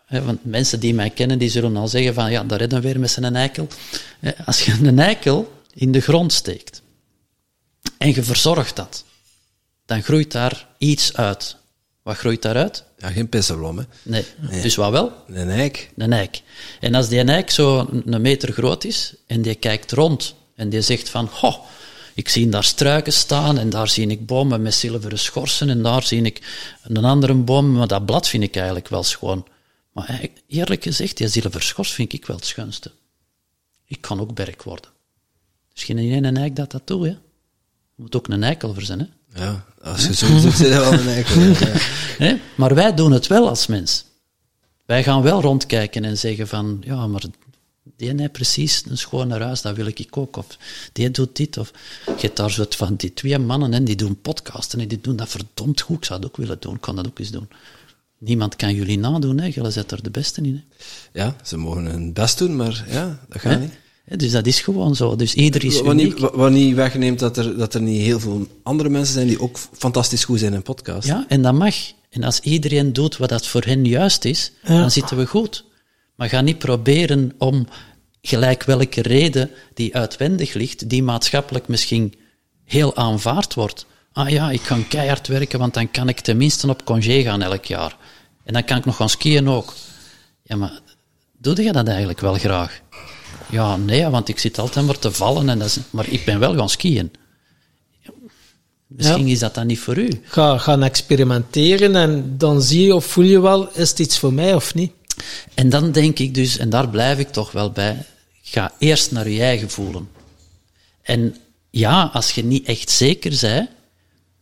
want mensen die mij kennen, die zullen al zeggen van, ja, daar redden we weer met zijn eikel. Als je een eikel in de grond steekt en je verzorgt dat, dan groeit daar iets uit. Wat groeit daaruit? Ja, geen pissenblom, hè. Nee. Dus wat wel? Een eik. Een eik. En als die eik zo een meter groot is en die kijkt rond en die zegt van, ho, ik zie daar struiken staan en daar zie ik bomen met zilveren schorsen en daar zie ik een andere boom, maar dat blad vind ik eigenlijk wel schoon. Maar eerlijk gezegd, die zilveren schors vind ik wel het schoonste. Ik kan ook berk worden. Dus geen ene eik dat dat doet, hè. Je moet ook een eikel zijn, hè. Ja, als je zo zit, zit je wel een eikel. Ja. Maar wij doen het wel als mens. Wij gaan wel rondkijken en zeggen van, ja, maar die heeft precies een schone huis, dat wil ik ook. Of die doet dit. Of je hebt daar zo van die twee mannen en die doen podcasten en die doen dat verdomd goed. Ik zou dat ook willen doen, ik kan dat ook eens doen. Niemand kan jullie nadoen, hè. jullie zet er de beste in. Hè. ja, ze mogen hun best doen, maar ja, dat gaat Hè? niet. Hè, Dus dat is gewoon zo. Dus ieder is Wat niet, uniek. wa- wat niet wegneemt dat er, dat er niet heel veel andere mensen zijn die ook fantastisch goed zijn in podcast. Ja, en dat mag. En als iedereen doet wat dat voor hen juist is, Ja. dan zitten we goed. Maar ga niet proberen om gelijk welke reden die uitwendig ligt, die maatschappelijk misschien heel aanvaard wordt. Ah ja, ik ga keihard werken, want dan kan ik tenminste op congé gaan elk jaar. En dan kan ik nog gaan skiën ook. Ja, maar doe je dat eigenlijk wel graag? Ja, nee, want ik zit altijd maar te vallen, en dat is, maar ik ben wel gaan skiën. Misschien is dat dan niet voor u. Ga gaan experimenteren en dan zie je of voel je wel, is het iets voor mij of niet? En dan denk ik dus, en daar blijf ik toch wel bij, ga eerst naar je eigen voelen. En ja, als je niet echt zeker bent,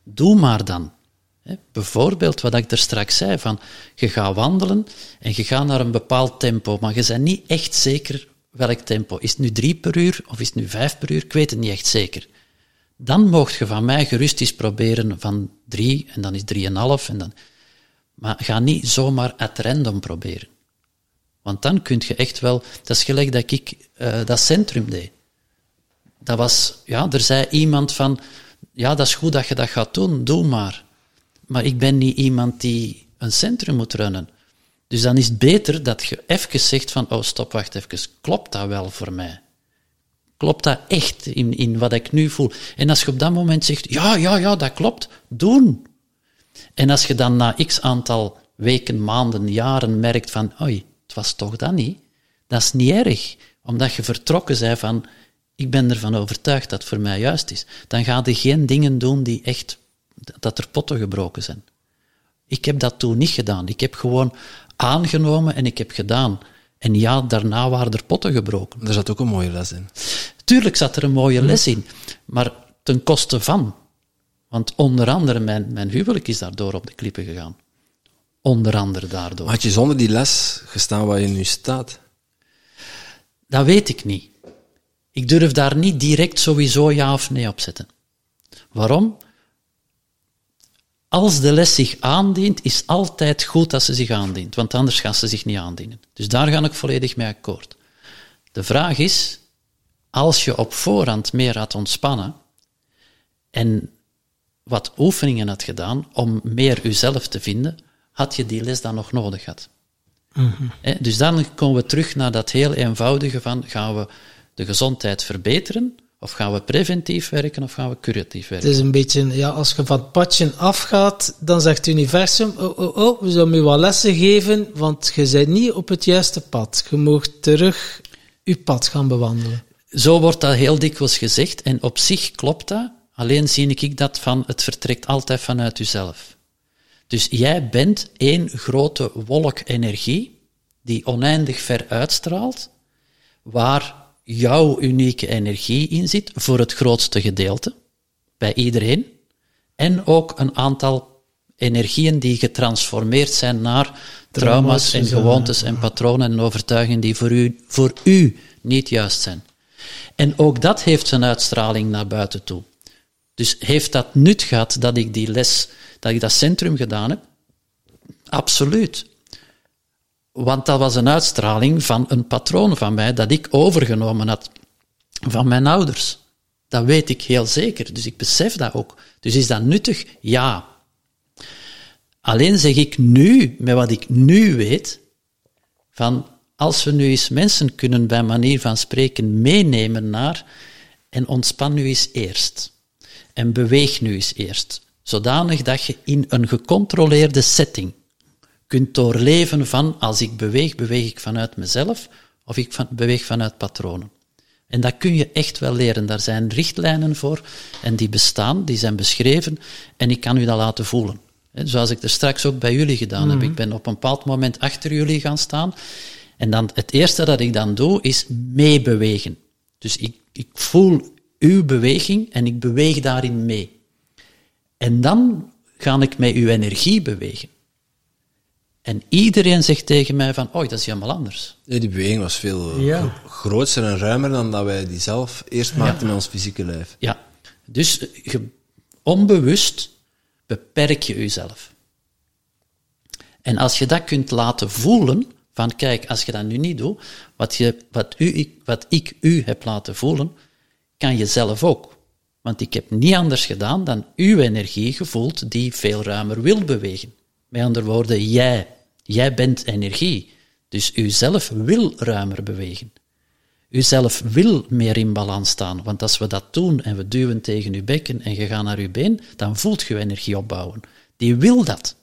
doe maar dan. Bijvoorbeeld wat ik er straks zei, van je gaat wandelen en je gaat naar een bepaald tempo, maar je bent niet echt zeker welk tempo. Is het nu drie per uur of is het nu vijf per uur? Ik weet het niet echt zeker. Dan mocht je van mij gerust eens proberen van drie en dan is drieënhalf en dan... Maar ga niet zomaar at random proberen. Want dan kun je echt wel... Dat is gelijk dat ik eh, dat centrum deed. Dat was... Ja, er zei iemand van... Ja, dat is goed dat je dat gaat doen, doe maar. Maar ik ben niet iemand die een centrum moet runnen. Dus dan is het beter dat je even zegt van... Oh, stop, wacht even. Klopt dat wel voor mij? Klopt dat echt in, in wat ik nu voel? En als je op dat moment zegt... Ja, ja, ja, dat klopt. Doen. En als je dan na x aantal weken, maanden, jaren merkt van, oei, het was toch dat niet, dat is niet erg. Omdat je vertrokken bent van, ik ben ervan overtuigd dat het voor mij juist is. Dan ga je geen dingen doen die echt, dat er potten gebroken zijn. Ik heb dat toen niet gedaan. Ik heb gewoon aangenomen en ik heb gedaan. En ja, daarna waren er potten gebroken. Daar zat ook een mooie les in. Tuurlijk zat er een mooie les in, maar ten koste van. Want onder andere mijn, mijn huwelijk is daardoor op de klippen gegaan. Onder andere daardoor. Had je zonder die les gestaan waar je nu staat? Dat weet ik niet. Ik durf daar niet direct sowieso ja of nee op zetten. Waarom? Als de les zich aandient, is altijd goed dat ze zich aandient, want anders gaan ze zich niet aandienen. Dus daar ga ik volledig mee akkoord. De vraag is, als je op voorhand meer had ontspannen en wat oefeningen had gedaan om meer uzelf te vinden, had je die les dan nog nodig gehad. Dus dan komen we terug naar dat heel eenvoudige van, gaan we de gezondheid verbeteren, of gaan we preventief werken, of gaan we curatief werken? Het is een beetje, ja, als je van het padje afgaat, dan zegt het universum, oh, oh, oh, we zullen je wat lessen geven, want je bent niet op het juiste pad. Je mag terug je pad gaan bewandelen. Zo wordt dat heel dikwijls gezegd, en op zich klopt dat, alleen zie ik dat van, het vertrekt altijd vanuit jezelf. Dus jij bent één grote wolk energie, die oneindig ver uitstraalt, waar jouw unieke energie in zit, voor het grootste gedeelte, bij iedereen, en ook een aantal energieën die getransformeerd zijn naar trauma's en gewoontes en patronen en overtuigingen die voor u, voor u niet juist zijn. En ook dat heeft zijn uitstraling naar buiten toe. Dus heeft dat nut gehad dat ik die les, dat ik dat centrum gedaan heb? Absoluut. Want dat was een uitstraling van een patroon van mij dat ik overgenomen had van mijn ouders. Dat weet ik heel zeker, dus ik besef dat ook. Dus is dat nuttig? Ja. Alleen zeg ik nu, met wat ik nu weet, van als we nu eens mensen kunnen bij manier van spreken meenemen naar en ontspan nu eens eerst. En beweeg nu eens eerst. Zodanig dat je in een gecontroleerde setting kunt doorleven van als ik beweeg, beweeg ik vanuit mezelf of ik van, beweeg vanuit patronen. En dat kun je echt wel leren. Daar zijn richtlijnen voor en die bestaan, die zijn beschreven en ik kan u dat laten voelen. Zoals ik er straks ook bij jullie gedaan heb. Mhm. Ik ben op een bepaald moment achter jullie gaan staan en dan het eerste dat ik dan doe is meebewegen. Dus ik, ik voel uw beweging en ik beweeg daarin mee. En dan ga ik met uw energie bewegen. En iedereen zegt tegen mij van, oh, dat is helemaal anders. Ja, die beweging was veel eh, Ja. groter en ruimer dan dat wij die zelf eerst maakten met ons fysieke lijf. Ja, dus je, onbewust beperk je jezelf. En als je dat kunt laten voelen, van kijk, als je dat nu niet doet, wat, je, wat, u, ik, wat ik u heb laten voelen, kan je zelf ook. Want ik heb niet anders gedaan dan uw energie gevoeld die veel ruimer wil bewegen. Met andere woorden, jij, jij bent energie. Dus u zelf wil ruimer bewegen. U zelf wil meer in balans staan, want als we dat doen en we duwen tegen uw bekken en je gaat naar uw been, dan voelt je energie opbouwen. Die wil dat.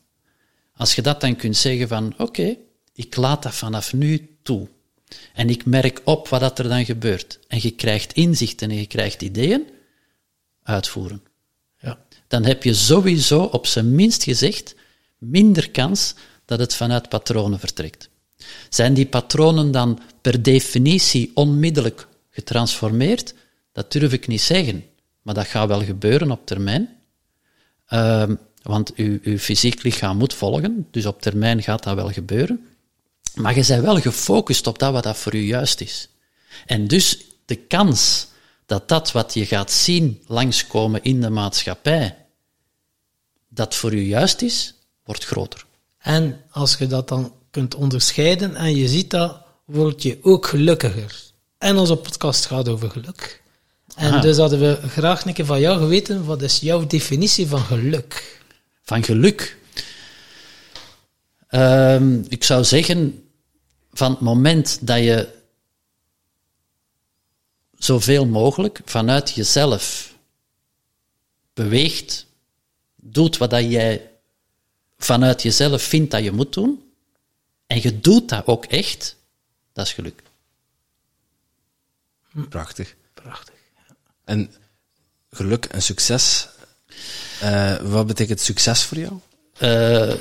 Als je dat dan kunt zeggen van, oké, ik laat dat vanaf nu toe. En ik merk op wat er dan gebeurt. En je krijgt inzichten en je krijgt ideeën, uitvoeren. Ja. Dan heb je sowieso op zijn minst gezegd minder kans dat het vanuit patronen vertrekt. Zijn die patronen dan per definitie onmiddellijk getransformeerd? Dat durf ik niet zeggen, maar dat gaat wel gebeuren op termijn. Ehm, want uw, uw fysiek lichaam moet volgen, dus op termijn gaat dat wel gebeuren. Maar je bent wel gefocust op dat wat dat voor u juist is. En dus de kans dat dat wat je gaat zien langskomen in de maatschappij, dat voor u juist is, wordt groter. En als je dat dan kunt onderscheiden en je ziet dat, word je ook gelukkiger. En onze podcast gaat over geluk. En Aha. dus hadden we graag een keer van jou geweten, wat is jouw definitie van geluk? Van geluk. Ehm, ik zou zeggen, van het moment dat je zoveel mogelijk vanuit jezelf beweegt, doet wat dat jij vanuit jezelf vindt dat je moet doen, en je doet dat ook echt, dat is geluk. Prachtig. Prachtig. En geluk en succes. eh, wat betekent succes voor jou? Eh,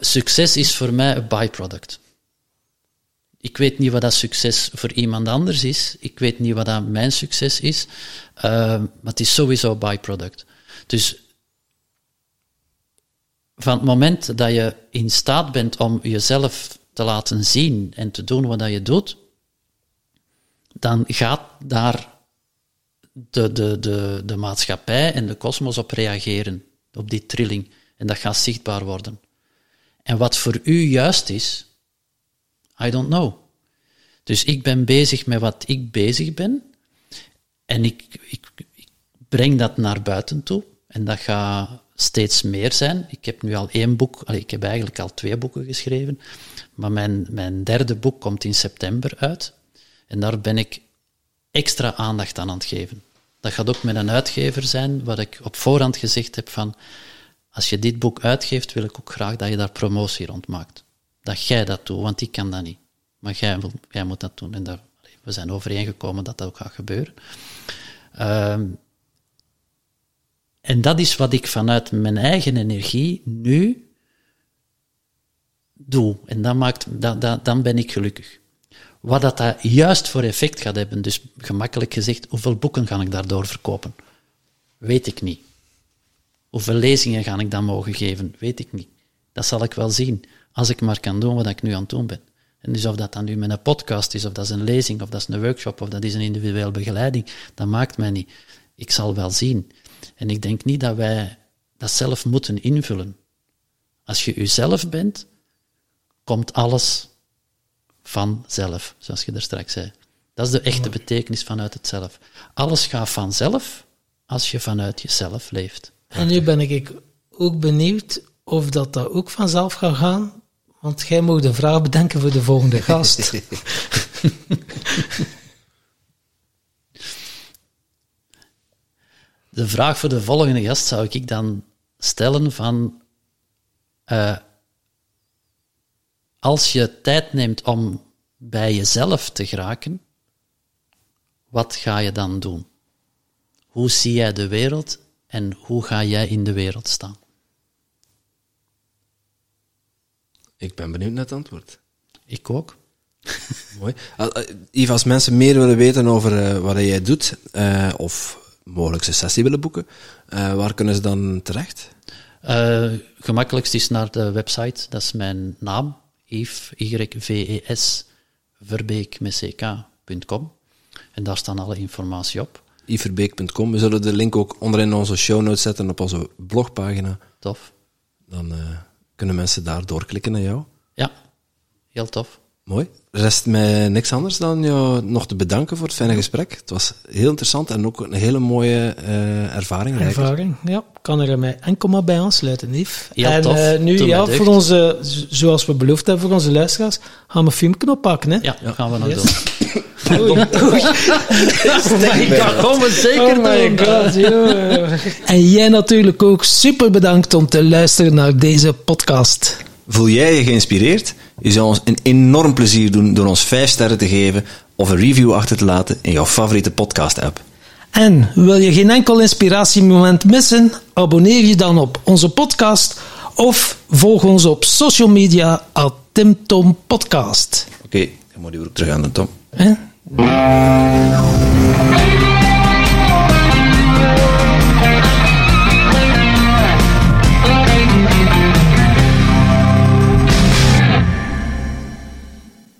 succes is voor mij een byproduct. Ik weet niet wat dat succes voor iemand anders is. Ik weet niet wat dat mijn succes is. Eh, maar het is sowieso byproduct. Dus van het moment dat je in staat bent om jezelf te laten zien en te doen wat je doet, dan gaat daar de, de, de, de maatschappij en de kosmos op reageren, op die trilling. En dat gaat zichtbaar worden. En wat voor u juist is, I don't know. Dus ik ben bezig met wat ik bezig ben. En ik, ik, breng dat naar buiten toe. En dat gaat steeds meer zijn. Ik heb nu al één boek, ik heb eigenlijk al twee boeken geschreven. Maar mijn, mijn derde boek komt in september uit. En daar ben ik extra aandacht aan aan het geven. Dat gaat ook met een uitgever zijn, wat ik op voorhand gezegd heb van, als je dit boek uitgeeft, wil ik ook graag dat je daar promotie rond maakt. Dat jij dat doet, want ik kan dat niet. Maar jij, jij moet dat doen. En daar, we zijn overeengekomen dat dat ook gaat gebeuren. Ehm, en dat is wat ik vanuit mijn eigen energie nu doe. En dat maakt, dan ben ik gelukkig. Wat dat, dat juist voor effect gaat hebben, dus gemakkelijk gezegd, hoeveel boeken ga ik daardoor verkopen? Weet ik niet. Hoeveel lezingen ga ik dan mogen geven? Weet ik niet. Dat zal ik wel zien, als ik maar kan doen wat ik nu aan het doen ben. En dus of dat dan nu met een podcast is, of dat is een lezing, of dat is een workshop, of dat is een individuele begeleiding, dat maakt mij niet. Ik zal wel zien. En ik denk niet dat wij dat zelf moeten invullen. Als je uzelf bent, komt alles vanzelf, zoals je er straks zei. Dat is de echte betekenis vanuit het zelf. Alles gaat vanzelf als je vanuit jezelf leeft. En nu ben ik ook benieuwd of dat, dat ook vanzelf gaat gaan, want jij moet een vraag bedenken voor de volgende gast. de vraag voor de volgende gast zou ik dan stellen van... Uh, als je tijd neemt om bij jezelf te geraken, wat ga je dan doen? Hoe zie jij de wereld en hoe ga jij in de wereld staan? Ik ben benieuwd naar het antwoord. Ik ook. Mooi. Yves, als mensen meer willen weten over uh, wat jij doet, uh, of mogelijk een sessie willen boeken, uh, waar kunnen ze dan terecht? gemakkelijkst is naar de website, dat is mijn naam, Yves, Y-V-E-S, verbeek En daar staan alle informatie op. Yvesverbeek.com. We zullen de link ook onderin onze show notes zetten op onze blogpagina. Tof. Dan uh, kunnen mensen daar doorklikken naar jou. Ja, heel tof. Mooi. Rest mij niks anders dan jou nog te bedanken voor het fijne gesprek. Het was heel interessant en ook een hele mooie uh, ervaring. Ervaring, ja. Kan er mij enkel maar bij aansluiten, Yves. Heel en tof. Uh, nu, ja, voor onze, zoals we beloofd hebben voor onze luisteraars, gaan we een filmknop pakken, hè? Ja, dat gaan we nog yes. doen. We zeker oh. En jij natuurlijk ook super bedankt om te luisteren naar deze podcast. Voel jij je geïnspireerd? Je zou ons een enorm plezier doen door ons 5 sterren te geven of een review achter te laten in jouw favoriete podcast-app. En wil je geen enkel inspiratiemoment missen? Abonneer je dan op onze podcast of volg ons op social media at TimTom Podcast. Oké, okay, dan moet je weer terug aan de Tom. 嗯。